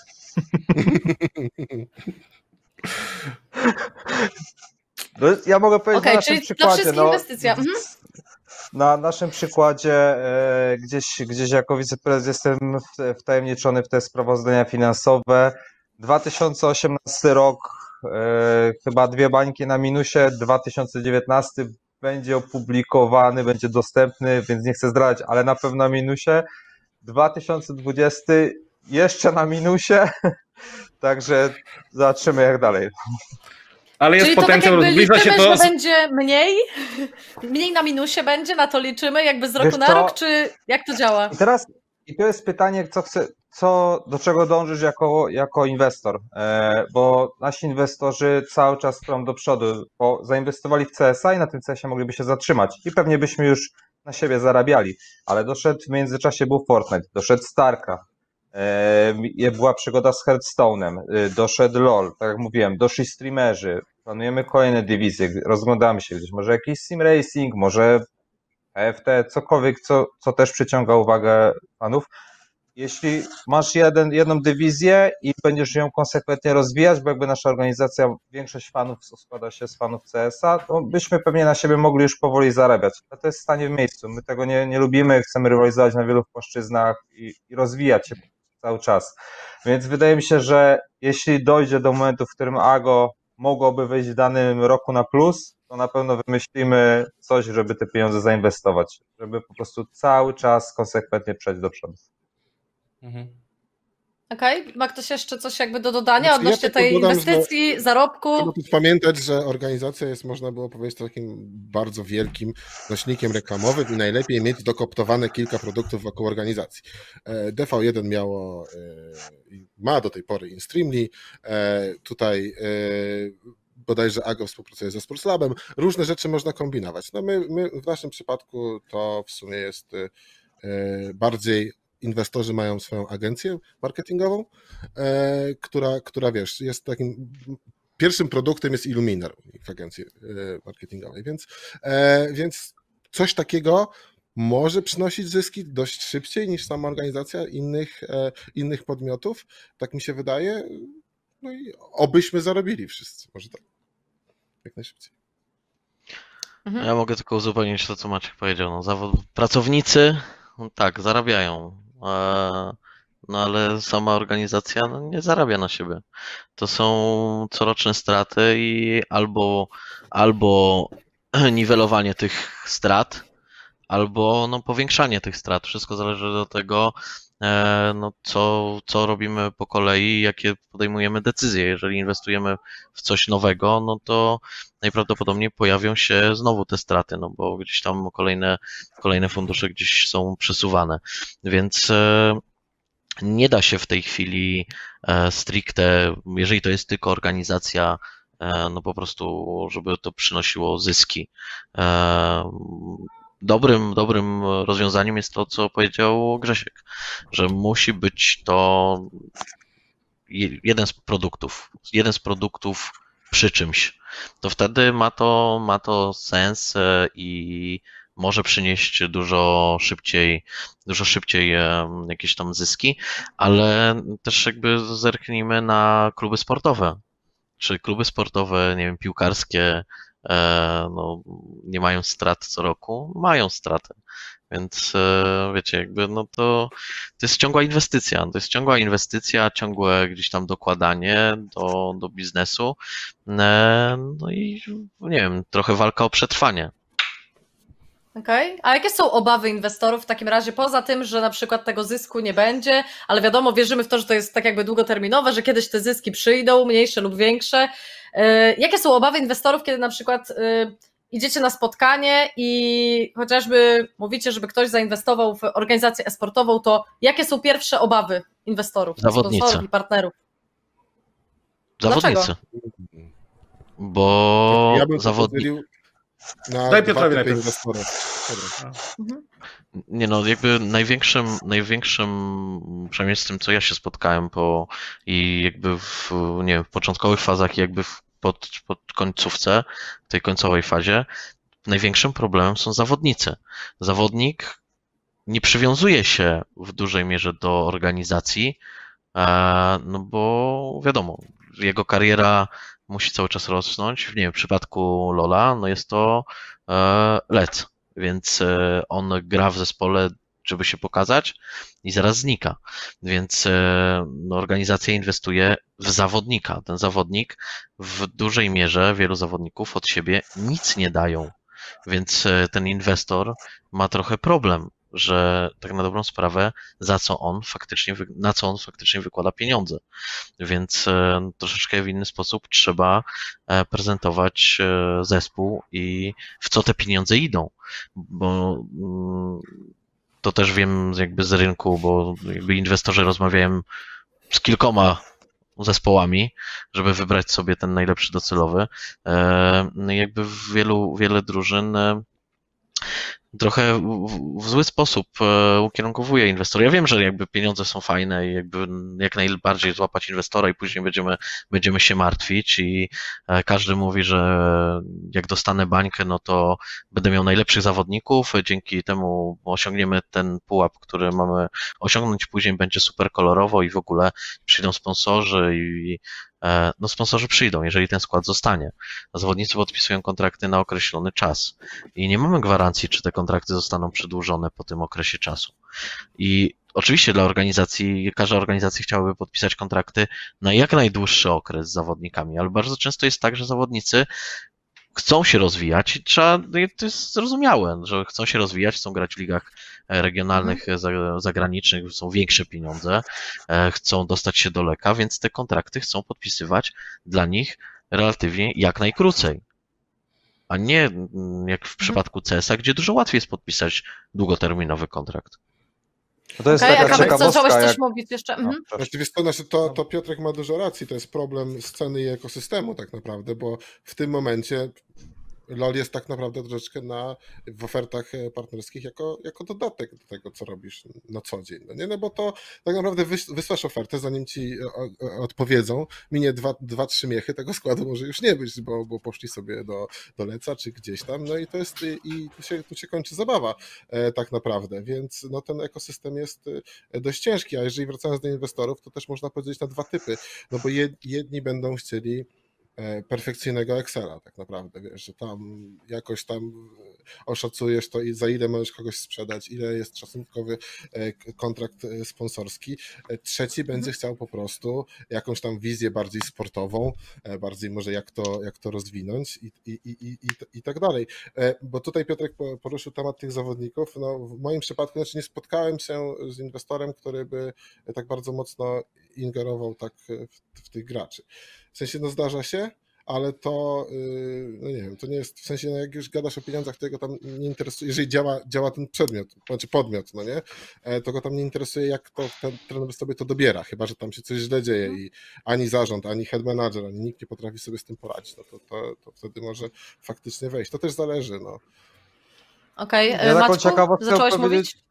No, ja mogę powiedzieć Okej, na naszym przykładzie. no, inwestycja. Mhm. Na naszym przykładzie e, gdzieś, gdzieś jako wiceprezes jestem wtajemniczony w te sprawozdania finansowe. 2018 rok, e, chyba dwie bańki na minusie, 2019 będzie opublikowany, będzie dostępny, więc nie chcę zdradzać, ale na pewno na minusie. 2020 jeszcze na minusie, <laughs> także zobaczymy jak dalej. Ale jest Czyli to tak potencjał, jakby zbliża się to. będzie mniej, <laughs> mniej na minusie będzie, na to liczymy, jakby z roku Wiesz na co? rok, czy jak to działa? I teraz i to jest pytanie, co chce, co, do czego dążysz jako, jako inwestor? E, bo nasi inwestorzy cały czas chcą do przodu, bo zainwestowali w CSA i na tym CSie mogliby się zatrzymać i pewnie byśmy już na siebie zarabiali, ale doszedł w międzyczasie był Fortnite, doszedł StarCraft, e, była przygoda z Hearthstone'em, e, doszedł LoL, tak jak mówiłem, doszli streamerzy, planujemy kolejne dywizje, rozglądamy się gdzieś, może jakiś sim racing, może EFT, cokolwiek, co, co też przyciąga uwagę fanów. Jeśli masz jeden, jedną dywizję i będziesz ją konsekwentnie rozwijać, bo jakby nasza organizacja, większość fanów składa się z fanów CS-a, to byśmy pewnie na siebie mogli już powoli zarabiać. A to jest stanie w miejscu. My tego nie, nie lubimy, chcemy rywalizować na wielu płaszczyznach i, i rozwijać się cały czas. Więc wydaje mi się, że jeśli dojdzie do momentu, w którym AGO mogłoby wejść w danym roku na plus, to na pewno wymyślimy coś, żeby te pieniądze zainwestować, żeby po prostu cały czas konsekwentnie przejść do przodu. Mhm. Okej, ma ktoś jeszcze coś jakby do dodania Znaczy, ja odnośnie tylko tej dodam, inwestycji, zarobku? Trzeba też pamiętać, że organizacja jest, można było powiedzieć, takim bardzo wielkim nośnikiem reklamowym i najlepiej mieć dokoptowane kilka produktów wokół organizacji. E, DV1 miało, e, ma do tej pory InStreamly, e, tutaj bodajże AGO współpracuje ze Sportslabem, różne rzeczy można kombinować. No my, my w naszym przypadku to w sumie jest bardziej inwestorzy mają swoją agencję marketingową, e, która, która wiesz, jest takim pierwszym produktem jest Illuminar w agencji e, marketingowej, więc, e, więc coś takiego może przynosić zyski dość szybciej niż sama organizacja innych, e, innych podmiotów, tak mi się wydaje. No i obyśmy zarobili wszyscy, może tak. Jak najszybciej. Mhm. Ja mogę tylko uzupełnić to, co Maciek powiedział. No, zawod... Pracownicy, no tak, zarabiają, no ale sama organizacja no, nie zarabia na siebie. To są coroczne straty i albo, albo <clears throat> niwelowanie tych strat, albo no, powiększanie tych strat. Wszystko zależy od tego, no, co, co robimy po kolei, jakie podejmujemy decyzje. Jeżeli inwestujemy w coś nowego, no to najprawdopodobniej pojawią się znowu te straty, no bo gdzieś tam kolejne, kolejne fundusze gdzieś są przesuwane. Więc e, nie da się w tej chwili e, stricte, jeżeli to jest tylko organizacja, e, no po prostu, żeby to przynosiło zyski. E, Dobrym, dobrym rozwiązaniem jest to, co powiedział Grzesiek, że musi być to je- jeden z produktów, jeden z produktów przy czymś. To wtedy ma to, ma to sens e, i może przynieść dużo szybciej, dużo szybciej em, jakieś tam zyski, ale też jakby zerknijmy na kluby sportowe. Czy kluby sportowe, nie wiem, piłkarskie, e, no, nie mają strat co roku? Mają straty. Więc e, wiecie, jakby no to, to jest ciągła inwestycja. To jest ciągła inwestycja, ciągłe gdzieś tam dokładanie do, do biznesu. E, No i nie wiem, trochę walka o przetrwanie. Okej, a jakie są obawy inwestorów w takim razie, poza tym, że na przykład tego zysku nie będzie, ale wiadomo, wierzymy w to, że to jest tak jakby długoterminowe, że kiedyś te zyski przyjdą, mniejsze lub większe. E, Jakie są obawy inwestorów, kiedy na przykład e, idziecie na spotkanie i chociażby mówicie, żeby ktoś zainwestował w organizację esportową, to jakie są pierwsze obawy inwestorów, Zawodnicy. sponsorów i partnerów? Zawodnicy. Dlaczego? Bo ja na Daj Piotrowi najpierw. inwestorów. Dobra. Nie no, jakby największym, największym, przynajmniej z tym, co ja się spotkałem po i jakby w, nie wiem, w początkowych fazach i jakby w, pod, pod końcówce, w tej końcowej fazie, największym problemem są zawodnicy. Zawodnik nie przywiązuje się w dużej mierze do organizacji, e, no bo wiadomo, jego kariera musi cały czas rosnąć. W, nie wiem, w przypadku Lola, no jest to e, lec, więc e, on gra w zespole, żeby się pokazać i zaraz znika. Więc e, no, organizacja inwestuje w zawodnika. Ten zawodnik w dużej mierze, wielu zawodników od siebie nic nie dają. Więc e, ten inwestor ma trochę problem, że tak na dobrą sprawę, za co on faktycznie, na co on faktycznie wykłada pieniądze. Więc e, troszeczkę w inny sposób trzeba e, prezentować e, zespół i w co te pieniądze idą. Bo mm, to też wiem jakby z rynku, bo jakby inwestorzy rozmawiają z kilkoma zespołami, żeby wybrać sobie ten najlepszy docelowy. No jakby w wielu, wiele drużyn trochę w, w zły sposób e, ukierunkowuje inwestora. Ja wiem, że jakby pieniądze są fajne i jakby jak najbardziej złapać inwestora i później będziemy, będziemy się martwić i e, każdy mówi, że jak dostanę bańkę, no to będę miał najlepszych zawodników, dzięki temu osiągniemy ten pułap, który mamy osiągnąć, później będzie super kolorowo i w ogóle przyjdą sponsorzy i no sponsorzy przyjdą, jeżeli ten skład zostanie. Zawodnicy podpisują kontrakty na określony czas i nie mamy gwarancji, czy te kontrakty zostaną przedłużone po tym okresie czasu. I oczywiście dla organizacji, każda organizacja chciałaby podpisać kontrakty na jak najdłuższy okres z zawodnikami, ale bardzo często jest tak, że zawodnicy chcą się rozwijać trzeba, no to jest zrozumiałe, że chcą się rozwijać, chcą grać w ligach e, regionalnych, mhm. zagranicznych, są większe pieniądze, e, chcą dostać się do leka, więc te kontrakty chcą podpisywać dla nich relatywnie jak najkrócej. A nie mm, jak w mhm. przypadku CESA, gdzie dużo łatwiej jest podpisać długoterminowy kontrakt. No to jest okay, taka ciekawostka. Zacząłeś coś mówić jeszcze. Mhm. Właściwie to, znaczy to, to Piotrek ma dużo racji, to jest problem sceny i ekosystemu tak naprawdę, bo w tym momencie LOL jest tak naprawdę troszeczkę na, w ofertach e, partnerskich jako, jako dodatek do tego, co robisz na co dzień. No, nie? no bo to tak naprawdę wysłasz ofertę, zanim ci e, odpowiedzą, minie dwa, dwa, trzy miechy, tego składu może już nie być, bo, bo poszli sobie do, do Leca czy gdzieś tam, no i to jest, i tu się, tu się kończy zabawa e, tak naprawdę, więc no ten ekosystem jest dość ciężki, a jeżeli wracając do inwestorów, to też można powiedzieć na dwa typy, no bo jedni będą chcieli E, perfekcyjnego Excela tak naprawdę, wiesz, że tam jakoś tam oszacujesz to i za ile możesz kogoś sprzedać, ile jest szacunkowy e, kontrakt e, sponsorski. Trzeci będzie mhm. chciał po prostu jakąś tam wizję bardziej sportową, bardziej może jak to, jak to rozwinąć i, i, i, i, i tak dalej. Bo tutaj Piotrek poruszył temat tych zawodników. No, w moim przypadku znaczy nie spotkałem się z inwestorem, który by tak bardzo mocno ingerował tak w, w tych graczy. W sensie, no zdarza się, ale to, y, no nie wiem, to nie jest, w sensie, no jak już gadasz o pieniądzach, to go tam nie interesuje, jeżeli działa, działa ten przedmiot, znaczy podmiot, no nie, e, to go tam nie interesuje, jak to ten trener sobie to dobiera, chyba, że tam się coś źle dzieje i ani zarząd, ani head manager, ani nikt nie potrafi sobie z tym poradzić, no to, to, to wtedy może faktycznie wejść. To też zależy, no. Okej, okay. ja Maćku, zacząłeś mówić?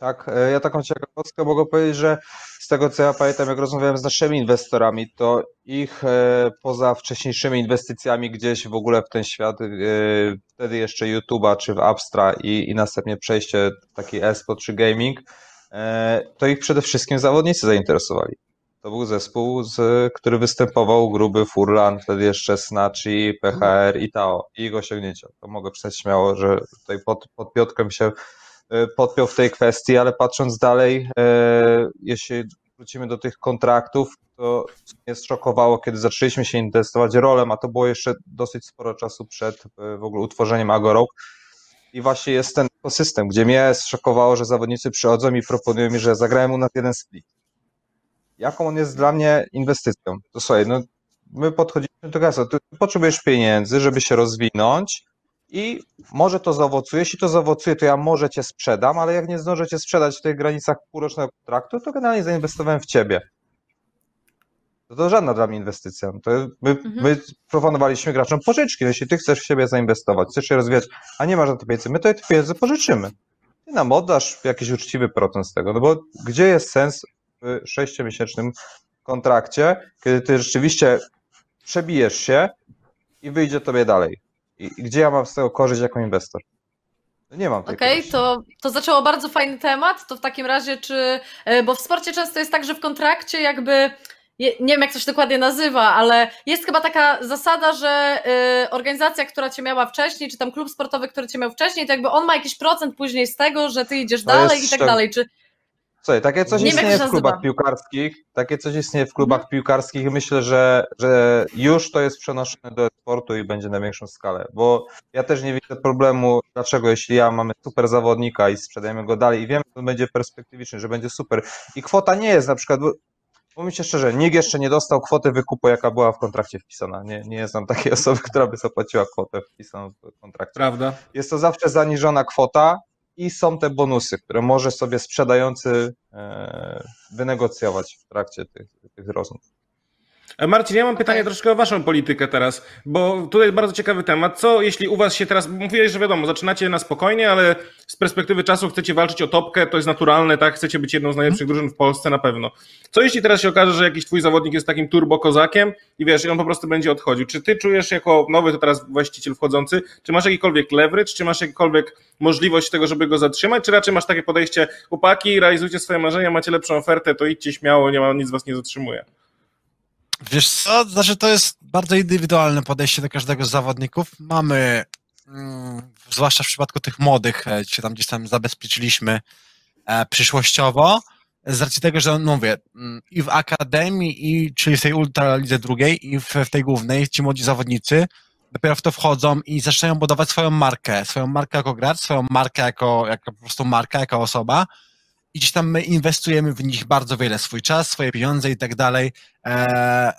Tak, e, ja taką ciekawostkę mogę powiedzieć, że z tego co ja pamiętam, jak rozmawiałem z naszymi inwestorami, to ich e, poza wcześniejszymi inwestycjami gdzieś w ogóle w ten świat, e, wtedy jeszcze YouTube'a czy w Abstra i, i następnie przejście w taki esport czy gaming, to ich przede wszystkim zawodnicy zainteresowali. To był zespół, z, który występował gruby Furlan, wtedy jeszcze Snatchy, PHR i Tao i ich osiągnięcia. To mogę przyznać śmiało, że tutaj pod, pod Piotrkiem się podpiął w tej kwestii, ale patrząc dalej, e, jeśli wrócimy do tych kontraktów, to mnie zszokowało, kiedy zaczęliśmy się inwestować rolem, a to było jeszcze dosyć sporo czasu przed e, w ogóle utworzeniem Agorok. I właśnie jest ten ekosystem, gdzie mnie zszokowało, że zawodnicy przychodzą i proponują mi, że zagrałem u nas jeden split. Jaką on jest dla mnie inwestycją? To słuchaj, no my podchodzimy do gazu, ty potrzebujesz pieniędzy, żeby się rozwinąć, i może to zaowocuje. Jeśli to zaowocuje, to ja może cię sprzedam, ale jak nie zdążę cię sprzedać w tych granicach półrocznego kontraktu, to generalnie zainwestowałem w ciebie. To, to żadna dla mnie inwestycja. To my, mhm. my proponowaliśmy graczom pożyczki. Jeśli ty chcesz w siebie zainwestować, chcesz się rozwijać, a nie masz na to pieniędzy, my to te pieniądze pożyczymy. Ty nam oddasz jakiś uczciwy procent z tego. No bo gdzie jest sens w sześciomiesięcznym kontrakcie, kiedy ty rzeczywiście przebijesz się i wyjdzie tobie dalej? I, gdzie ja mam z tego korzyść jako inwestor? No nie mam Okej, okay, to, to zaczęło bardzo fajny temat. To w takim razie, czy. E, bo w sporcie często jest tak, że w kontrakcie jakby. Nie wiem, jak to się dokładnie nazywa, ale jest chyba taka zasada, że y, organizacja, która cię miała wcześniej, czy tam klub sportowy, który cię miał wcześniej, to jakby on ma jakiś procent później z tego, że ty idziesz to dalej i tak dalej. Czy, Słuchaj, takie coś nie istnieje w klubach piłkarskich, takie coś istnieje w klubach mhm. piłkarskich i myślę, że, że już to jest przenoszone do sportu i będzie na większą skalę, bo ja też nie widzę problemu, dlaczego jeśli ja mamy super zawodnika i sprzedajemy go dalej i wiem, że to będzie perspektywiczny, że będzie super i kwota nie jest na przykład, Mówię się szczerze, nikt jeszcze nie dostał kwoty wykupu, jaka była w kontrakcie wpisana. Nie, nie znam takiej <laughs> osoby, która by zapłaciła kwotę wpisaną w kontrakcie. Prawda. Jest to zawsze zaniżona kwota, i są te bonusy, które może sobie sprzedający e, wynegocjować w trakcie tych, tych rozmów. E, Marcin, ja mam pytanie troszkę o waszą politykę teraz, bo tutaj bardzo ciekawy temat. Co jeśli u was się teraz, mówiłeś, że wiadomo, zaczynacie na spokojnie, ale z perspektywy czasu chcecie walczyć o topkę, to jest naturalne, tak? Chcecie być jedną z najlepszych drużyn w Polsce na pewno. Co jeśli teraz się okaże, że jakiś twój zawodnik jest takim turbo kozakiem i wiesz, i on po prostu będzie odchodził? Czy ty czujesz jako nowy to teraz właściciel wchodzący, czy masz jakikolwiek leverage, czy masz jakikolwiek możliwość tego, żeby go zatrzymać, czy raczej masz takie podejście, chłopaki, realizujcie swoje marzenia, macie lepszą ofertę, to idźcie śmiało, nie ma, nic was nie zatrzymuje. Wiesz co, znaczy to jest bardzo indywidualne podejście do każdego z zawodników. Mamy, mm, zwłaszcza w przypadku tych młodych, e, się tam gdzieś tam zabezpieczyliśmy e, przyszłościowo, z racji tego, że no mówię, mm, i w akademii, i czyli w tej ultralidze drugiej, i w, w tej głównej, ci młodzi zawodnicy dopiero w to wchodzą i zaczynają budować swoją markę, swoją markę jako gracz, swoją markę jako, jako po prostu marka, jako osoba i gdzieś tam my inwestujemy w nich bardzo wiele, swój czas, swoje pieniądze i tak dalej. E,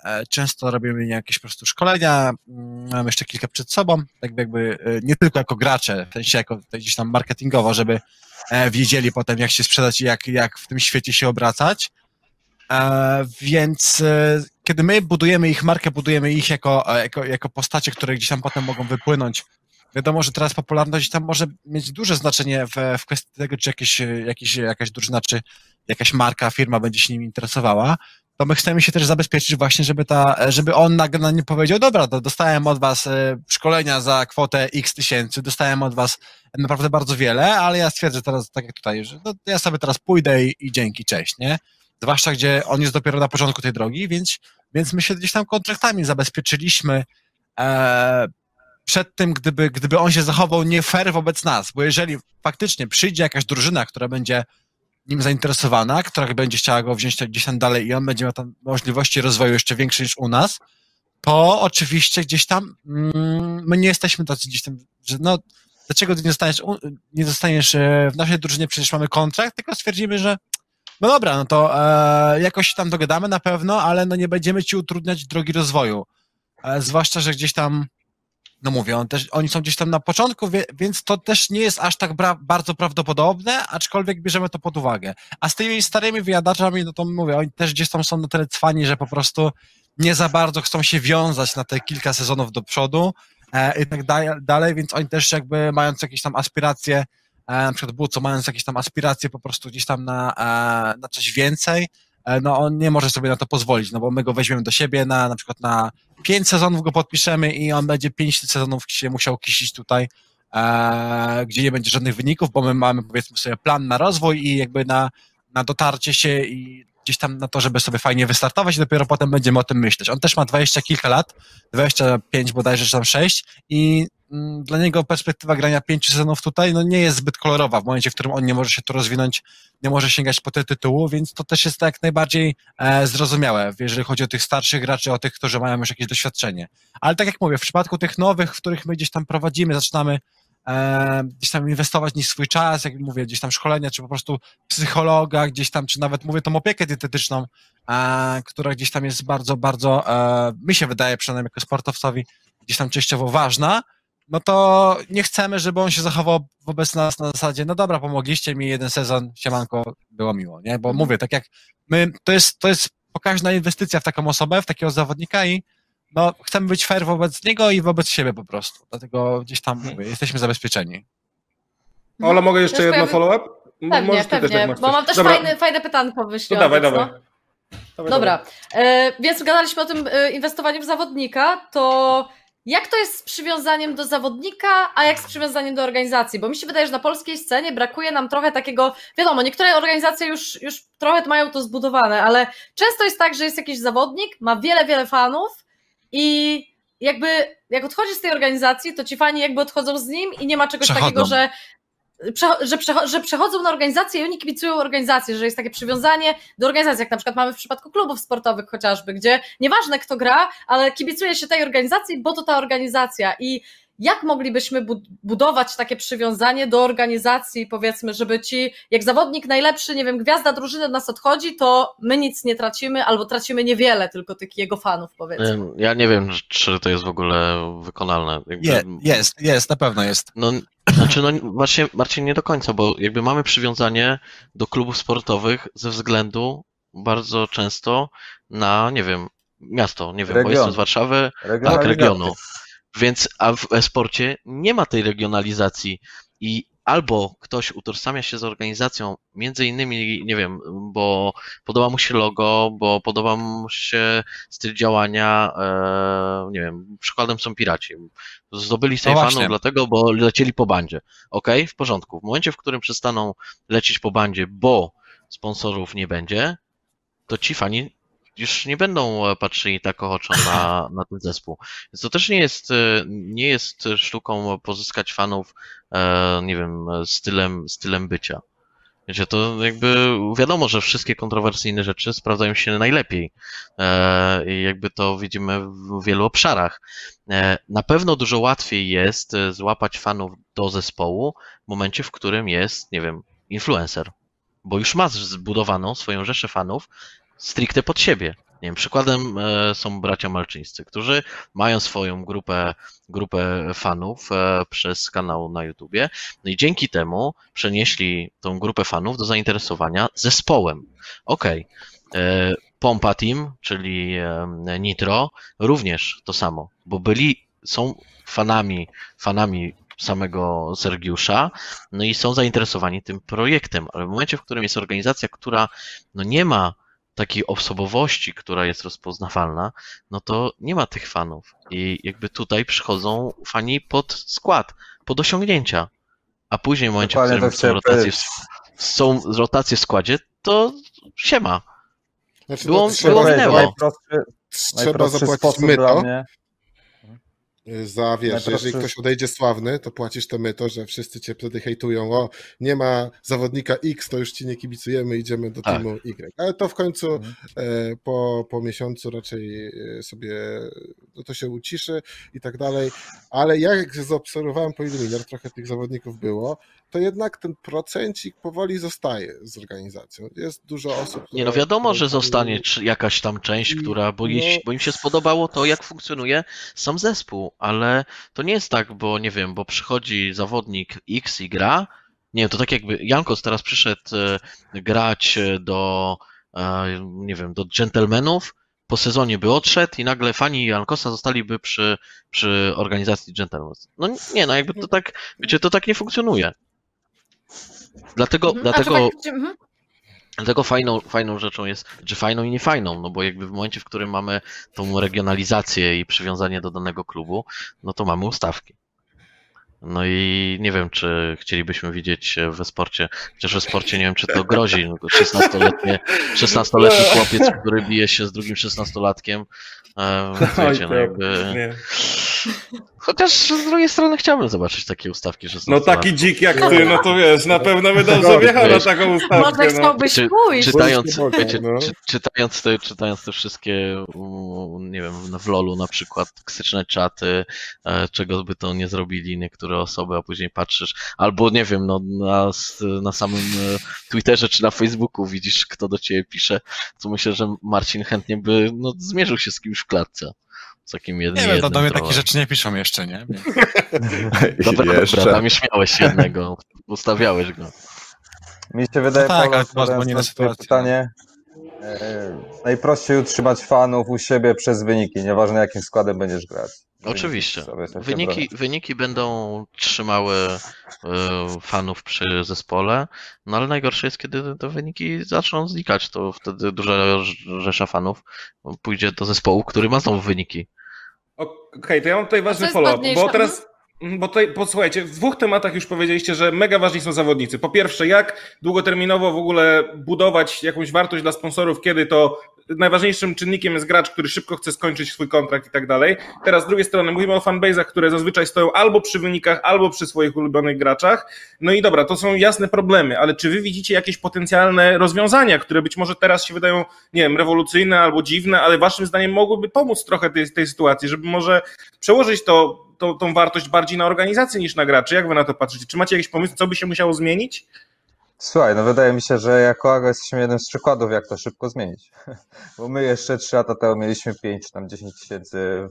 e, często robimy jakieś po prostu szkolenia, mm, mam jeszcze kilka przed sobą, tak jakby e, nie tylko jako gracze, w sensie jako gdzieś tam marketingowo, żeby wiedzieli potem jak się sprzedać i jak, jak w tym świecie się obracać. Więc kiedy my budujemy ich markę, budujemy ich jako, jako, jako postacie, które gdzieś tam potem mogą wypłynąć Wiadomo, że teraz popularność tam może mieć duże znaczenie w, w kwestii tego, czy jakieś, jakieś, jakaś drużyna, czy jakaś marka, firma będzie się nim interesowała. To my chcemy się też zabezpieczyć właśnie, żeby ta, żeby on nagle nie powiedział, dobra, to dostałem od was e, szkolenia za kwotę x tysięcy, dostałem od was naprawdę bardzo wiele, ale ja stwierdzę teraz, tak jak tutaj, że no, ja sobie teraz pójdę i, i dzięki, cześć, nie? Zwłaszcza, gdzie on jest dopiero na początku tej drogi, więc, więc my się gdzieś tam kontraktami zabezpieczyliśmy, e, przed tym, gdyby, gdyby on się zachował nie fair wobec nas, bo jeżeli faktycznie przyjdzie jakaś drużyna, która będzie nim zainteresowana, która będzie chciała go wziąć gdzieś tam dalej i on będzie miał tam możliwości rozwoju jeszcze większe niż u nas, to oczywiście gdzieś tam mm, my nie jesteśmy tacy gdzieś tam, że no dlaczego ty nie zostaniesz, nie zostaniesz e, w naszej drużynie, przecież mamy kontrakt, tylko stwierdzimy, że no dobra, no to e, jakoś tam dogadamy na pewno, ale no nie będziemy ci utrudniać drogi rozwoju. E, zwłaszcza, że gdzieś tam no mówię, on też, oni są gdzieś tam na początku, więc to też nie jest aż tak bardzo prawdopodobne, aczkolwiek bierzemy to pod uwagę. A z tymi starymi wyjadaczami, no to mówię, oni też gdzieś tam są na tyle cwani, że po prostu nie za bardzo chcą się wiązać na te kilka sezonów do przodu e, i tak dalej, więc oni też jakby mając jakieś tam aspiracje, e, na przykład Buco mając jakieś tam aspiracje po prostu gdzieś tam na, e, na coś więcej, no on nie może sobie na to pozwolić, no bo my go weźmiemy do siebie na na przykład na pięć sezonów go podpiszemy i on będzie pięć sezonów się musiał kisić tutaj, e, gdzie nie będzie żadnych wyników, bo my mamy powiedzmy sobie plan na rozwój i jakby na, na dotarcie się i gdzieś tam na to, żeby sobie fajnie wystartować i dopiero potem będziemy o tym myśleć. On też ma dwadzieścia kilka lat, 25 bodajże, czy tam 6 i mm, dla niego perspektywa grania pięciu sezonów tutaj no nie jest zbyt kolorowa w momencie, w którym on nie może się tu rozwinąć, nie może sięgać po te tytuły, więc to też jest jak najbardziej e, zrozumiałe, jeżeli chodzi o tych starszych graczy, o tych, którzy mają już jakieś doświadczenie. Ale tak jak mówię, w przypadku tych nowych, w których my gdzieś tam prowadzimy, zaczynamy e, gdzieś tam inwestować niż swój czas, jak mówię, gdzieś tam szkolenia, czy po prostu psychologa, gdzieś tam, czy nawet mówię tą opiekę dietetyczną, e, która gdzieś tam jest bardzo, bardzo, e, mi się wydaje przynajmniej jako sportowcowi, gdzieś tam częściowo ważna, no to nie chcemy, żeby on się zachował wobec nas na zasadzie, no dobra, pomogliście mi jeden sezon, siemanko, było miło, nie? Bo mówię, tak jak my, to jest, to jest pokaźna inwestycja w taką osobę, w takiego zawodnika i no, chcemy być fair wobec niego i wobec siebie po prostu. Dlatego gdzieś tam, mówię, jesteśmy zabezpieczeni. Ola, mogę jeszcze jedno pojawi- follow-up? Pewnie, możesz ty też, pewnie, masz bo mam też Dobra, fajne, fajne pytanko wyśliowe. dawaj, dawaj Dobra, e, więc gadaliśmy o tym e, inwestowaniu w zawodnika, to jak to jest z przywiązaniem do zawodnika, a jak z przywiązaniem do organizacji? Bo mi się wydaje, że na polskiej scenie brakuje nam trochę takiego, wiadomo, niektóre organizacje już, już trochę mają to zbudowane, ale często jest tak, że jest jakiś zawodnik, ma wiele, wiele fanów i jakby jak odchodzi z tej organizacji, to ci fani jakby odchodzą z nim i nie ma czegoś Przechodzą. takiego, że przecho- że, przecho- że przechodzą na organizację i oni kibicują organizację, że jest takie przywiązanie do organizacji, jak na przykład mamy w przypadku klubów sportowych chociażby, gdzie nieważne kto gra, ale kibicuje się tej organizacji, bo to ta organizacja i jak moglibyśmy bu- budować takie przywiązanie do organizacji, powiedzmy, żeby ci, jak zawodnik najlepszy, nie wiem, gwiazda drużyny od nas odchodzi, to my nic nie tracimy, albo tracimy niewiele tylko tych jego fanów, powiedzmy. Ja nie wiem, czy to jest w ogóle wykonalne. Jakby- Je, jest, jest, na pewno jest. No, <clears throat> znaczy, no właśnie, Marcin, nie do końca, bo jakby mamy przywiązanie do klubów sportowych ze względu bardzo często na, nie wiem, miasto, nie wiem, bo Region. jestem z Warszawy, tak, Regionalizacja. regionu. Więc, a w e-sporcie nie ma tej regionalizacji i albo ktoś utożsamia się z organizacją, między innymi, nie wiem, bo podoba mu się logo, bo podoba mu się styl działania, e, nie wiem, przykładem są piraci. Zdobyli sobie No dlatego, bo lecieli po bandzie. Okej, w porządku. W momencie, w którym przestaną lecieć po bandzie, bo sponsorów nie będzie, to ci fani już nie będą e, patrzyli tak ochoczo na, na ten zespół. Więc to też nie jest, e, nie jest sztuką pozyskać fanów, e, nie wiem, stylem, stylem bycia. Wiecie, to jakby wiadomo, że wszystkie kontrowersyjne rzeczy sprawdzają się najlepiej. I jakby to widzimy w wielu obszarach. Na pewno dużo łatwiej jest złapać fanów do zespołu w momencie, w którym jest, nie wiem, influencer. Bo już ma zbudowaną swoją rzeszę fanów stricte pod siebie. Nie wiem, przykładem e, są bracia Malczyńscy, którzy mają swoją grupę, grupę fanów e, przez kanał na YouTubie. No i dzięki temu przenieśli tą grupę fanów do zainteresowania zespołem. Okej. e, Pompa Team, czyli Nitro, również to samo, bo byli, są fanami, fanami samego Sergiusza, no i są zainteresowani tym projektem, ale w momencie, w którym jest organizacja, która no nie ma takiej osobowości, która jest rozpoznawalna, no to nie ma tych fanów. I jakby tutaj przychodzą fani pod skład, pod osiągnięcia. A później w momencie, w Dokładnie którym to są rotacje, w, są rotacje w składzie, to siema. Znaczy, Było- no, trzeba, było Powiedzieć, minęło. Najprostszy, trzeba najprostszy zapłacić sposób myto. dla mnie. Y, za, wiesz, że Najprostszy- jeżeli ktoś odejdzie sławny, to płacisz to myto, że wszyscy cię wtedy hejtują, o, nie ma zawodnika X, to już ci nie kibicujemy, idziemy do Tak. teamu Y. Ale to w końcu Mhm. e, po, po miesiącu raczej e, sobie no to się uciszy i tak dalej. Ale jak zaobserwowałem po Illuminar, trochę tych zawodników było, to jednak ten procencik powoli zostaje z organizacją. Jest dużo osób. Nie no wiadomo, że zostanie jakaś tam część, która, bo, jej, no- bo im się spodobało to, jak funkcjonuje sam zespół, ale to nie jest tak, bo nie wiem, bo przychodzi zawodnik X i gra. Nie wiem, to tak jakby Jankos teraz przyszedł e, grać do, e, nie wiem, do dżentelmenów, po sezonie by odszedł i nagle fani Jankosa zostaliby przy, przy organizacji Gentlemen's. No nie, no jakby to tak, wiecie, to tak nie funkcjonuje. Dlatego, Mhm. A dlatego czy mhm. Dlatego fajną, fajną rzeczą jest, czy fajną i niefajną, no bo jakby w momencie, w którym mamy tą regionalizację i przywiązanie do danego klubu, no to mamy ustawki. No i nie wiem, czy chcielibyśmy widzieć we sporcie, chociaż we sporcie nie wiem, czy to grozi. No, 16-letnie, 16-letni <laughs> chłopiec, który bije się z drugim 16-latkiem. E, więc Oj, wiecie, no to- jakby... nie. Chociaż z drugiej strony chciałbym zobaczyć takie ustawki 16 No taki dzik jak ty, no to wiesz, na pewno by dobrze wjechał na taką ustawkę. Może No. chciałbyś Czy- pójść. Czytając, Bądź wiecie, no. czy, czytając, te, czytając te wszystkie, nie wiem, w LoLu na przykład toksyczne czaty, e, czego by to nie zrobili niektóre osoby, a później patrzysz, albo nie wiem, no, na, na samym e, Twitterze czy na Facebooku widzisz, kto do ciebie pisze, to myślę, że Marcin chętnie by no, zmierzył się z kimś w klatce. Z takim jednym. Nie wiem, to do mnie trolem. takie rzeczy nie piszą jeszcze, nie? Dobra, <laughs> Jeszcze. dobra, tam już miałeś jednego, ustawiałeś go. Mi się wydaje, No tak, Paweł, ale to masz odpowiadając dzwonię na na twoje sytuację. pytanie, e, najprościej utrzymać fanów u siebie przez wyniki, nieważne jakim składem będziesz grać. Wyniki Oczywiście. Wyniki, wyniki będą trzymały e, fanów przy zespole, no ale najgorsze jest, kiedy te wyniki zaczną znikać, to wtedy duża rzesza fanów pójdzie do zespołu, który ma znowu wyniki. Okej, to ja mam tutaj ważny follow-up, bo teraz... Bo tutaj, posłuchajcie, w dwóch tematach już powiedzieliście, że mega ważni są zawodnicy. Po pierwsze, jak długoterminowo w ogóle budować jakąś wartość dla sponsorów, kiedy to najważniejszym czynnikiem jest gracz, który szybko chce skończyć swój kontrakt i tak dalej. Teraz z drugiej strony mówimy o fanbase'ach, które zazwyczaj stoją albo przy wynikach, albo przy swoich ulubionych graczach. No i dobra, to są jasne problemy, ale czy wy widzicie jakieś potencjalne rozwiązania, które być może teraz się wydają, nie wiem, rewolucyjne albo dziwne, ale waszym zdaniem mogłyby pomóc trochę tej, tej sytuacji, żeby może przełożyć to, to, tą wartość bardziej na organizację niż na graczy? Jak wy na to patrzycie? Czy macie jakiś pomysł, co by się musiało zmienić? Słuchaj, no wydaje mi się, że jako AGO jesteśmy jednym z przykładów, jak to szybko zmienić. <laughs> Bo my jeszcze 3 lata temu mieliśmy 5 czy tam 10 tysięcy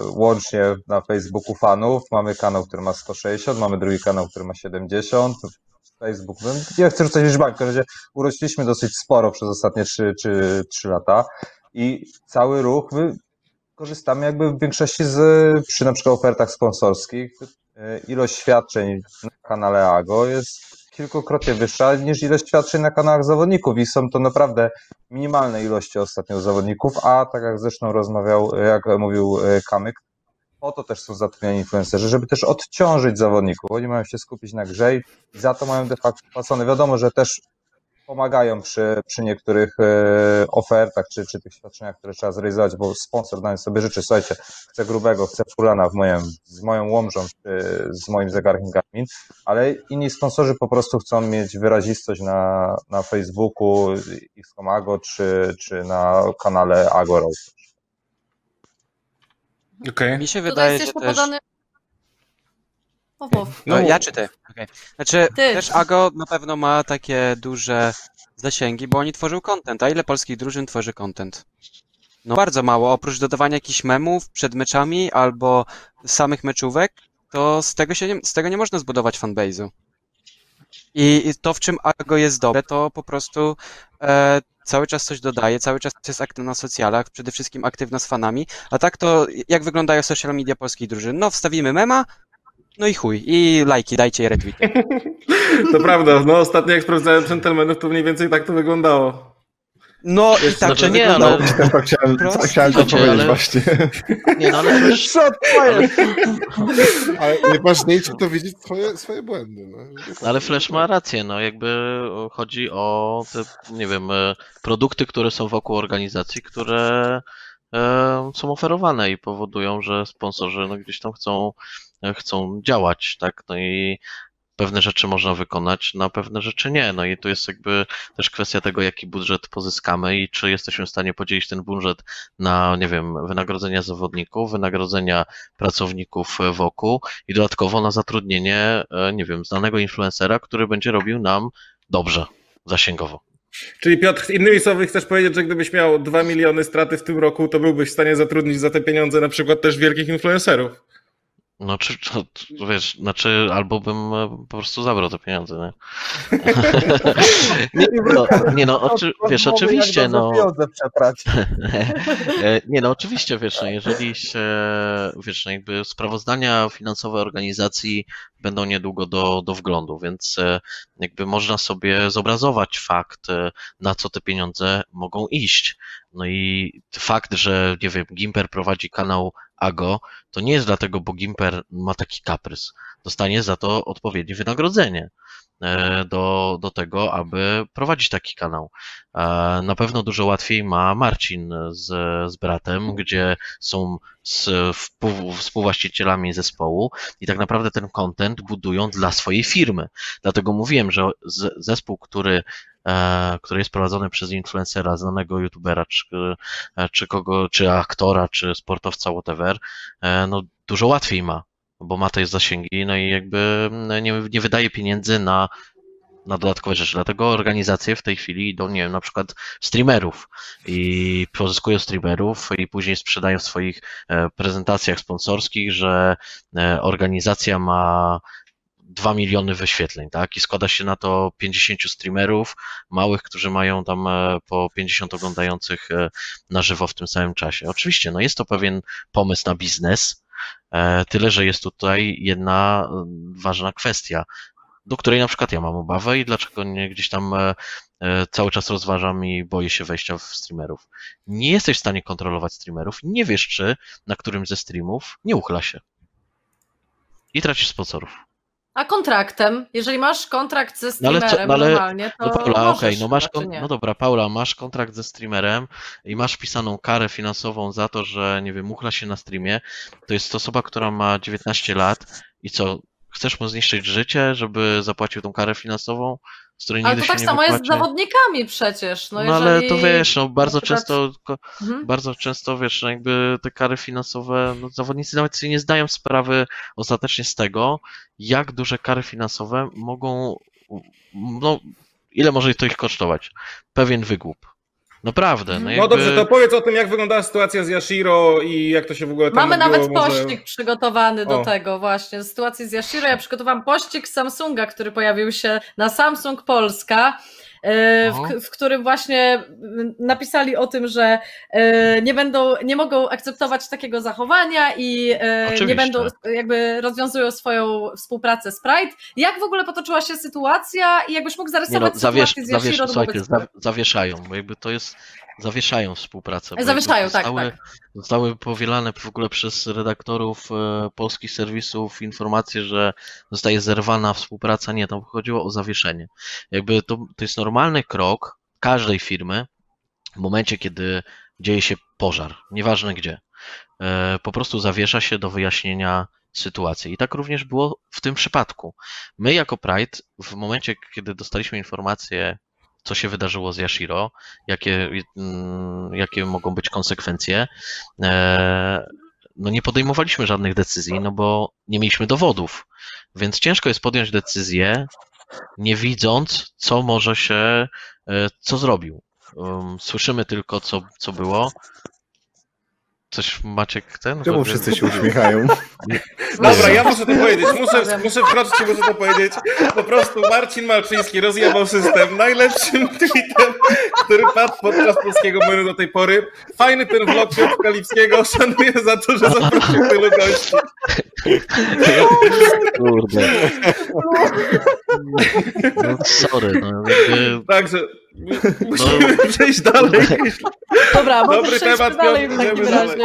łącznie na Facebooku fanów. Mamy kanał, który ma 160, mamy drugi kanał, który ma 70. Facebook, no, nie chcę rzucać liczbami, w każdym razie urośliśmy dosyć sporo przez ostatnie 3, czy 3 lata. i cały ruch korzystamy jakby w większości z, przy na przykład ofertach sponsorskich, e, ilość świadczeń na kanale AGO jest kilkukrotnie wyższa niż ilość świadczeń na kanałach zawodników i są to naprawdę minimalne ilości ostatnio zawodników, a tak jak zresztą rozmawiał, jak mówił e, Kamyk, po to też są zatrudniani influencerzy, żeby też odciążyć zawodników. Oni mają się skupić na grze i za to mają de facto płacone. Wiadomo, że też pomagają przy, przy niektórych e, ofertach czy, czy tych świadczeniach, które trzeba zrealizować, bo sponsor daje sobie życzy, słuchajcie, chcę grubego, chcę fulana w moim, z moją łomżą, czy z moim zegarkiem Garmin, ale inni sponsorzy po prostu chcą mieć wyrazistość na, na Facebooku, XCOM Ago, czy, czy na kanale Agoro. Okej. Mi się Tutaj wydaje, jest że też... podany... O, mów. No, No. ja czy ty? Okej. Znaczy, Ty. też Ago na pewno ma takie duże zasięgi, bo oni tworzą content. A ile polskich drużyn tworzy content? No bardzo mało. Oprócz dodawania jakichś memów przed meczami albo samych meczówek, to z tego się nie, z tego nie można zbudować fanbase'u. I, I to, w czym Ago jest dobre, to po prostu e, cały czas coś dodaje, cały czas jest aktywna na socjalach, przede wszystkim aktywna z fanami. A tak to, jak wyglądają social media polskich drużyn? No, wstawimy mema, no i chuj. I lajki, dajcie i retweety. <laughs> To prawda, no ostatnio jak sprawdzałem Gentlemanów, to mniej więcej tak to wyglądało. No i tak Znaczy to nie, wyglądało. ale- To chciałem, Proste. co chciałem to Słuchajcie, powiedzieć ale- właśnie. <laughs> Nie, no ale <laughs> też, Ale... Ale najważniejsze to widzieć swoje, swoje błędy. No. ale Flash ma rację, no jakby chodzi o te, nie wiem, e, produkty, które są wokół organizacji, które e, są oferowane i powodują, że sponsorzy no, gdzieś tam chcą, chcą działać, tak, no i pewne rzeczy można wykonać, na pewne rzeczy nie, no i tu jest jakby też kwestia tego, jaki budżet pozyskamy i czy jesteśmy w stanie podzielić ten budżet na, nie wiem, wynagrodzenia zawodników, wynagrodzenia pracowników wokół i dodatkowo na zatrudnienie, e, nie wiem, znanego influencera, który będzie robił nam dobrze, zasięgowo. Czyli Piotr, innymi słowy chcesz powiedzieć, że gdybyś miał 2 miliony straty w tym roku, to byłbyś w stanie zatrudnić za te pieniądze na przykład też wielkich influencerów. No, czy, to, to wiesz, znaczy, albo bym e, po prostu zabrał te pieniądze, nie? <laughs> nie, no, nie no, oczy, wiesz, oczywiście, no. <laughs> E, Nie no, oczywiście, wiesz, no, jeżeli się, wiesz, no, jakby sprawozdania finansowe organizacji będą niedługo do, do wglądu, więc e, jakby można sobie zobrazować fakt, na co te pieniądze mogą iść. No i fakt, że, nie wiem, Gimper prowadzi kanał Ago, to nie jest dlatego, bo Gimper ma taki kaprys. Dostanie za to odpowiednie wynagrodzenie e, do, do tego, aby prowadzić taki kanał. E, Na pewno dużo łatwiej ma Marcin z, z bratem, gdzie są z, współ, współwłaścicielami zespołu i tak naprawdę ten content budują dla swojej firmy. Dlatego mówiłem, że zespół, który, który jest prowadzony przez influencera, znanego youtubera, czy, e, czy kogo, czy aktora, czy sportowca, whatever, e, no dużo łatwiej ma, bo ma te zasięgi, no i jakby mm, nie, nie wydaje pieniędzy na na dodatkowe rzeczy. Dlatego organizacje w tej chwili idą, nie wiem, na przykład streamerów i pozyskują streamerów i później sprzedają w swoich e, prezentacjach sponsorskich, że e, organizacja ma 2 miliony wyświetleń, tak? I składa się na to 50 streamerów małych, którzy mają tam e, po 50 oglądających e, na żywo w tym samym czasie. Oczywiście, no jest to pewien pomysł na biznes, e, tyle że jest tutaj jedna ważna kwestia do której na przykład ja mam obawę i dlaczego nie gdzieś tam cały czas rozważam i boję się wejścia w streamerów. Nie jesteś w stanie kontrolować streamerów, nie wiesz, czy na którym ze streamów nie uchla się. I tracisz sponsorów. A kontraktem? Jeżeli masz kontrakt ze No ale co- streamerem no ale- normalnie, to No Paula, okej, no masz chyba, czy kon- nie? no dobra, Paula, masz kontrakt ze streamerem i masz wpisaną karę finansową za to, że nie wiem, uchla się na streamie. To jest osoba, która ma 19 lat i co, chcesz mu zniszczyć życie, żeby zapłacił tą karę finansową, z której Ale nigdy to tak samo jest z wypłaci? zawodnikami przecież. No, No, ale jeżeli... to wiesz, no bardzo często, Mhm. bardzo często wiesz, no jakby te kary finansowe, no zawodnicy nawet sobie nie zdają sprawy ostatecznie z tego, jak duże kary finansowe mogą, no ile może to ich kosztować? Pewien wygłup. Naprawdę, no Mhm. jakby... No dobrze, to powiedz o tym, jak wyglądała sytuacja z Yashiro i jak to się w ogóle tam Mamy odbyło, nawet może- pościg przygotowany do O. tego właśnie, sytuacji z Yashiro. Ja przygotowałam pościg z Samsunga, który pojawił się na Samsung Polska. E, w, w którym właśnie napisali o tym, że e, nie będą, nie mogą akceptować takiego zachowania i e, nie Oczywiście. będą, jakby rozwiązują swoją współpracę z Pride. Jak w ogóle potoczyła się sytuacja i jakbyś mógł Nie no, zarysować zawiesz, sytuację z zawiesz, Yashiro słuchajcie, wobec za, zawieszają, bo jakby to jest, zawieszają współpracę. Zawieszają, tak, zostały, tak. Zostały powielane w ogóle przez redaktorów e, polskich serwisów informacje, że zostaje zerwana współpraca. Nie, tam chodziło o zawieszenie. Jakby to, to jest normalny krok każdej firmy w momencie, kiedy dzieje się pożar, nieważne gdzie. E, po prostu zawiesza się do wyjaśnienia sytuacji. I tak również było w tym przypadku. My jako Pride, w momencie, kiedy dostaliśmy informację, co się wydarzyło z Yashiro, jakie, mm, jakie mogą być konsekwencje, e, no nie podejmowaliśmy żadnych decyzji, no bo nie mieliśmy dowodów. Więc ciężko jest podjąć decyzję, nie widząc, co może się, e, co zrobił. Um, Słyszymy tylko, co, co było. Coś Maciek ten? Czemu wszyscy się uśmiechają? <laughs> Dobra, ja muszę to powiedzieć, muszę, muszę wkroczyć i muszę to powiedzieć. Po prostu Marcin Malczyński rozjebał system najlepszym <laughs> tweetem, który padł podczas polskiego menu do tej pory. Fajny ten vlog Piotra Lipskiego, szanuję za to, że zaprosił tylu gości. Kurde. <laughs> No, sorry, no, jakby, Także <laughs> musimy <laughs> przejść dalej. Dobra, Dobry temat, dalej w takim razie.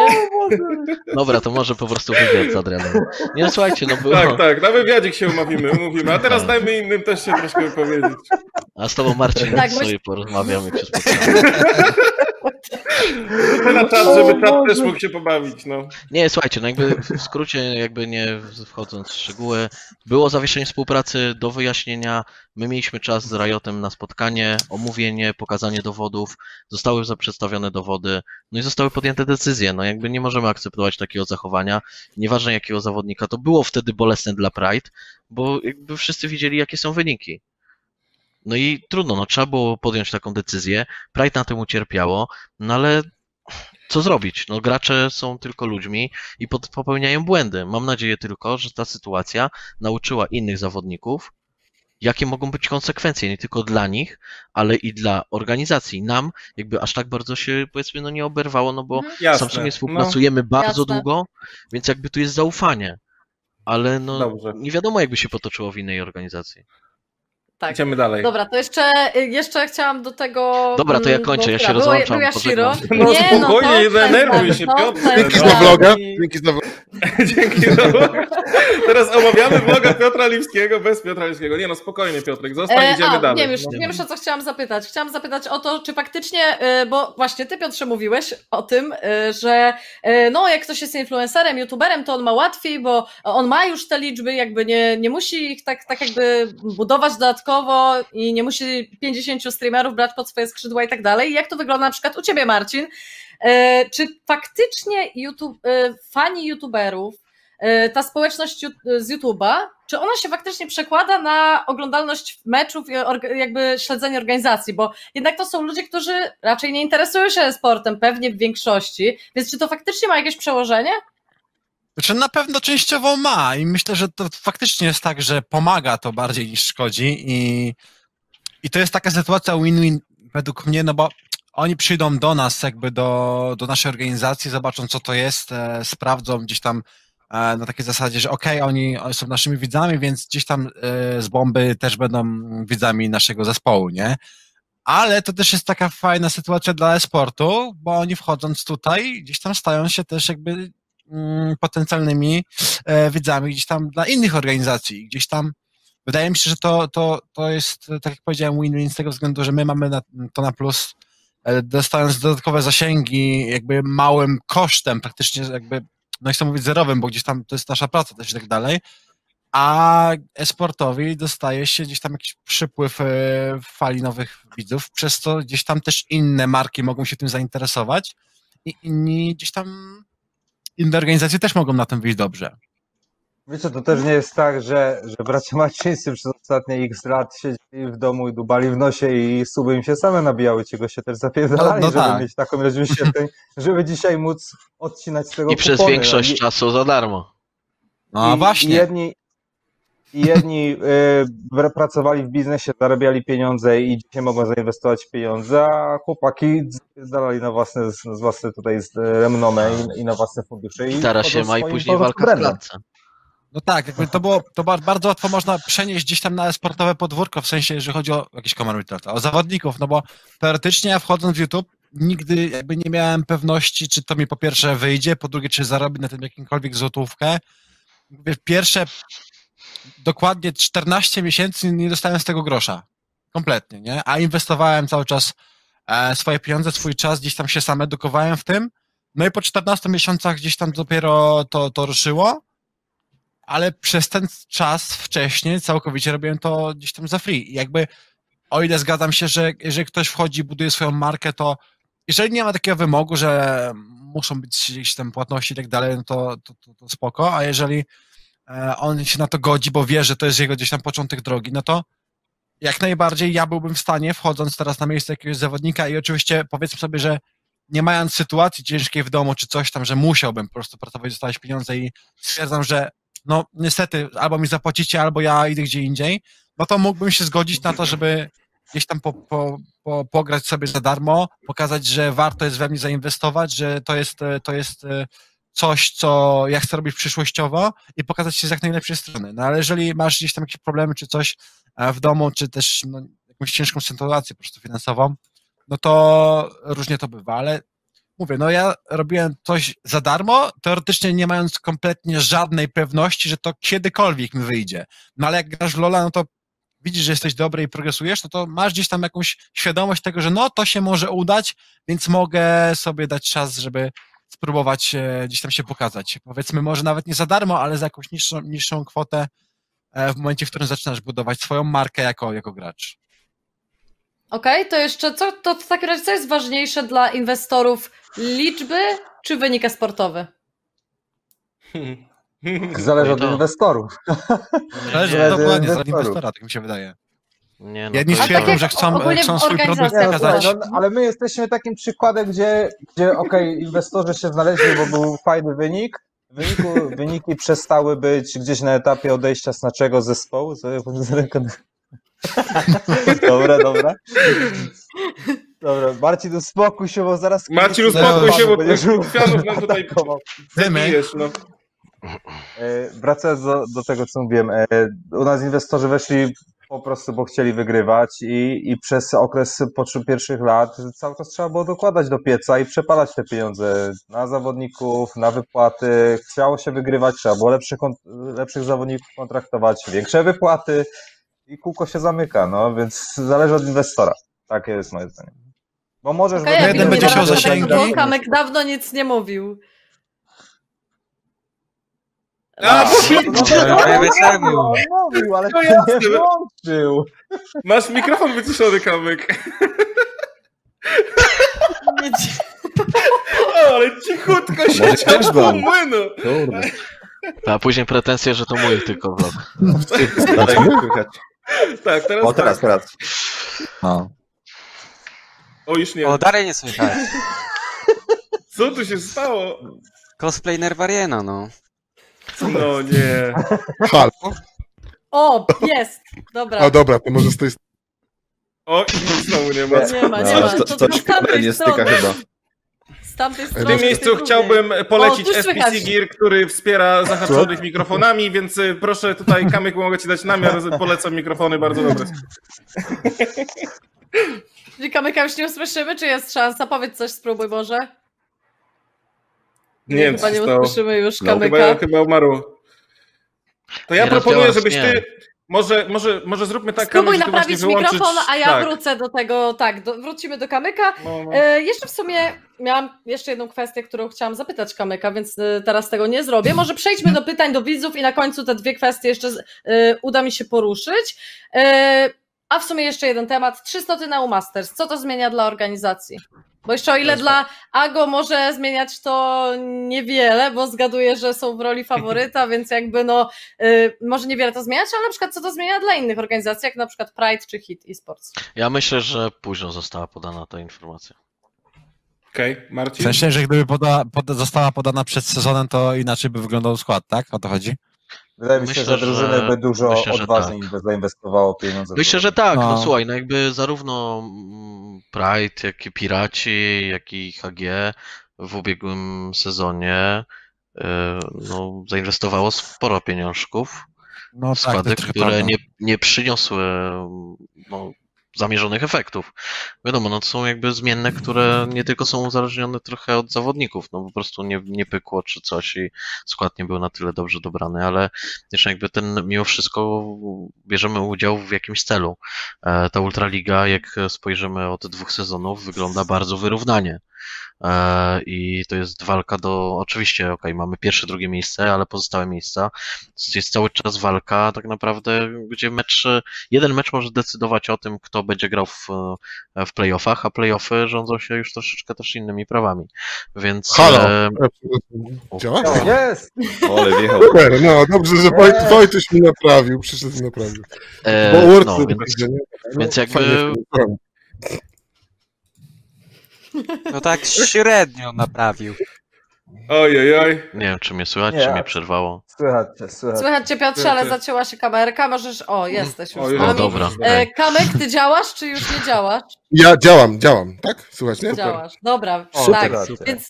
dobra, to może po prostu wywiad z Adrianem. Nie, no, słuchajcie, no było, Tak, tak, na wywiadzik się umówimy, umówimy. A teraz dajmy innym też się troszkę wypowiedzieć. a z tobą Marcin Tak, sobie porozmawiamy, spotkamy. Rzucę <laughs> na czat, żeby czat też mógł się pobawić, no. Nie, słuchajcie, no jakby w skrócie, jakby nie wchodząc w szczegóły, było zawieszenie współpracy do wyjaśnienia. My mieliśmy czas z Riotem na spotkanie, omówienie, pokazanie dowodów, zostały przedstawione dowody, no i zostały podjęte decyzje. No jakby nie możemy akceptować takiego zachowania, nieważne jakiego zawodnika. To było wtedy bolesne dla Pride, bo jakby wszyscy widzieli, jakie są wyniki. No i trudno, no trzeba było podjąć taką decyzję. Pride na tym ucierpiało, no ale co zrobić? No gracze są tylko ludźmi i popełniają błędy. Mam nadzieję tylko, że ta sytuacja nauczyła innych zawodników, jakie mogą być konsekwencje, nie tylko dla nich, ale i dla organizacji. Nam jakby aż tak bardzo się, powiedzmy, no nie oberwało, no bo Mhm. Jasne. Samsung No, współpracujemy bardzo Jasne. długo, więc jakby tu jest zaufanie. Ale no Dobrze. nie wiadomo, jakby się potoczyło w innej organizacji. Tak. idziemy dalej. Dobra, to jeszcze, jeszcze chciałam do tego. Dobra, to ja mm, kończę, ja się rozłączam, Był Yashiro. pożegnam. <laughs> No Nie, spokojnie, nie to denerwuj przestań, się, Piotr. <laughs> Dzięki za vloga. Dzięki za vloga. Dzięki za vlog. Teraz omawiamy vloga Piotra Lipskiego bez Piotra Lipskiego. Nie no, spokojnie Piotrek, zostań, E, idziemy a, dalej. Wiem już, No. wiem już o co chciałam zapytać. Chciałam zapytać o to, czy faktycznie, e, bo właśnie ty Piotrze mówiłeś o tym, e, że e, no jak ktoś jest influencerem, youtuberem, to on ma łatwiej, bo on ma już te liczby, jakby nie, nie musi ich tak, tak jakby budować dodatkowo i nie musi 50 streamerów brać pod swoje skrzydła i tak dalej. Jak to wygląda na przykład u ciebie Marcin? E, Czy faktycznie YouTube, e, fani youtuberów e, ta społeczność z YouTube'a, czy ona się faktycznie przekłada na oglądalność meczów i jakby śledzenie organizacji, bo jednak to są ludzie, którzy raczej nie interesują się sportem, pewnie w większości, więc czy to faktycznie ma jakieś przełożenie? Znaczy na pewno częściowo ma i myślę, że to faktycznie jest tak, że pomaga to bardziej niż szkodzi i, i to jest taka sytuacja win-win według mnie, no bo oni przyjdą do nas jakby do, do naszej organizacji, zobaczą co to jest, e, sprawdzą gdzieś tam e, na takiej zasadzie, że okej, oni, oni są naszymi widzami, więc gdzieś tam e, z bomby też będą widzami naszego zespołu, nie? Ale to też jest taka fajna sytuacja dla e-sportu, bo oni wchodząc tutaj, gdzieś tam stają się też jakby potencjalnymi e, widzami gdzieś tam dla innych organizacji. Gdzieś tam wydaje mi się, że to, to, to jest, tak jak powiedziałem, win-win z tego względu, że my mamy na, to na plus, e, dostając dodatkowe zasięgi, jakby małym kosztem, praktycznie jakby, no nie chcę mówić zerowym, bo gdzieś tam to jest nasza praca też i tak dalej, a esportowi dostaje się gdzieś tam jakiś przypływ e, fali nowych widzów, przez co gdzieś tam też inne marki mogą się tym zainteresować i inni gdzieś tam inne organizacje też mogą na tym wyjść dobrze. Wiecie, to też nie jest tak, że, że bracia Macińscy przez ostatnie x lat siedzieli w domu i dubali w nosie i suby im się same nabijały, ci goście też zapierdalali, No, no żeby tak. mieć taką ilość wyświetleń, <laughs> żeby dzisiaj móc odcinać z tego I przez kupony. większość No, czasu za darmo. No i, właśnie. I jedni, I jedni y, pracowali w biznesie, zarabiali pieniądze i dzisiaj mogą zainwestować pieniądze, a chłopaki zdalali na własne, z własne tutaj z- renomę i, i na własne fundusze. I Stara się ma i później walka w brandem. klatce. No tak, jakby to było, to ba- bardzo łatwo można przenieść gdzieś tam na sportowe podwórko, w sensie, jeżeli chodzi o jakiś common o zawodników, no bo teoretycznie ja wchodząc w YouTube nigdy jakby nie miałem pewności, czy to mi po pierwsze wyjdzie, po drugie, czy zarobię na tym jakimkolwiek złotówkę. Pierwsze dokładnie 14 miesięcy nie dostałem z tego grosza. Kompletnie, nie? A inwestowałem cały czas e, swoje pieniądze, swój czas, gdzieś tam się sam edukowałem w tym. No i po 14 miesiącach gdzieś tam dopiero to, to ruszyło ale przez ten czas wcześniej całkowicie robiłem to gdzieś tam za free. I jakby, o ile zgadzam się, że jeżeli ktoś wchodzi, buduje swoją markę, to jeżeli nie ma takiego wymogu, że muszą być gdzieś tam płatności i tak dalej, no to, to, to, to spoko, a jeżeli on się na to godzi, bo wie, że to jest jego gdzieś tam początek drogi, no to jak najbardziej ja byłbym w stanie, wchodząc teraz na miejsce jakiegoś zawodnika i oczywiście powiedzmy sobie, że nie mając sytuacji ciężkiej w domu czy coś tam, że musiałbym po prostu pracować, dostać pieniądze i stwierdzam, że no niestety albo mi zapłacicie, albo ja idę gdzie indziej, no to mógłbym się zgodzić na to, żeby gdzieś tam po, po, po, pograć sobie za darmo, pokazać, że warto jest we mnie zainwestować, że to jest, e, to jest e, coś, co ja chcę robić przyszłościowo i pokazać się z jak najlepszej strony. No ale jeżeli masz gdzieś tam jakieś problemy czy coś e, w domu, czy też no, jakąś ciężką sytuację po prostu finansową, no to różnie to bywa, ale mówię, no ja robiłem coś za darmo, teoretycznie nie mając kompletnie żadnej pewności, że to kiedykolwiek mi wyjdzie. No ale jak grasz w Lola, no to widzisz, że jesteś dobry i progresujesz, no to masz gdzieś tam jakąś świadomość tego, że no to się może udać, więc mogę sobie dać czas, żeby spróbować e, gdzieś tam się pokazać. Powiedzmy, może nawet nie za darmo, ale za jakąś niższą, niższą kwotę e, w momencie, w którym zaczynasz budować swoją markę jako, jako gracz. Okej, to jeszcze co, to w takim razie co jest ważniejsze dla inwestorów? Liczby czy wynik sportowy? Zależy od To- inwestorów. Zależy Zależy od dokładnie, od inwestorów. inwestora, tak mi się wydaje. Nie, no tak twierdzą, jak że chcą, chcą swój produkt Nie, no, pokazać. no, ale my jesteśmy takim przykładem, gdzie, gdzie okej, inwestorzy się znaleźli, bo był fajny wynik. W wyniku, wyniki przestały być gdzieś na etapie odejścia z naszego zespołu. Sobie z ręką- <laughs> Dobra, dobra. Dobra, Marcin, uspokój się, bo zaraz... Marcin, uspokój się, bo będziesz tych kwiatów nam tutaj no. E, Wracając do, do tego, co mówiłem, e, u nas inwestorzy weszli po prostu, bo chcieli wygrywać i, i przez okres początku pierwszych lat cały czas trzeba było dokładać do pieca i przepalać te pieniądze na zawodników, na wypłaty. Chciało się wygrywać, trzeba było lepszych, lepszych zawodników kontraktować, większe wypłaty i kółko się zamyka, no więc zależy od inwestora. Takie jest moje zdanie. Bo możesz jak jeden będzie chciał do zasięgi. Kamek dawno nic nie mówił. A, Ale czemu? Mówił, ale No nie jasne. włączył. Masz mikrofon wyciszony. Nie dzi- O, ale cichutko siedział mam. młynu. Kurde. A później pretensje, że to mój tylko vlog. Słychać. Tak, teraz, O, teraz, tak. teraz. No. O, już nie. O, dalej nie słychać. Co tu się stało? Cosplay Nerwariena, no. No nie. Halo? O, jest! Dobra. A dobra, to może z tej O, i znowu nie ma. Nie ma, nie No, ma. to, To, to, nie styka chyba. Z tamtej W tym miejscu chciałbym polecić O, SPC. Gear, który wspiera zahaczonych mikrofonami, więc y, proszę tutaj, Kamyk, mogę ci dać namiar, polecam mikrofony, bardzo dobre. Czyli Kamyka już nie usłyszymy, czy jest szansa? Powiedz coś, spróbuj może. Nie wiem, chyba nie usłyszymy już No, Kamyka. chyba, chyba umarł. To ja Nie proponuję, rozdziała żebyś mnie. ty, może, może, może zróbmy tak, Spróbuj naprawić wyłączyć... mikrofon, a ja tak. wrócę do tego, tak, do, wrócimy do Kamyka. No, no. E, jeszcze w sumie miałam jeszcze jedną kwestię, którą chciałam zapytać Kamyka, więc e, teraz tego nie zrobię. Może przejdźmy do pytań do widzów i na końcu te dwie kwestie jeszcze e, uda mi się poruszyć. A w sumie jeszcze jeden temat. Trzy sloty na U-Masters. Co to zmienia dla organizacji? Bo jeszcze o ile dla Ago może zmieniać to niewiele, bo zgaduję, że są w roli faworyta, <laughs> więc jakby no y, może niewiele to zmieniać, ale na przykład co to zmienia dla innych organizacji, jak na przykład Pride czy Hit Esports. Ja myślę, że późno została podana ta informacja. Okej, W Marcin? sensie, że gdyby poda, poda, została podana przed sezonem, to inaczej by wyglądał skład, tak? O to chodzi? Wydaje mi się, Myślę, że drużyny że- by dużo myślę, odważniej tak. zainwestowało pieniądze. w Myślę, że tak. No. No. słuchaj, no jakby zarówno mm, Pride, jak i Piraci, jak i HG w ubiegłym sezonie y, no, zainwestowało sporo pieniążków No w tak, składy, trochę które nie, nie przyniosły no, zamierzonych efektów. Wiadomo, no to są jakby zmienne, które nie tylko są uzależnione trochę od zawodników, no po prostu nie, nie pykło czy coś i skład nie był na tyle dobrze dobrany, ale też jakby ten, mimo wszystko bierzemy udział w jakimś celu. E, Ta Ultraliga, jak spojrzymy od dwóch sezonów, wygląda bardzo wyrównanie. E, I to jest walka do. Oczywiście, okej, mamy pierwsze, drugie miejsce, ale pozostałe miejsca. Jest cały czas walka, tak naprawdę, gdzie mecz, jeden mecz może decydować o tym, kto będzie grał w, w playoffach, a playoffy rządzą się już troszeczkę też innymi prawami. Więc. Halo! e, E. Działa? Jest! Ole, wjechał. Super, no dobrze, że Wojt, Wojtuś mi naprawił, przyszedł i naprawił. e, Bo Word no, więc, będzie, nie? No, więc jakby-. No tak średnio naprawił. Oj, oj, oj. nie wiem, czy mnie słychać, Nie, czy mnie przerwało. Słychać cię, słychać. Słychać cię Piotrze, ale zacięła się kamerka, możesz... O, jesteś już O, z nami. O, dobra. E, Kamek, ty działasz, czy już nie działasz? Ja działam, działam, tak? Słuchać, nie? Działasz. Dobra, O, tak. cię. Więc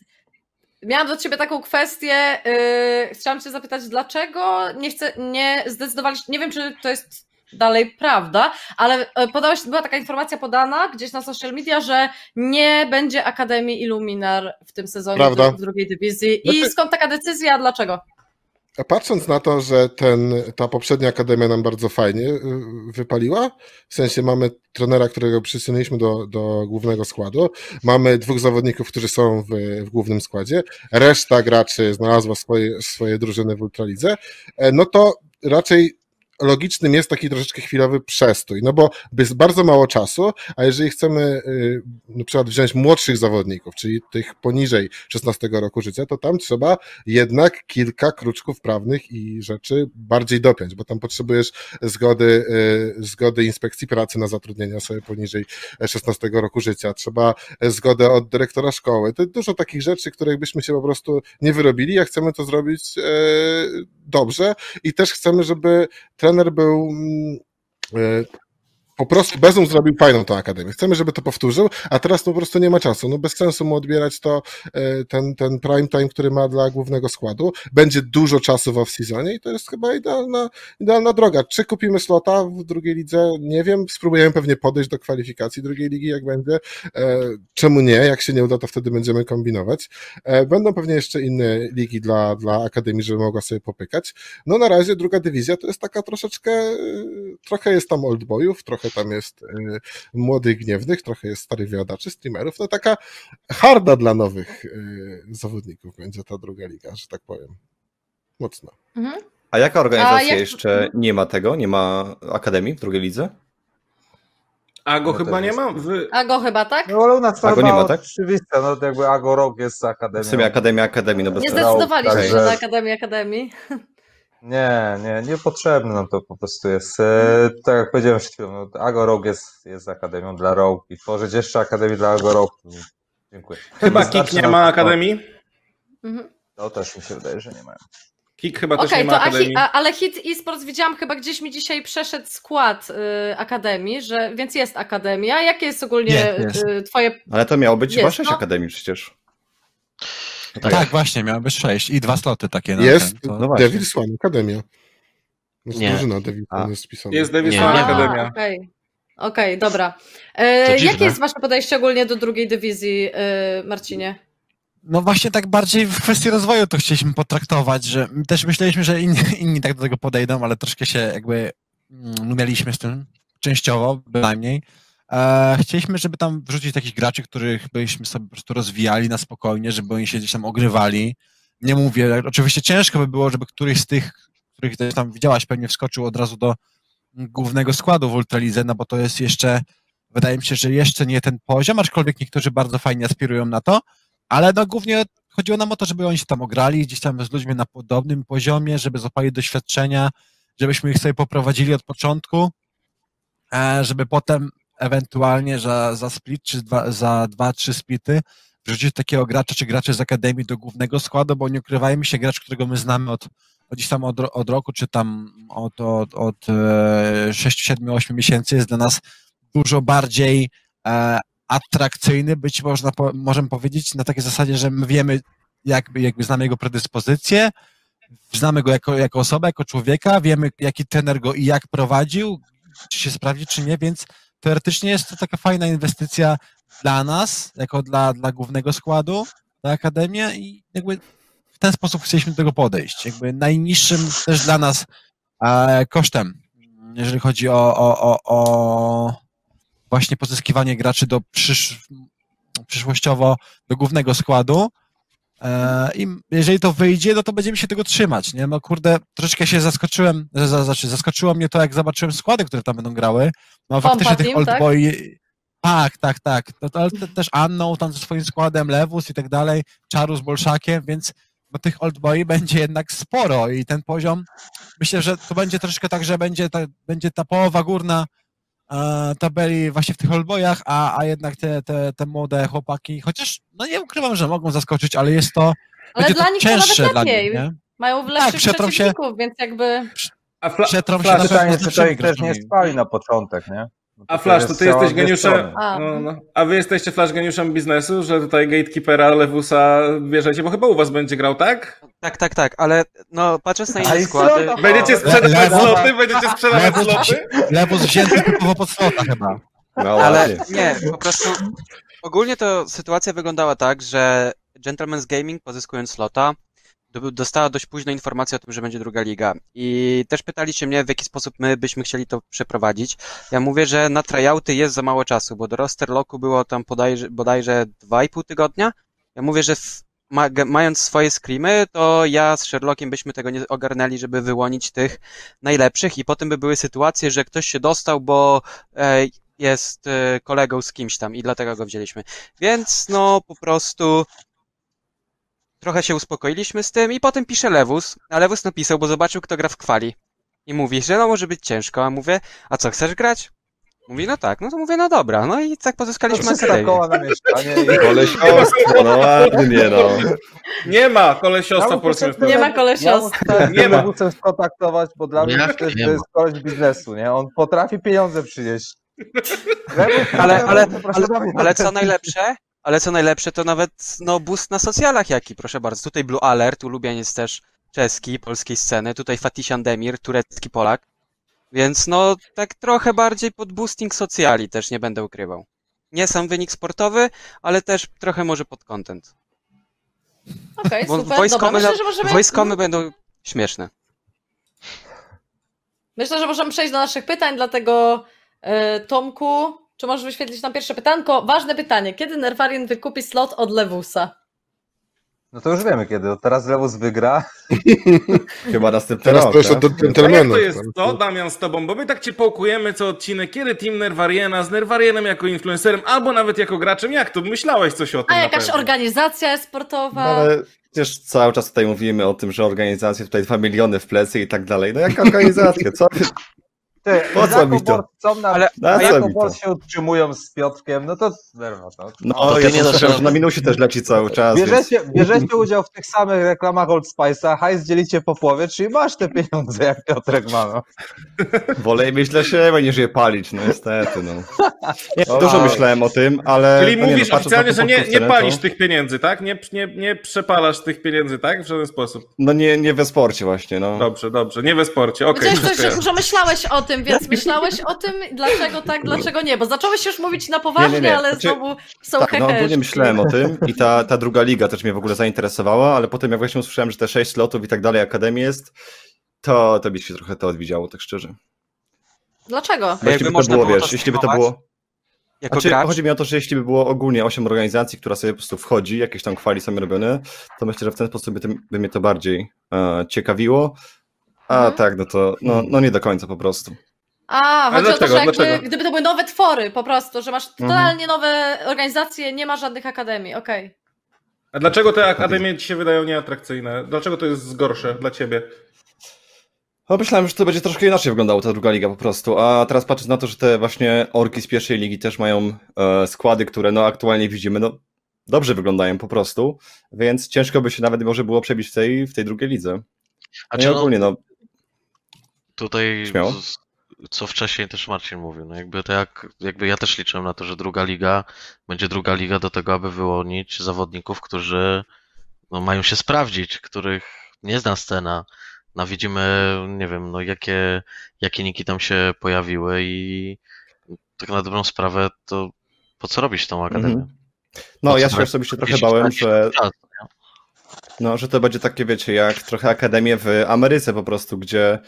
miałam do ciebie taką kwestię. Yy, chciałam cię zapytać, dlaczego nie chce, nie zdecydowaliście, nie wiem, czy to jest dalej prawda, ale e, podałeś, była taka informacja podana gdzieś na social media, że nie będzie Akademii Illuminar w tym sezonie Prawda. w drugiej dywizji. I Znaczy- skąd taka decyzja, dlaczego? Patrząc na to, że ten, ta poprzednia akademia nam bardzo fajnie y, wypaliła, w sensie mamy trenera, którego przysunęliśmy do, do głównego składu, mamy dwóch zawodników, którzy są w, w głównym składzie, reszta graczy znalazła swoje, swoje drużyny w Ultralidze, e, no to raczej logicznym jest taki troszeczkę chwilowy przestój, no bo jest bardzo mało czasu, a jeżeli chcemy y, na przykład wziąć młodszych zawodników, czyli tych poniżej 16 roku życia, to tam trzeba jednak kilka kruczków prawnych i rzeczy bardziej dopiąć, bo tam potrzebujesz zgody, y, zgody inspekcji pracy na zatrudnienie osoby poniżej 16 roku życia, trzeba zgodę od dyrektora szkoły. To dużo takich rzeczy, których byśmy się po prostu nie wyrobili, a chcemy to zrobić e, dobrze i też chcemy, żeby trener był mm, e, po prostu Bezum zrobił fajną tą akademię. Chcemy, żeby to powtórzył, a teraz po prostu nie ma czasu. No bez sensu mu odbierać to, e, ten, ten prime time, który ma dla głównego składu. Będzie dużo czasu w off-seasonie i to jest chyba idealna, idealna droga. Czy kupimy slota w drugiej lidze? Nie wiem. Spróbujemy pewnie podejść do kwalifikacji drugiej ligi, jak będzie. E, Czemu nie? Jak się nie uda, to wtedy będziemy kombinować. E, Będą pewnie jeszcze inne ligi dla, dla akademii, żeby mogła sobie popykać. No na razie druga dywizja to jest taka troszeczkę, trochę jest tam oldboyów, trochę tam jest e, młodych gniewnych, trochę jest starych wiadaczy, streamerów, no taka harda dla nowych e, zawodników będzie ta druga liga, że tak powiem. Mocno. Mhm. A jaka organizacja jak- jeszcze nie ma tego? Nie ma akademii w drugiej lidze? A go No chyba nie ma? W... A go chyba, tak? No ale u nas to A go chyba nie ma, tak? oczywiste, no to jakby Agorok jest z akademią. W sumie akademia, akademii, no bez Nie sensu. zdecydowaliście także- się na Akademię Akademii. Nie, nie, niepotrzebne nam to po prostu jest. E, tak jak powiedziałem przed chwilą, no, Agorok jest, jest akademią dla Rogue i tworzyć jeszcze akademię dla Agoroku. Dziękuję. Chyba Kik nie ma akademii? Mhm. To też mi się wydaje, że nie mają. Kik chyba też Okej, nie ma to akademii. a, ale Hit Esports widziałam, chyba gdzieś mi dzisiaj przeszedł skład y, Akademii, że, więc jest Akademia. Jakie jest ogólnie Jest, jest. Y, twoje... Ale to miało być chyba Jest, sześć no. akademii przecież. Tak, właśnie, miały być sześć i dwa sloty takie. Na jest ten, to... no właśnie. Devil Swan Akademia. Jest Nie. drużyna Devil A. Swan jest wpisana. Jest Swan nie. Akademia. Okej, Okej, dobra. E, jakie jest wasze podejście ogólnie do drugiej dywizji, y, Marcinie? No właśnie tak bardziej w kwestii rozwoju to chcieliśmy potraktować, że też myśleliśmy, że inni, <laughs> inni tak do tego podejdą, ale troszkę się jakby mm, umieliśmy z tym, częściowo bynajmniej. E, chcieliśmy, żeby tam wrzucić takich graczy, których byśmy sobie po prostu rozwijali na spokojnie, żeby oni się gdzieś tam ogrywali. Nie mówię, oczywiście ciężko by było, żeby któryś z tych, których też tam widziałaś, pewnie wskoczył od razu do głównego składu w Ultralidze, no bo to jest jeszcze, wydaje mi się, że jeszcze nie ten poziom, aczkolwiek niektórzy bardzo fajnie aspirują na to, ale no głównie chodziło nam o to, żeby oni się tam ograli gdzieś tam z ludźmi na podobnym poziomie, żeby złapali doświadczenia, żebyśmy ich sobie poprowadzili od początku, e, żeby potem ewentualnie za, za split czy dwa, za dwa, trzy splity wrzucić takiego gracza czy graczy z akademii do głównego składu, bo nie ukrywajmy się, gracz, którego my znamy od gdzieś tam od, od roku, czy tam od, od, od e, 6, 7, 8 miesięcy jest dla nas dużo bardziej e, atrakcyjny, być można po, możemy powiedzieć na takiej zasadzie, że my wiemy, jakby, jakby znamy jego predyspozycje, znamy go jako, jako osobę, jako człowieka, wiemy, jaki trener go i jak prowadził, czy się sprawdzi, czy nie, więc teoretycznie jest to taka fajna inwestycja dla nas, jako dla, dla głównego składu, dla Akademii i jakby w ten sposób chcieliśmy do tego podejść. Jakby najniższym też dla nas e, kosztem, jeżeli chodzi o, o, o, o właśnie pozyskiwanie graczy do przysz, przyszłościowo do głównego składu. E, I jeżeli to wyjdzie, no to będziemy się tego trzymać, nie? No kurde, troszeczkę się zaskoczyłem, znaczy zaskoczyło mnie to, jak zobaczyłem składy, które tam będą grały. No faktycznie tych old tak? boy... Tak, tak, tak. No, to, ale te, też Anną tam ze swoim składem, Lewus i tak dalej, Czaru z Bolszakiem, więc no, tych old boy będzie jednak sporo i ten poziom, myślę, że to będzie troszeczkę tak, że będzie ta, będzie ta połowa górna tabeli właśnie w tych oldboyach, a, a jednak te, te, te młode chłopaki, chociaż no nie ukrywam, że mogą zaskoczyć, ale jest to Ale dla to nich to cięższe nawet dla nich, lepiej. nie? Mają lepszych przetrą się- przeciwników, więc jakby... A, fla, Przetrą się na Pytanie, pewno to też nie spali na początek, nie? No a Flash, to ty jesteś geniuszem. A. No, no. A wy jesteście Flash geniuszem biznesu, że tutaj gatekeepera Lewusa bierzecie, bo chyba u was będzie grał, tak? Tak, tak, tak, ale no patrząc na inne składy? Będziecie sprzedawać sloty? Będziecie sprzedawać Lewus, sloty? Lewus wzięty typowo pod slota chyba. No ale ładnie. nie, po prostu ogólnie to sytuacja wyglądała tak, że Gentleman's Gaming pozyskując slota dostała dość późno informację o tym, że będzie druga liga. I też pytaliście mnie, w jaki sposób my byśmy chcieli to przeprowadzić. Ja mówię, że na tryouty jest za mało czasu, bo do roster locku było tam bodajże, bodajże 2,5 tygodnia. Ja mówię, że w, ma, mając swoje screamy, to ja z Sherlockiem byśmy tego nie ogarnęli, żeby wyłonić tych najlepszych i potem by były sytuacje, że ktoś się dostał, bo e, jest e, kolegą z kimś tam i dlatego go wzięliśmy. Więc no po prostu trochę się uspokoiliśmy z tym i potem pisze Lewus, a Lewus napisał, bo zobaczył kto gra w kwali. I mówi, że no może być ciężko, a mówię, a co, chcesz grać? Mówi, no tak, no to mówię, no dobra, no i tak pozyskaliśmy 300 akademię. koła na mieszkanie i... <laughs> Kolesiostwo, no ładnie, no. Nie ma kolesiostwa Ja muszę Nie ma kolesiostwa. muszę Nie ma. Lewusem skontaktować, bo dla mnie to jest, to jest koleś biznesu, nie? On potrafi pieniądze przynieść. Ale, ale, ale, ale co najlepsze, ale co najlepsze, to nawet no boost na socjalach jaki, proszę bardzo. Tutaj Blue Alert, ulubieniec też czeski, polskiej sceny, tutaj Fatisian Demir, turecki Polak. Więc no tak trochę bardziej pod boosting socjali też nie będę ukrywał. Nie sam wynik sportowy, ale też trochę może pod content. Okej, Bo super, dobra. Myślę, że możemy... wojskomy będą śmieszne. Myślę, że możemy przejść do naszych pytań, dlatego e, Tomku, czy możesz wyświetlić nam pierwsze pytanko? Ważne pytanie. Kiedy Nerfarian wykupi slot od Lewusa? No to już wiemy kiedy. Teraz Lewus wygra. <laughs> Chyba następny Teraz rok, to jeszcze tak? do A jak to jest to, Damian, z tobą? Bo my tak cię połkujemy co odcinek, kiedy Team Nerwariena z Nerwarienem jako influencerem, albo nawet jako graczem. Jak to? Myślałeś coś o tym A jakaś pewno. organizacja sportowa? No, ale przecież cały czas tutaj mówimy o tym, że organizacje tutaj 2 miliony w plecy i tak dalej. No jaka organizacja? Co ty? Po co mi to? Na, Ale- Na co jako mi to? Borc się utrzymują z Piotrkiem, no to zerwa to. No, to ty ja nie rady. na minusie też leci cały czas. Więc... Bierzecie, bierzecie udział w tych samych reklamach Old Spice'a, hajs dzielicie po połowie, czyli masz te pieniądze, jak Piotrek ma. No. Wolej mieć dla siebie niż je palić, no niestety. No. <laughs> Nie, No, dużo ale- myślałem o tym, ale. Czyli no nie, mówisz no, oficjalnie, że nie, nie palisz to- tych pieniędzy, tak? Nie, nie, nie przepalasz tych pieniędzy, tak? W żaden sposób. No nie, nie we sporcie właśnie, no. Dobrze, dobrze. Nie we sporcie, okej. Coś, dziękuję. że, że myślałeś o tym, więc myślałeś o tym, dlaczego tak, dlaczego nie, bo zacząłeś już mówić na poważnie, Nie, nie, nie. ale Znaczy- znowu są Tak, no ogólnie myślałem o tym i ta, ta druga liga też mnie w ogóle zainteresowała, ale potem jak właśnie usłyszałem, że te sześć slotów i tak dalej Akademii jest, to, to mi się trochę to odwidziało, tak szczerze. Dlaczego? Bo jeśli jakby by to było, wiesz, jeśli by to było... Jako Znaczy, gracz, chodzi mi o to, że jeśli by było ogólnie 8 organizacji, która sobie po prostu wchodzi, jakieś tam kwali są robione, to myślę, że w ten sposób by, tym, by mnie to bardziej e, ciekawiło. A Mhm. tak, no to no, no nie do końca po prostu. A, chodzi o to, dlaczego? że jakby, Dlaczego? gdyby to były nowe twory po prostu, że masz Mhm. totalnie nowe organizacje, nie ma żadnych akademii, okej. A dlaczego te akademie ci się wydają nieatrakcyjne? Dlaczego to jest gorsze dla ciebie? No myślałem, że to będzie troszkę inaczej wyglądało ta druga liga po prostu, a teraz patrząc na to, że te właśnie orki z pierwszej ligi też mają e, składy, które no aktualnie widzimy, no dobrze wyglądają po prostu, więc ciężko by się nawet może było przebić w tej, w tej drugiej lidze. A No czy ogólnie, no, tutaj, Śmiało. co wcześniej też Marcin mówił, no jakby to jak, jakby ja też liczyłem na to, że druga liga będzie druga liga do tego, aby wyłonić zawodników, którzy no, mają się sprawdzić, których nie zna scena. No widzimy, nie wiem, no jakie, jakie niki tam się pojawiły i tak na dobrą sprawę to po co robić tą akademię? Mhm. no Po ja się osobiście trochę bałem, że, czas, no, że to będzie takie, wiecie, jak trochę akademie w Ameryce po prostu, gdzie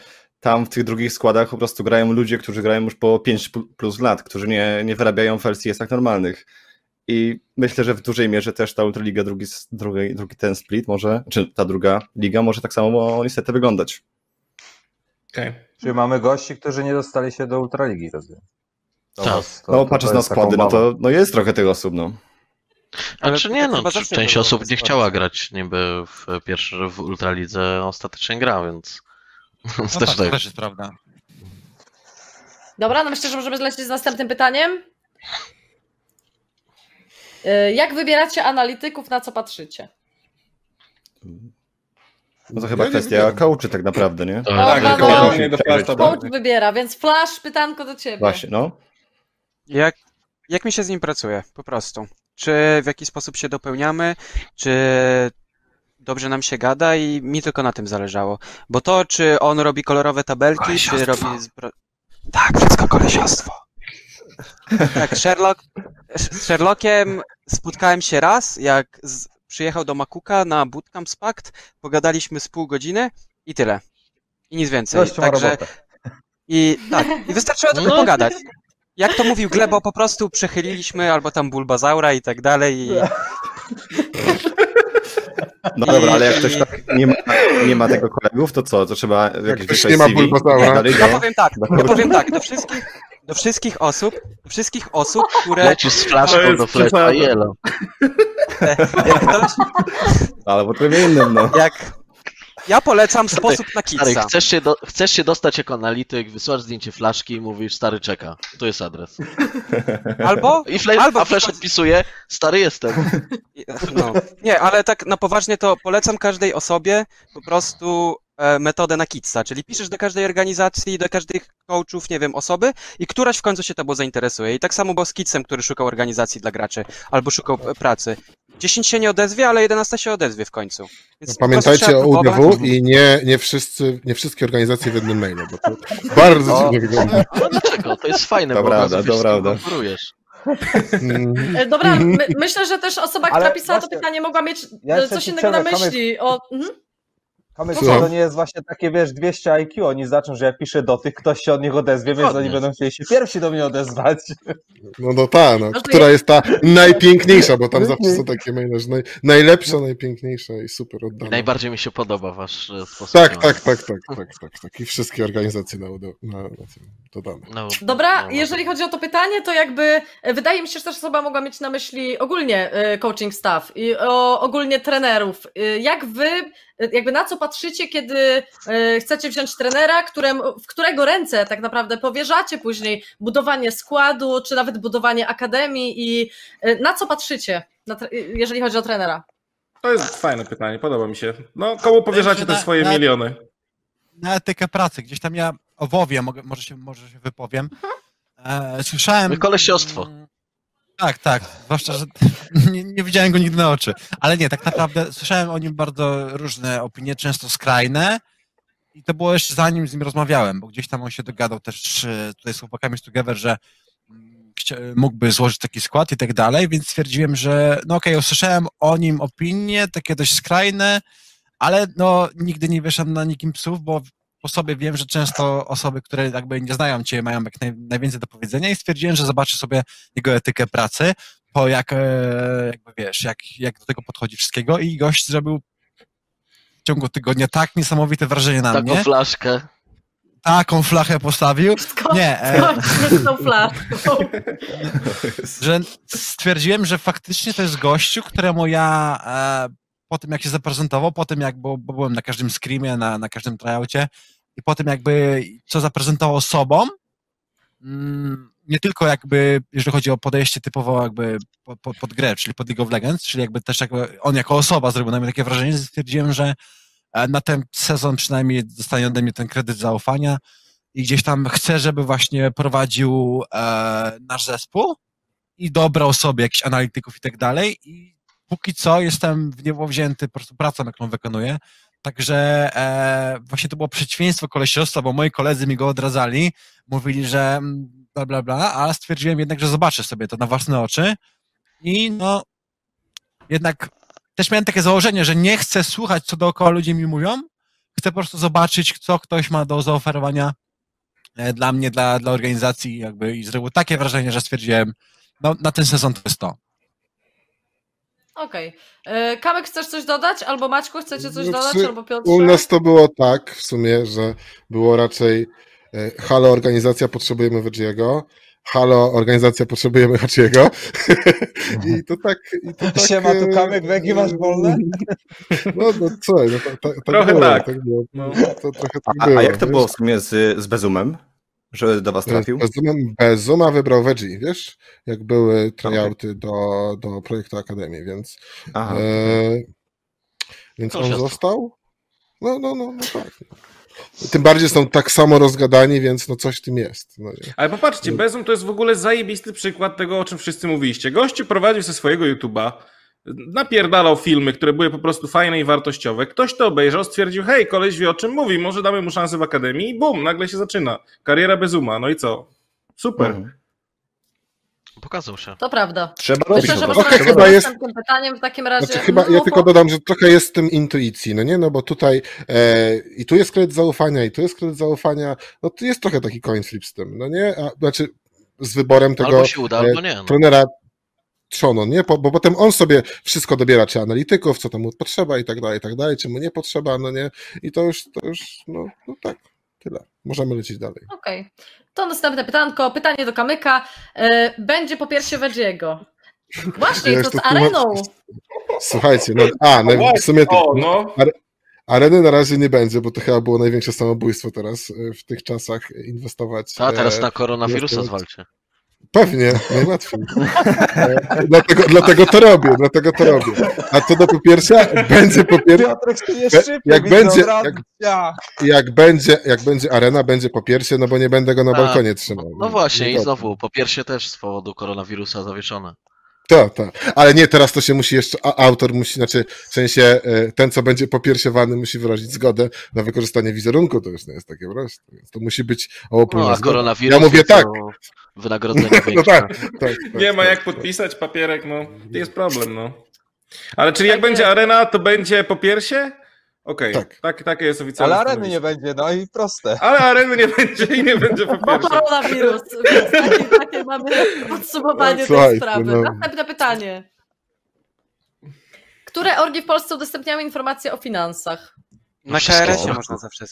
tam w tych drugich składach po prostu grają ludzie, którzy grają już po 5 pl- plus lat, którzy nie, nie wyrabiają w LCS-ach normalnych. I myślę, że w dużej mierze też ta Ultraliga, drugi, drugi, drugi ten split może, czy ta druga liga może tak samo niestety wyglądać. Okej. Czyli mamy gości, którzy nie dostali się do Ultraligi, rozumiem. To Tak. was- to- No patrząc to na jest składy, no to no jest trochę tych osób, no. A Ale czy nie, tak no, część osób nie chciała grać niby w pierwszy w Ultralidze, ostatecznie gra, więc No też tak, to tak. też jest prawda. Dobra, no myślę, że możemy zlecieć z następnym pytaniem. Y, Jak wybieracie analityków, na co patrzycie? No to chyba Ja kwestia coachy tak naprawdę, nie? Tak, jest- no, no. nie do Tak, tak. Coach wybiera, więc Flash, pytanko do ciebie. Właśnie, no. Jak, jak mi się z nim pracuje, po prostu. Czy w jaki sposób się dopełniamy, czy dobrze nam się gada i mi tylko na tym zależało. Bo to, czy on robi kolorowe tabelki, czy robi... Zbro... Tak, wszystko kolesiostwo. Tak, Sherlock, z Sherlockiem spotkałem się raz, jak z, przyjechał do Makuka na bootcamp z Pakt, pogadaliśmy z pół godziny i tyle. I nic więcej. Gościu Także i tak, i wystarczyło tylko No. pogadać. Jak to mówił Glebo, po prostu przechyliliśmy albo tam Bulbazaura i tak dalej i <laughs> No dobra, ale jak ktoś tak nie ma, nie ma tego kolegów, to co? To trzeba jakieś ktoś nie ma CV? Bulbasaura. Dalej, ja no. powiem tak, ja powiem tak, do wszystkich, do wszystkich osób, do wszystkich osób, które Lecisz z flaszką do flesza, jelo. Ale po trybie innym, no. jak ja polecam sposób na Stary, kitsa. chcesz się, do, chcesz się dostać jako analityk, wysyłasz zdjęcie flaszki i mówisz, stary czeka, to jest adres. <laughs> Albo, I fle, albo a flash odpisuje, stary jestem. <laughs> no, nie, ale tak na poważnie to polecam każdej osobie po prostu e, metodę na kitsa, czyli piszesz do każdej organizacji, do każdych coachów, nie wiem, osoby i któraś w końcu się tobą zainteresuje. I tak samo było z kitsem, który szukał organizacji dla graczy, albo szukał e, pracy. 10 się nie odezwie, ale 11 się odezwie w końcu. Prostu Pamiętajcie o. UDW i nie, nie, wszyscy, nie wszystkie organizacje w jednym mailu, bo to <laughs> bardzo dziwnie wygląda. No dlaczego? To jest fajne, To bo to prawda. konkurujesz. Mm, E, Dobra, my, <laughs> myślę, że też osoba, która Ale pisała to właśnie, pytanie, mogła mieć ja e, coś innego na myśli. O, mhm. Kamyk, Słucham. to nie jest właśnie takie, wiesz, 200 IQ, oni zaczną, że ja piszę do tych, ktoś się od nich odezwie, więc oni będą chcieli się pierwsi do mnie odezwać. No, no ta, no, która jest ta najpiękniejsza, bo tam Nie, zawsze są takie maile, że naj, najlepsza, najpiękniejsza i super I oddana. najbardziej mi się podoba wasz e, sposób Tak, tak, tak, tak, tak, tak, tak. I wszystkie organizacje na, na, na tym dodane. No, Dobra, no, jeżeli chodzi o to pytanie, to jakby e, wydaje mi się, że też osoba mogła mieć na myśli ogólnie e, coaching staff i o, ogólnie trenerów. Jak wy, jakby na co patrzycie, kiedy e, chcecie wziąć trenera, którym, w którego ręce tak naprawdę powierzacie później budowanie składu, czy nawet budowanie akademii i e, na co patrzycie, na, jeżeli chodzi o trenera? To jest fajne pytanie, podoba mi się. No, komu powierzacie te na- swoje na- miliony? Na etykę pracy. Gdzieś tam ja o WoWie mogę, może, się, może się wypowiem. E, słyszałem... Kolesiostwo. Tak, tak. Zwłaszcza, że <laughs> nie, nie widziałem go nigdy na oczy. Ale nie, tak naprawdę słyszałem o nim bardzo różne opinie, często skrajne. I to było jeszcze zanim z nim rozmawiałem, bo gdzieś tam on się dogadał też e, tutaj z chłopakami z Together, że mm, mógłby złożyć taki skład i tak dalej, więc stwierdziłem, że no okej, usłyszałem o nim opinie, takie dość skrajne, ale no nigdy nie wieszam na nikim psów, bo po sobie wiem, że często osoby, które jakby nie znają cię, mają jak naj, najwięcej do powiedzenia i stwierdziłem, że zobaczę sobie jego etykę pracy, po jak, e, jakby wiesz, jak, jak do tego podchodzi wszystkiego i gość zrobił w ciągu tygodnia tak niesamowite wrażenie na Taką mnie, flaszkę. taką flachę postawił, Skąd, Nie, e- skąd z tą flaszką? <laughs> że stwierdziłem, że faktycznie to jest gościu, któremu ja e, po tym jak się zaprezentował, po tym jak, bo, bo byłem na każdym screamie, na, na każdym tryoutie i po tym jakby co zaprezentował sobą, mm, nie tylko jakby, jeżeli chodzi o podejście typowo jakby pod, pod, pod grę, czyli pod League of Legends, czyli jakby też jakby on jako osoba zrobił na mnie takie wrażenie, że stwierdziłem, że e, na ten sezon przynajmniej dostanie ode mnie ten kredyt zaufania i gdzieś tam chcę, żeby właśnie prowadził e, nasz zespół i dobrał sobie jakichś analityków i tak dalej. I póki co jestem w niebo wzięty po prostu pracą, jaką wykonuję, Także e, właśnie to było przeciwieństwo kolesiostwa, bo moi koledzy mi go odradzali, mówili, że mm, bla, bla, bla, ale stwierdziłem jednak, że zobaczę sobie to na własne oczy. I no jednak też miałem takie założenie, że nie chcę słuchać, co dookoła ludzie mi mówią, chcę po prostu zobaczyć, co ktoś ma do zaoferowania e, dla mnie, dla, dla organizacji jakby i zrobił takie wrażenie, że stwierdziłem, no na ten sezon to jest to. Okej. Okay. Kamek, chcesz coś dodać? Albo Maćku, chcecie coś Znaczy, dodać? Albo Piotrze? U nas to było tak w sumie, że było raczej e, halo, organizacja, potrzebujemy Wedgiego, halo, organizacja, potrzebujemy Hachiego. <laughs> I to tak... I to tak Siema, tu e, Kamek, Wegi, masz wolne? <laughs> No, no co, no, tak Trochę było, tak. tak było. No. To, trochę tak A, było. a jak to wiesz? było w sumie z, z Bezumem? Że do was trafił? Bez Zuma, bez Zuma wybrał Veggie, wiesz? Jak były tryouty do, do projektu Akademii, więc Aha. e, więc on został. No, no, no, no tak. Tym bardziej są tak samo rozgadani, więc no coś w tym jest. No? Ale popatrzcie, Bezum to jest w ogóle zajebisty przykład tego, o czym wszyscy mówiliście. Gościu prowadził ze swojego YouTube'a, napierdalał filmy, które były po prostu fajne i wartościowe. Ktoś to obejrzał, stwierdził, hej, koleś wie o czym mówi, może damy mu szansę w Akademii i bum, nagle się zaczyna. Kariera Bezuma, no i co? Super. Mhm. Pokazał się. To prawda. Trzeba robić. Myślę, że prostu. chyba jest- następnym pytaniem w takim razie. Znaczy, chyba, ja No, tylko po- dodam, że trochę jest w tym intuicji, no nie? No bo tutaj e, i tu jest kredyt zaufania, i tu jest kredyt zaufania, no to jest trochę taki coin flip z tym, no nie? A, znaczy z wyborem tego Albo się uda, e, albo nie. No. trenera Trzono, nie? Po, bo potem on sobie wszystko dobiera, czy analityków, co tam mu potrzeba i tak dalej, i tak dalej, czy mu nie potrzeba, no nie? I to już, to już, no, no tak, tyle. Możemy lecieć dalej. Okej. To następne pytanko. Pytanie do Kamyka. E, Będzie po piersie Wedziego. Właśnie, Ja to z areną. Słuchajcie, no, a, no, w sumie to, no. areny na razie nie będzie, bo to chyba było największe samobójstwo teraz e, w tych czasach inwestować. A teraz e, na koronawirusa jest- zwalcie. Pewnie, najłatwiej. <laughs> Dlatego, dlatego to robię, dlatego to robię. A co do popiersia, będzie popiersie, Piotrek, szczypie, jak będzie- jak- Ja. jak będzie, jak będzie arena, będzie popiersie, no bo nie będę go na A, balkonie trzymał. No właśnie, i znowu, po piersie też z powodu koronawirusa zawieszone. Tak, tak. Ale nie, teraz to się musi jeszcze, a autor musi, znaczy w sensie e, ten, co będzie popiersiowany, musi wyrazić zgodę na wykorzystanie wizerunku, to już nie jest takie proste. To musi być No, ołopólna a koronawirus Ja mówię to tak. wynagrodzenie <laughs> No większe. tak, tak, tak. Nie ma tak. jak podpisać papierek, no. Jest problem, no. Ale czyli jak Tak będzie arena, to będzie po Okej, Tak. tak. takie jest oficjalne Ale areny nie będzie, no i proste. Ale areny nie będzie i nie będzie po <laughs> Bo piersie. koronawirus. Więc takie, takie mamy podsumowanie tej Słuchajcie, sprawy. no. Następne pytanie. Które orgi w Polsce udostępniały informacje o finansach? Na. KRS-ie można zawsze.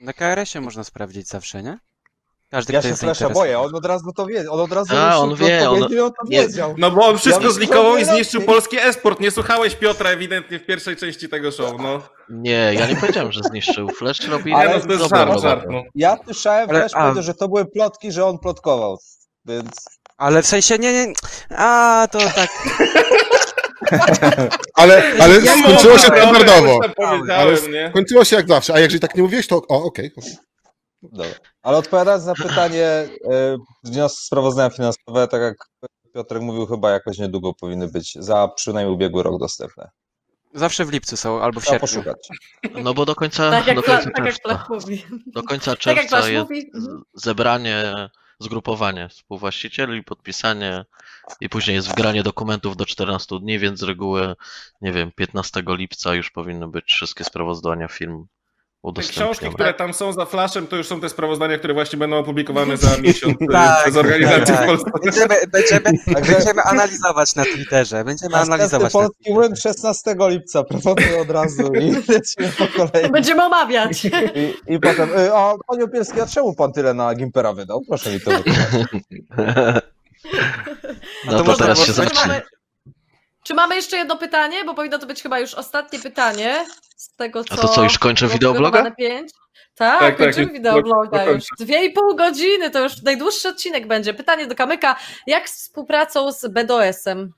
Na KRS-ie można sprawdzić zawsze, nie? Każdy, Ja kto się jest zainteresowany. boję, on od razu to wie, on od razu A, on wie, on- on to nie- wiedział. No bo on wszystko Ja zlikował i myślałem, zniszczył polski esport. Nie słuchałeś Piotra ewidentnie w pierwszej części tego show, no. Nie, ja nie powiedziałem, że zniszczył. Flash robi Ale no to jest dobrą żart, robotę. żart, no. Ja słyszałem, Ale- a- powiedział, że to były plotki, że on plotkował, więc... Ale w sensie, nie, nie. A, to tak. <laughs> Ale, ale Ja skończyło się Dobra, standardowo. Ale nie? skończyło się jak zawsze. A jeżeli tak nie mówiłeś, to o, okej. okej. Dobra. Ale odpowiadając na pytanie, e, wniosek sprawozdania finansowe, tak jak Piotrek mówił, chyba jakoś niedługo powinny być, za przynajmniej ubiegły rok dostępne. Zawsze w lipcu są, albo w Trzeba sierpniu. poszukać. No bo do końca, Tak jak, do końca tak czerwca. Do końca Tak czerwca Flash jest mówi. Mhm. zebranie, zgrupowanie współwłaścicieli, podpisanie i później jest wgranie dokumentów do 14 dni, więc z reguły, nie wiem, 15 lipca już powinny być wszystkie sprawozdania film Te książki, które tam są za flashem, to już są te sprawozdania, które właśnie będą opublikowane <laughs> za miesiąc e, Tak, przez organizację tak. w Polsce. Będziemy, będziemy, <laughs> Także- będziemy analizować na Twitterze. Będziemy Następny analizować na polski łyn 16 lipca, proponuję od razu i <laughs> lecimy po kolei. Będziemy omawiać. I, I potem, y, a panie Opielski, a czemu pan tyle na Gimpera wydał? Proszę mi to wytłumaczyć. No to można teraz się zacznie. Czy mamy jeszcze jedno pytanie? Bo powinno to być chyba już ostatnie pytanie z tego, co... A to co, już kończę wideobloga? Pięć. Tak, Tak, tak, kończymy już wideobloga już. Dwie i pół godziny, to już najdłuższy odcinek będzie. Pytanie do Kamyka. Jak z współpracą z BDOS-em?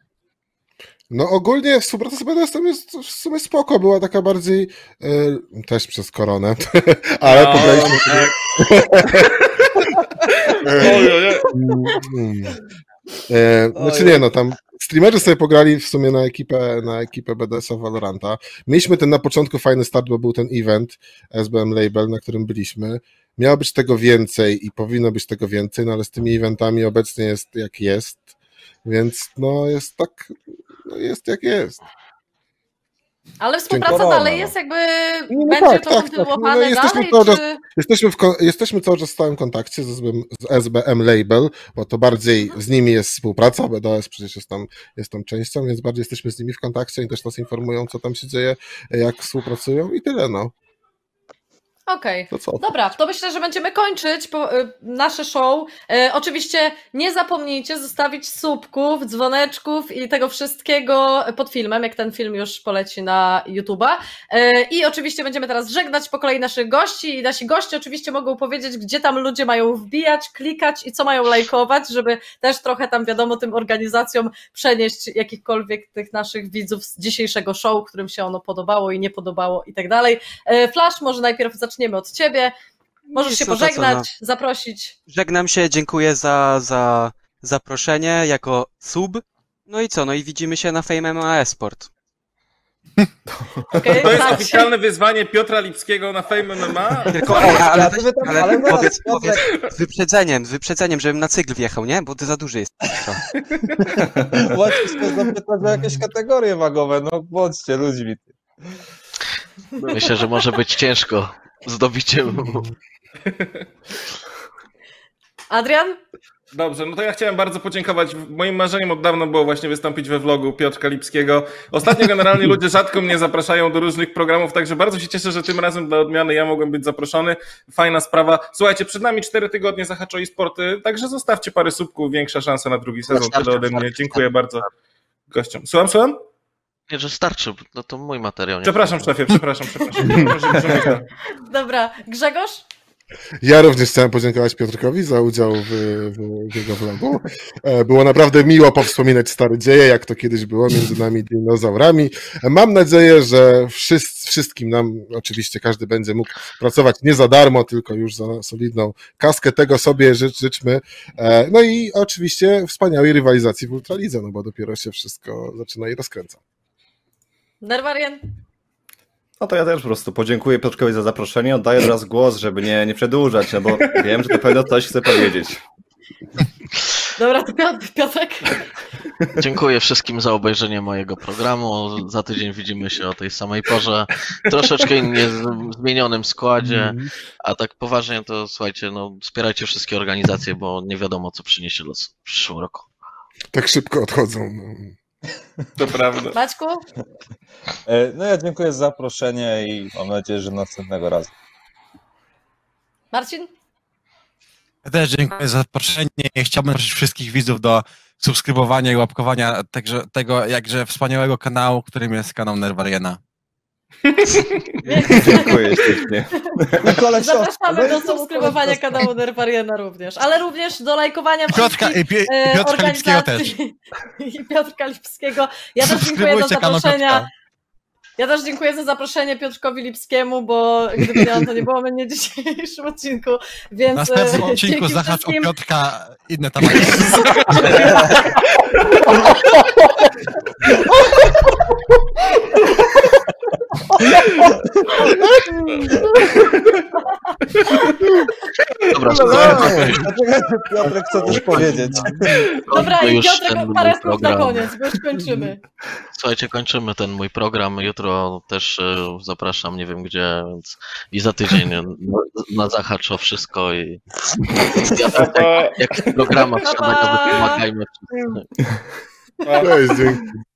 No ogólnie współpraca z BDS-em jest w sumie spoko, była taka bardziej e, też przez koronę, <laughs> ale No, pograliśmy tak. Oj, oj, oj. Mm. E, znaczy nie, no tam streamerzy sobie pograli w sumie na ekipę, na ekipę BDS-a Valoranta. Mieliśmy ten na początku fajny start, bo był ten event SBM Label, na którym byliśmy. Miało być tego więcej i powinno być tego więcej, no ale z tymi eventami obecnie jest jak jest, więc no jest tak, no jest jak jest. Ale współpraca dalej no. jest jakby, No będzie tak, to tak, tak. kontynuowane No, jesteśmy dalej, czas- czy... Jesteśmy, w, jesteśmy cały czas w stałym kontakcie z SBM, z SBM Label, bo to bardziej z nimi jest współpraca, BDS przecież jest tam, jest tam częścią, więc bardziej jesteśmy z nimi w kontakcie i też nas informują, co tam się dzieje, jak współpracują i tyle, no. Okej. Co? Dobra, to myślę, że będziemy kończyć po, y, nasze show. E, oczywiście nie zapomnijcie zostawić subków, dzwoneczków i tego wszystkiego pod filmem, jak ten film już poleci na YouTube'a. E, I oczywiście będziemy teraz żegnać po kolei naszych gości i nasi goście oczywiście mogą powiedzieć, gdzie tam ludzie mają wbijać, klikać i co mają lajkować, żeby też trochę tam wiadomo tym organizacjom przenieść jakichkolwiek tych naszych widzów z dzisiejszego show, którym się ono podobało i nie podobało i tak dalej. E, Flash, może najpierw zaczniemy od ciebie. Możesz się pożegnać, zaprosić. Żegnam się, dziękuję za, za zaproszenie jako sub. No i co, no i widzimy się na Fame MMA Esport. Okay, To jest oficjalne wyzwanie Piotra Lipskiego na Fame MMA. Tylko, ej, ale, sobie tam- ale, ale powiedz, powiedz z wyprzedzeniem, z wyprzedzeniem, żebym na cykl wjechał, nie? Bo ty za duży jest. Właśnie <laughs> zapytać o jakieś kategorie wagowe, no bądźcie ludźmi. Myślę, że może być ciężko zdobiciem. <laughs> Adrian? Dobrze, no to ja chciałem bardzo podziękować. Moim marzeniem od dawna było właśnie wystąpić we vlogu Piotrka Lipskiego. Ostatnio generalnie ludzie rzadko mnie zapraszają do różnych programów, także bardzo się cieszę, że tym razem dla odmiany ja mogłem być zaproszony. Fajna sprawa. Słuchajcie, przed nami cztery tygodnie zahaczo i sporty, także zostawcie parę subków, większa szansa na drugi sezon. Tyle ode mnie. Dziękuję bardzo gościom. Słucham, słucham? Nie, że starczy, no to mój materiał. Nie Przepraszam szefie, przepraszam, przepraszam. <laughs> Dobra, Grzegorz? Ja również chciałem podziękować Piotrkowi za udział w, w, w jego vlogu. E, Było naprawdę miło powspominać stare dzieje, jak to kiedyś było między nami dinozaurami. Mam nadzieję, że wszyscy, wszystkim nam, oczywiście każdy będzie mógł pracować nie za darmo, tylko już za solidną kaskę. Tego sobie życz, życzmy. E, No i oczywiście wspaniałej rywalizacji w Ultralidze, no bo dopiero się wszystko zaczyna i rozkręca. Nerwarian? No to ja też po prostu podziękuję Piotrkowi za zaproszenie. Oddaję teraz głos, żeby nie, nie przedłużać, no bo wiem, że to pewno coś chce powiedzieć. Dobra, to Piotr, Piotrek. Dziękuję wszystkim za obejrzenie mojego programu. Za tydzień widzimy się o tej samej porze. Troszeczkę innie zmienionym składzie, a tak poważnie to słuchajcie, no wspierajcie wszystkie organizacje, bo nie wiadomo co przyniesie los w przyszłym roku. Tak szybko odchodzą. To prawda. Maćku? E, No ja dziękuję za zaproszenie i mam nadzieję, że następnego razu. Marcin? Ja też dziękuję za zaproszenie. Chciałbym prosić wszystkich widzów do subskrybowania i łapkowania także, tego jakże wspaniałego kanału, którym jest kanał Nerwariena. <laughs> Dziękuję ślicznie. Zapraszamy do subskrybowania kanału Nerwariana również, ale również do lajkowania Piotrka, wszystkich e, i Piotrka Lipskiego też. organizacji <laughs> i Piotrka Lipskiego. Ja też dziękuję za zaproszenia. Ja też dziękuję za zaproszenie Piotrkowi Lipskiemu, bo gdyby nie on, to nie było mnie w dzisiejszym odcinku, więc następnym e, odcinku dzięki zahacz o wszystkim. Piotrka inne tematy. <laughs> Dobra, No, Piotrek chce coś powiedzieć? Dobra, i już Piotrek ten parę słów na koniec, bo już kończymy. Słuchajcie, kończymy ten mój program. Jutro też e, zapraszam, nie wiem gdzie, więc i za tydzień na, zahacz o wszystko i ja tak, jak, w programach Pa, śniadaniowych pa. pomagajmy. Cześć, dzięki.